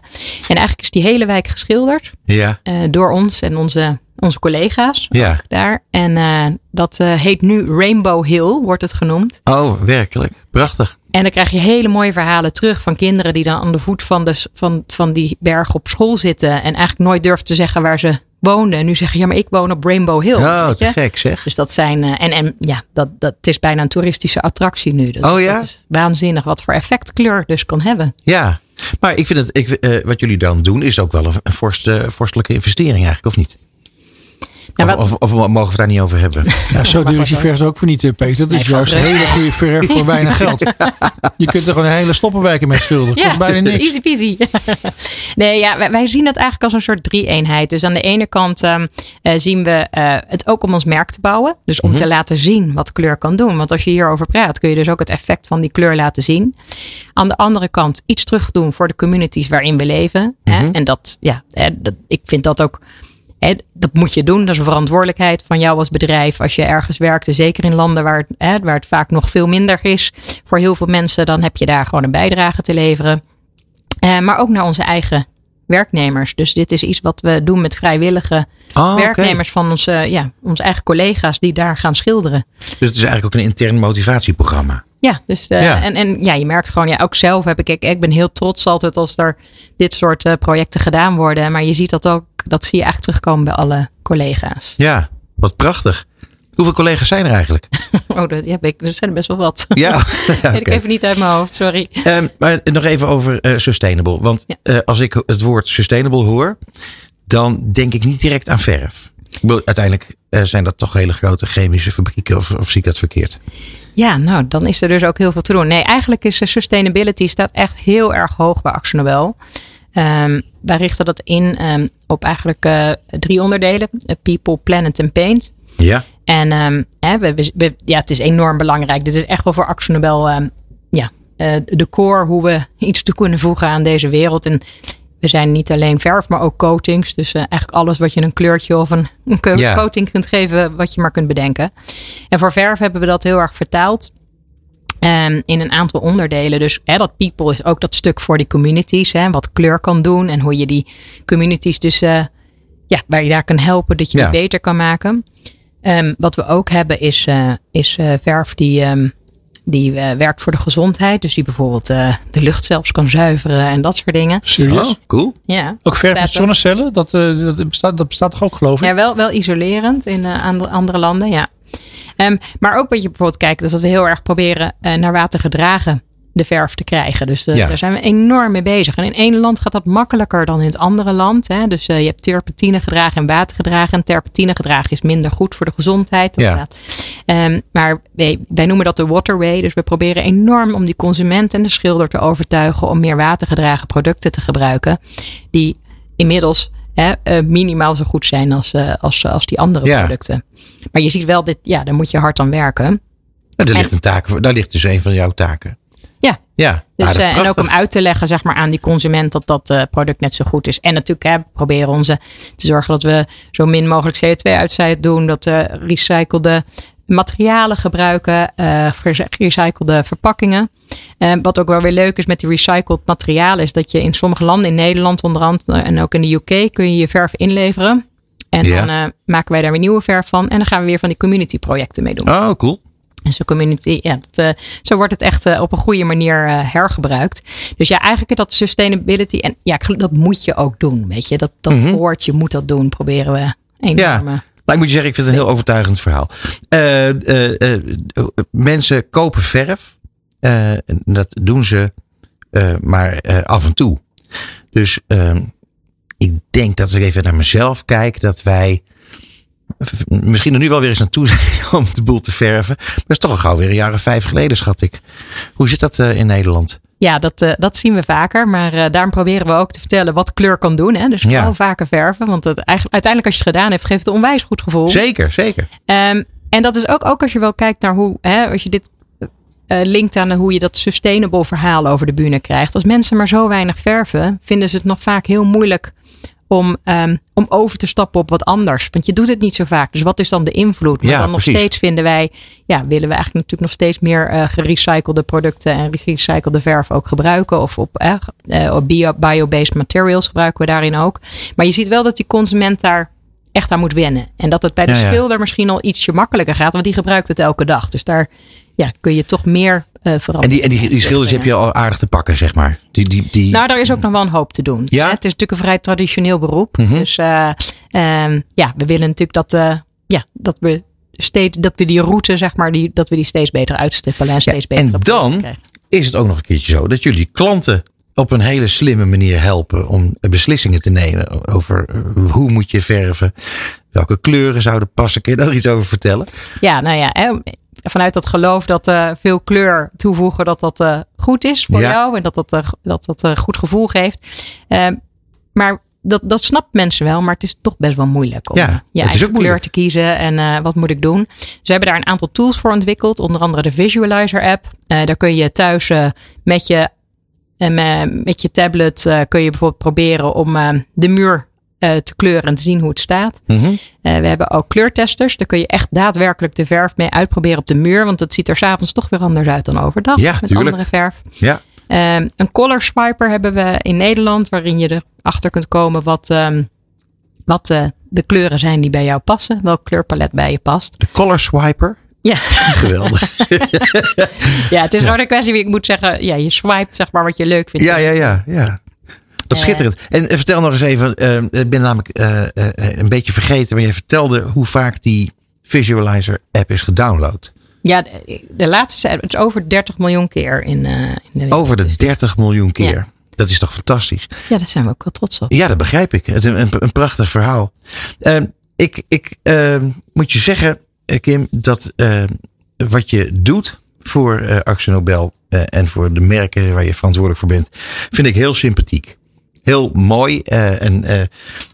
En eigenlijk is die hele wijk geschilderd Ja. eh, door ons en onze, onze collega's Ja. daar. En eh, dat eh, heet nu Rainbow Hill, wordt het genoemd. Oh, werkelijk. Prachtig. En dan krijg je hele mooie verhalen terug van kinderen die dan aan de voet van, de, van, van die berg op school zitten. En eigenlijk nooit durven te zeggen waar ze woonden. En nu zeggen, ja, maar ik woon op Rainbow Hill. Oh, te gek zeg. Dus dat zijn, eh, en, en ja, dat, dat het is bijna een toeristische attractie nu. Dat, Oh ja? Dat is waanzinnig wat voor effect kleur dus kan hebben. Ja. Maar ik vind het, ik, eh, wat jullie dan doen, is ook wel een, een vorst, vorstelijke investering eigenlijk, of niet? Of, of, of mogen we het daar niet over hebben? Ja, zo duur is die verf ook voor niet, eh, Peter. Dat is juist een hele goede verf voor [laughs] weinig geld. Je kunt er gewoon een hele stoppenwijken mee schilderen. Kost bijna niks. easy peasy. [laughs] nee, ja, wij, wij zien het eigenlijk als een soort drie-eenheid. Dus aan de ene kant ehm, eh, zien we eh, het ook om ons merk te bouwen. Dus om Mhm. te laten zien wat kleur kan doen. Want als je hierover praat, kun je dus ook het effect van die kleur laten zien. Aan de andere kant iets terug doen voor de communities waarin we leven. hè. Mhm. En dat, ja, hè, dat, ik vind dat ook Dat moet je doen. Dat is een verantwoordelijkheid van jou als bedrijf. Als je ergens werkt, en zeker in landen waar, het- hè, waar het vaak nog veel minder is voor heel veel mensen, dan heb je daar gewoon een bijdrage te leveren. Eh, maar ook naar onze eigen werknemers. Dus dit is iets wat we doen met vrijwillige Ah, werknemers van onze, ja, onze eigen collega's die daar gaan schilderen. Dus het is eigenlijk ook een intern motivatieprogramma. Ja, dus eh, Ja. En, en ja, je merkt gewoon, ja, ook zelf heb ik, ik, ik ben heel trots altijd als er dit soort eh, projecten gedaan worden. Maar je ziet dat ook, dat zie je echt terugkomen bij alle collega's. Ja, wat prachtig. Hoeveel collega's zijn er eigenlijk? [laughs] Oh, dat, ja, ik, er zijn er best wel wat. Ja, [laughs] ja, [laughs] Weet ik even niet uit mijn hoofd, sorry. Ehm, maar nog even over eh, sustainable. Want eh, als ik het woord sustainable hoor, dan denk ik niet direct aan verf. Uiteindelijk eh, zijn dat toch hele grote chemische fabrieken, of, of zie ik dat verkeerd? Ja, nou, dan is er dus ook heel veel te doen. Nee, eigenlijk is sustainability staat echt heel erg hoog bij Axel Nobel. Ehm, wij richten dat in ehm, op eigenlijk eh, drie onderdelen. Eh, People, Planet en Paint. Ja. En ehm, hè, we, we- we- ja, het is enorm belangrijk. Dit is echt wel voor Axel Nobel ja, eh, de core hoe we [laughs] iets toe kunnen voegen aan deze wereld. En we zijn niet alleen verf, maar ook coatings. Dus eigenlijk alles wat je een kleurtje of een, een Ja. coating kunt geven, wat je maar kunt bedenken. En voor verf hebben we dat heel erg vertaald. Ehm, in een aantal onderdelen. Dus hè, dat people is ook dat stuk voor die communities. Hè, wat kleur kan doen en hoe je die communities dus eh, ja, waar je daar kan helpen dat je Ja. die beter kan maken. Ehm, wat we ook hebben is, eh, is eh, verf die, ehm, die eh, werkt voor de gezondheid. Dus die bijvoorbeeld eh, de lucht zelfs kan zuiveren en dat soort dingen. Serieus? Oh, cool. Ja. Ook verf met zonnecellen? Dat, eh, dat, bestaat, dat bestaat toch ook, geloof ik? Ja, wel, wel isolerend in eh, andere, andere landen, ja. Ehm, maar ook wat je bijvoorbeeld kijkt, is dat we heel erg proberen eh, naar water gedragen de verf te krijgen. Dus eh, Ja. daar zijn we enorm mee bezig. En in één land gaat dat makkelijker dan in het andere land. Hè? Dus eh, je hebt terpentine gedragen en water gedragen. En terpentine gedragen is minder goed voor de gezondheid. Ja. Ehm, maar wij, wij noemen dat de waterway. Dus we proberen enorm om die consument en de schilder te overtuigen om meer watergedragen producten te gebruiken. Die inmiddels hè, eh, minimaal zo goed zijn als, eh, als, als die andere Ja. producten. Maar je ziet wel, dit, ja, daar moet je hard aan werken. Nou, daar, En- ligt een taak, voor- daar ligt dus een van jouw taken. Ja. Ja, Dus, eh, en ook om uit te leggen zeg maar, aan die consument dat dat product net zo goed is. En natuurlijk hè, proberen onze te zorgen dat we zo min mogelijk CO2-uitstoot doen. Dat we recyclede materialen gebruiken, gerecyclede verpakkingen. Eh, wat ook wel weer leuk is met die recycled materialen, is dat je in sommige landen, in Nederland onder andere en ook in de UK, kun je je verf inleveren. En Ja. dan eh, maken wij daar weer nieuwe verf van. En dan gaan we weer van die community projecten mee doen. Oh, cool. En zo'n community, ja, dat, eh, zo wordt het echt op een goede manier hergebruikt. Dus ja, eigenlijk dat sustainability. En ja, dat moet je ook doen. Weet je, dat, dat hoort, je moet dat doen. Proberen we enorm. Ja. Maar ik moet je zeggen, ik vind het een heel overtuigend verhaal. Mensen kopen verf. Eh, dat doen ze eh, maar eh, af en toe. Dus ehm, ik denk dat als ik even naar mezelf kijk, dat wij misschien er nu wel weer eens naartoe [laughs] zijn om de boel te verven. Maar dat is toch al gauw weer een jaar of vijf geleden, schat ik. Hoe zit dat in Nederland? Ja, dat, dat zien we vaker. Maar eh, daarom proberen we ook te vertellen wat kleur kan doen. Hè? Dus vooral Ja. vaker verven. Want het, eigenlijk, uiteindelijk als je het gedaan hebt, geeft het een onwijs goed gevoel. Zeker, zeker. Ehm, en dat is ook, ook als je wel kijkt naar hoe, hè, als je dit linkt aan hoe je dat sustainable verhaal over de bühne krijgt. Als mensen maar zo weinig verven, vinden ze het nog vaak heel moeilijk om, ehm, om over te stappen op wat anders. Want je doet het niet zo vaak. Dus wat is dan de invloed? Maar Ja, dan nog precies. steeds vinden wij, ja, willen we eigenlijk natuurlijk nog steeds meer eh gerecyclede producten en gerecyclede verf ook gebruiken. Of op, eh, eh, op bio, bio-based materials gebruiken we daarin ook. Maar je ziet wel dat die consument daar echt aan moet wennen. En dat het bij de Ja, ja. schilder misschien al ietsje makkelijker gaat, want die gebruikt het elke dag. Dus daar ja, kun je toch meer eh En veranderen. die, en die, die schilders heb je al aardig te pakken, zeg maar. Die, die, die, Nou, daar is ook nog wel een hoop te doen. Ja? Hè, Het is natuurlijk een vrij traditioneel beroep. Mhm. Dus eh, ehm, ja, we willen natuurlijk dat, eh, ja, dat we steeds dat we die route, zeg maar, die, dat we die steeds beter uitstippelen en steeds beter. en dan is het ook nog een keertje zo dat jullie klanten op een hele slimme manier helpen om beslissingen te nemen over hoe moet je verven, welke kleuren zouden passen. Kun je daar iets over vertellen? Ja, nou ja, vanuit dat geloof dat eh, veel kleur toevoegen, dat dat eh, goed is voor Ja. jou en dat dat, eh, dat, dat goed gevoel geeft. Ehm, maar dat, dat snapt mensen wel, maar het is toch best wel moeilijk om Ja, je eigen kleur te kiezen en wat moet ik doen. Dus we hebben daar een aantal tools voor ontwikkeld, onder andere de Visualizer app. Daar kun je thuis met, je, me- met je tablet kun je bijvoorbeeld proberen om de muur eh, te kleuren en te zien hoe het staat. Mhm. Eh, we hebben ook kleurtesters. Daar kun je echt daadwerkelijk de verf mee uitproberen op de muur. Want het ziet er s'avonds toch weer anders uit dan overdag. Ja, met tuurlijk. andere verf. Ja. Ehm, een color swiper hebben we in Nederland. Waarin je erachter kunt komen wat, ehm, wat eh, de kleuren zijn die bij jou passen. Welk kleurpalet bij je past. De color swiper. Ja, [laughs] Geweldig. [laughs] ja het is gewoon een kwestie. wie Ik moet zeggen, ja, je swipet zeg maar wat je leuk vindt. Ja, ja, ja, ja. Dat is Eh. schitterend. En eh, vertel nog eens even, eh, ik ben namelijk een beetje vergeten, maar je vertelde hoe vaak die Visualizer app is gedownload. Ja, de, de laatste het is over 30 miljoen keer in, in de wereld. Over de Dus 30 miljoen keer. Dat is toch fantastisch? Ja, daar zijn we ook wel trots op. Ja, dat begrijp ik. Het is een, prachtig verhaal. Ehm, ik ik ehm, moet je zeggen, Kim, dat ehm, wat je doet voor Actie Nobel en voor de merken waar je verantwoordelijk voor bent, vind ik heel sympathiek. Heel mooi. eh, en eh,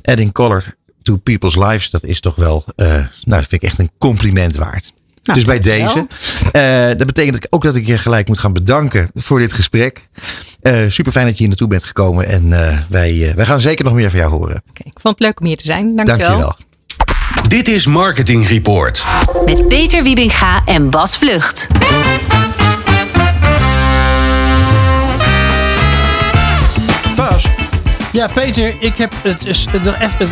adding color to people's lives, dat is toch wel, eh, nou, dat vind ik echt een compliment waard. Nou, dus bij deze. eh, dat betekent ook dat ik je gelijk moet gaan bedanken voor dit gesprek. Eh super fijn dat je hier naartoe bent gekomen. En eh, wij, wij gaan zeker nog meer van jou horen. Ik vond het leuk om hier te zijn. Dankjewel. Dankjewel. Dit is Marketing Report. Met Peter Wiebinga en Bas Vlucht. Ja, Peter, ik heb het,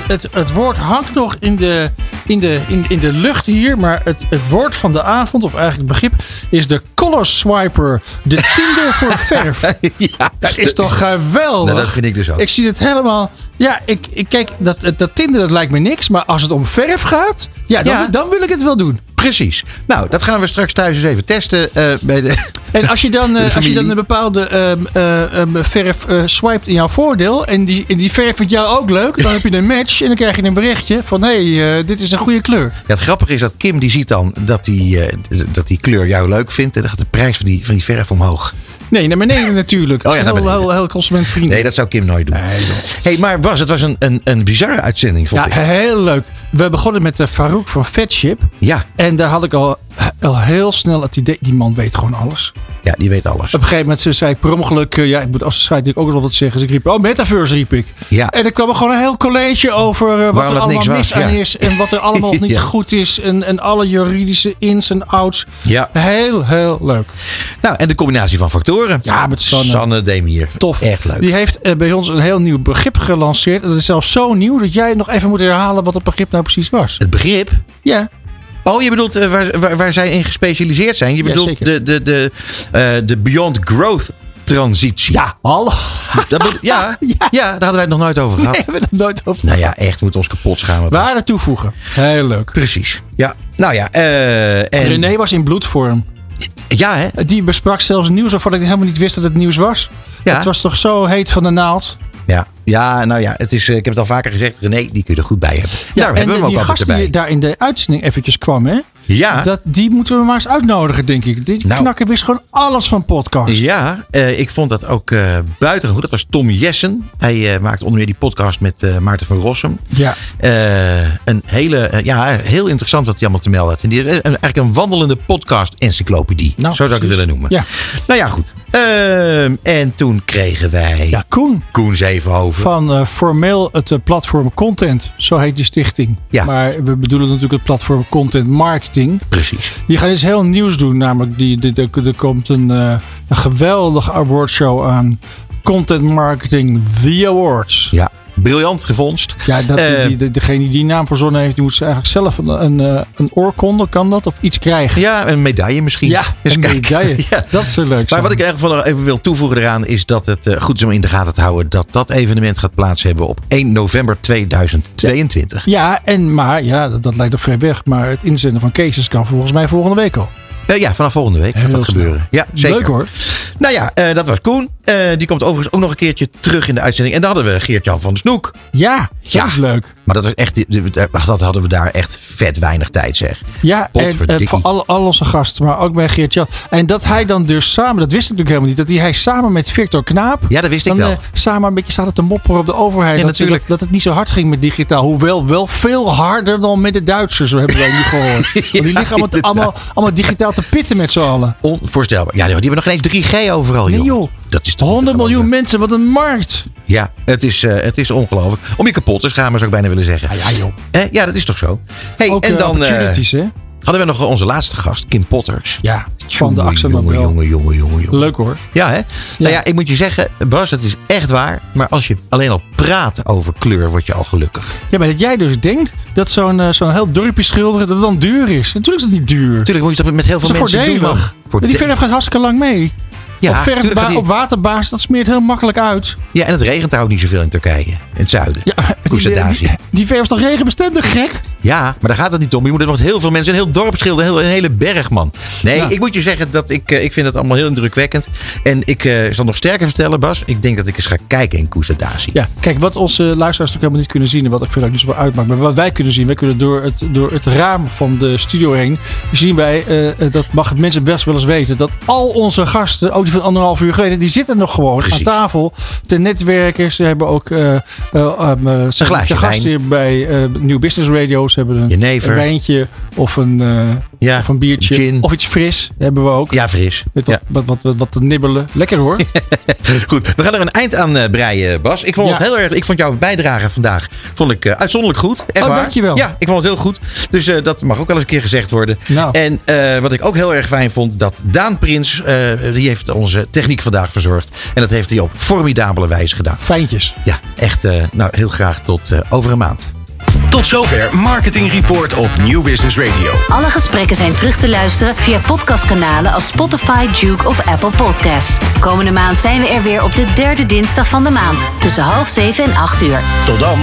het, het woord hangt nog in de in de, in, in de lucht hier. Maar het, het woord van de avond, of eigenlijk het begrip, is de color swiper. De Tinder voor [laughs] verf. ja, Dat is toch geweldig? Nou, dat vind ik dus ook. Ik zie het helemaal. Ja, ik, ik kijk, dat, dat Tinder dat lijkt me niks. Maar als het om verf gaat, ja, dan, Ja. dan wil ik het wel doen. Precies. Nou, dat gaan we straks thuis eens even testen. eh, bij de, [laughs] En als je dan, [laughs] eh, als je dan een bepaalde ehm, eh, ehm, verf swipet in jouw voordeel. En die, en die verf vindt jou ook leuk. Dan heb je een match. En dan krijg je een berichtje van: hé, hey, dit is een goede kleur. Ja, het grappige is dat Kim die ziet dan dat die, eh, dat die kleur jou leuk vindt. En dan gaat de prijs van die, van die verf omhoog. Nee, naar beneden [laughs] natuurlijk. Oh ja, heel, heel, heel consumentvriendelijk. Nee, dat zou Kim nooit doen. hey, maar Bas, het was een, een, een bizarre uitzending, vond Ja, ik. heel leuk. We begonnen met uh, Farouk van Fatship. Ja. En daar had ik al, al heel snel het idee, die man weet gewoon alles. Ja, die weet alles. Op een gegeven moment ze zei per ongeluk, eh, ja, ik moet als scheidt ik ook nog wel wat zeggen. Dus ik riep, oh, metaverse riep ik. Ja. En er kwam er gewoon een heel college over eh, wat Waarom er allemaal was, mis aan ja. is. En wat er allemaal [laughs] niet Ja. goed is. En, en alle juridische ins en outs. Ja. Heel, heel leuk. Nou, en de combinatie van factoren. Ja, met Sanne. Sanne Demier. Tof. Echt leuk. Die heeft eh, bij ons een heel nieuw begrip gelanceerd. Dat is zelfs zo nieuw dat jij nog even moet herhalen wat het begrip nou precies was. Het begrip? Ja. Oh, je bedoelt eh, waar, waar, waar zij in gespecialiseerd zijn? Je bedoelt de, de, de, eh, de Beyond Growth transitie. Ja, hallo. Dat [laughs] ja, ja. daar hadden wij het nog nooit over gehad. Nee, we hebben het nooit over. Nou ja, echt, moet ons kapot schamen. Waarde toevoegen. Heel leuk. Precies. Ja, nou ja. eh, en, René was in bloedvorm. Ja, hè? Die besprak zelfs nieuws waarvan ik helemaal niet wist dat het nieuws was. Ja. Het was toch zo heet van de naald. Ja, ja nou ja, het is, eh, ik heb het al vaker gezegd. René, die kun je er goed bij hebben. Ja, Daarom en hebben we hem die ook altijd gast die daar in de uitzending eventjes kwam, hè? Ja. Dat, die moeten we maar eens uitnodigen, denk ik. Die Nou. knakker wist gewoon alles van podcast. Ja, eh, ik vond dat ook eh buitengewoon goed. Dat was Tom Jessen. Hij eh, maakte onder meer die podcast met Maarten van Rossum. Ja. Een hele, ja, heel interessant wat hij allemaal te melden had. En die een- eigenlijk een wandelende podcast-encyclopedie. Nou, Zo zou ik het willen noemen. Ja. Nou ja, goed. Ehm, en toen kregen wij Ja, Koen. Koen Zevenhoven. Van formeel het platform Content. Zo heet die stichting. Ja. Maar we bedoelen natuurlijk het platform Content Marketing. Precies. Die gaan iets heel nieuws doen. Namelijk, die, die, die- er komt een, eh, een geweldige awardshow aan. Content Marketing The Awards. Ja, briljant gevondst. Ja, dat, Eh, die, die- degene die die naam verzonnen heeft, die moet ze eigenlijk zelf een, een, eh, een oorkonde, kan dat? Of iets krijgen. Ja, een medaille misschien. Ja, een medaille. [laughs] Ja. Dat zou leuk Maar zijn. wat ik eigenlijk nog even wil toevoegen eraan is dat het eh, goed is om in de gaten te houden dat dat evenement gaat plaats hebben op 1 november 2022. Ja, en, maar ja, dat, dat lijkt nog ver weg. Maar het inzenden van cases kan volgens mij volgende week al. Ja, vanaf volgende week gaat Heel dat snel. gebeuren. Ja, zeker. Leuk hoor. Nou ja, dat was Koen. Eh, die komt overigens ook nog een keertje terug in de uitzending. En dan hadden we Geert-Jan van de Snoek. Ja, dat Ja. is leuk. Maar dat, was echt, dat hadden we daar echt vet weinig tijd zeg. Ja, en eh, voor al, al onze gasten, maar ook bij Geert-Jan. En dat hij dan dus samen, dat wist ik natuurlijk helemaal niet, dat hij, hij samen met Victor Knaap. Ja, dat wist ik dan, wel. eh, samen een beetje zaten te mopperen op de overheid. Ja, dat, natuurlijk. dat, dat het niet zo hard ging met digitaal. Hoewel wel veel harder dan met de Duitsers, zo hebben wij nu gehoord. [laughs] Want die liggen allemaal, allemaal, allemaal digitaal te pitten met z'n allen. Onvoorstelbaar. Ja, die hebben nog geen eens 3G overal, Nee joh. Dat is toch 100 niet te miljoen mensen, wat een markt. Ja, het is, eh, het is ongelooflijk. Om je kapot te schamen zou ik bijna willen zeggen. Ja, joh. Eh, ja, dat is toch zo. Hey, Ook en eh, dan eh, opportunities, hè? hadden we nog onze laatste gast, Kim Potters. Ja, van de Axel jongen, jongen, jongen, jongen. Leuk hoor. Ja, hè? Nou ja, ik moet je zeggen, Bas, het is echt waar. Maar als je alleen al praat over kleur, word je al gelukkig. Ja, maar dat jij dus denkt dat zo'n zo'n heel dorpje schilderen dat het dan duur is. Natuurlijk is dat niet duur. Natuurlijk moet je dat met heel veel mensen doen, voordelig. Die verf gaat hartstikke lang mee. Ja, op, verf, tuurlijk gaat die- op waterbasis, dat smeert heel makkelijk uit. Ja, en het regent daar ook niet zoveel in Turkije. In het zuiden. Ja, die, die, die verf is toch regenbestendig, gek? Ja, maar daar gaat het niet om. Je moet er nog heel veel mensen, een heel dorp schilderen, een, heel- een hele berg, man. Nee, Ja. ik moet je zeggen dat ik, eh, ik vind het allemaal heel indrukwekkend. En ik eh, zal nog sterker vertellen, Bas. Ik denk dat ik eens ga kijken in Koesadazi. Ja, kijk, wat onze luisteraars natuurlijk helemaal niet kunnen zien... en wat ik vind ook niet zoveel uitmaakt... maar wat wij kunnen zien... wij kunnen door het, door het raam van de studio heen... zien wij, eh, dat mag mensen best wel eens weten... dat al onze gasten, ook van anderhalf uur geleden... die zitten nog gewoon Precies. aan tafel te netwerken. Ze hebben ook eh, um, de gasten bij New Business Radio... ze hebben een, een wijntje of een, Ja, of een biertje... gin. of iets fris hebben we ook. Ja, fris. Met wat, wat, wat, wat, wat te nibbelen. Lekker hoor. [laughs] Goed, we gaan er een eind aan breien, Bas. Ik vond, Ja. het heel erg, ik vond jouw bijdrage vandaag vond ik, uitzonderlijk goed. Echt Oh, waar. dankjewel. Ja, ik vond het heel goed. Dus dat mag ook wel eens een keer gezegd worden. Nou. En wat ik ook heel erg fijn vond, dat Daan Prins, die heeft onze techniek vandaag verzorgd. En dat heeft hij op formidabele wijze gedaan. Fijntjes. Ja, echt, eh, nou heel graag tot eh, over een maand. Tot zover Marketing Report op New Business Radio. Alle gesprekken zijn terug te luisteren via podcastkanalen als Spotify, Duke of Apple Podcasts. Komende maand zijn we er weer op de derde dinsdag van de maand tussen half zeven en acht uur. Tot dan.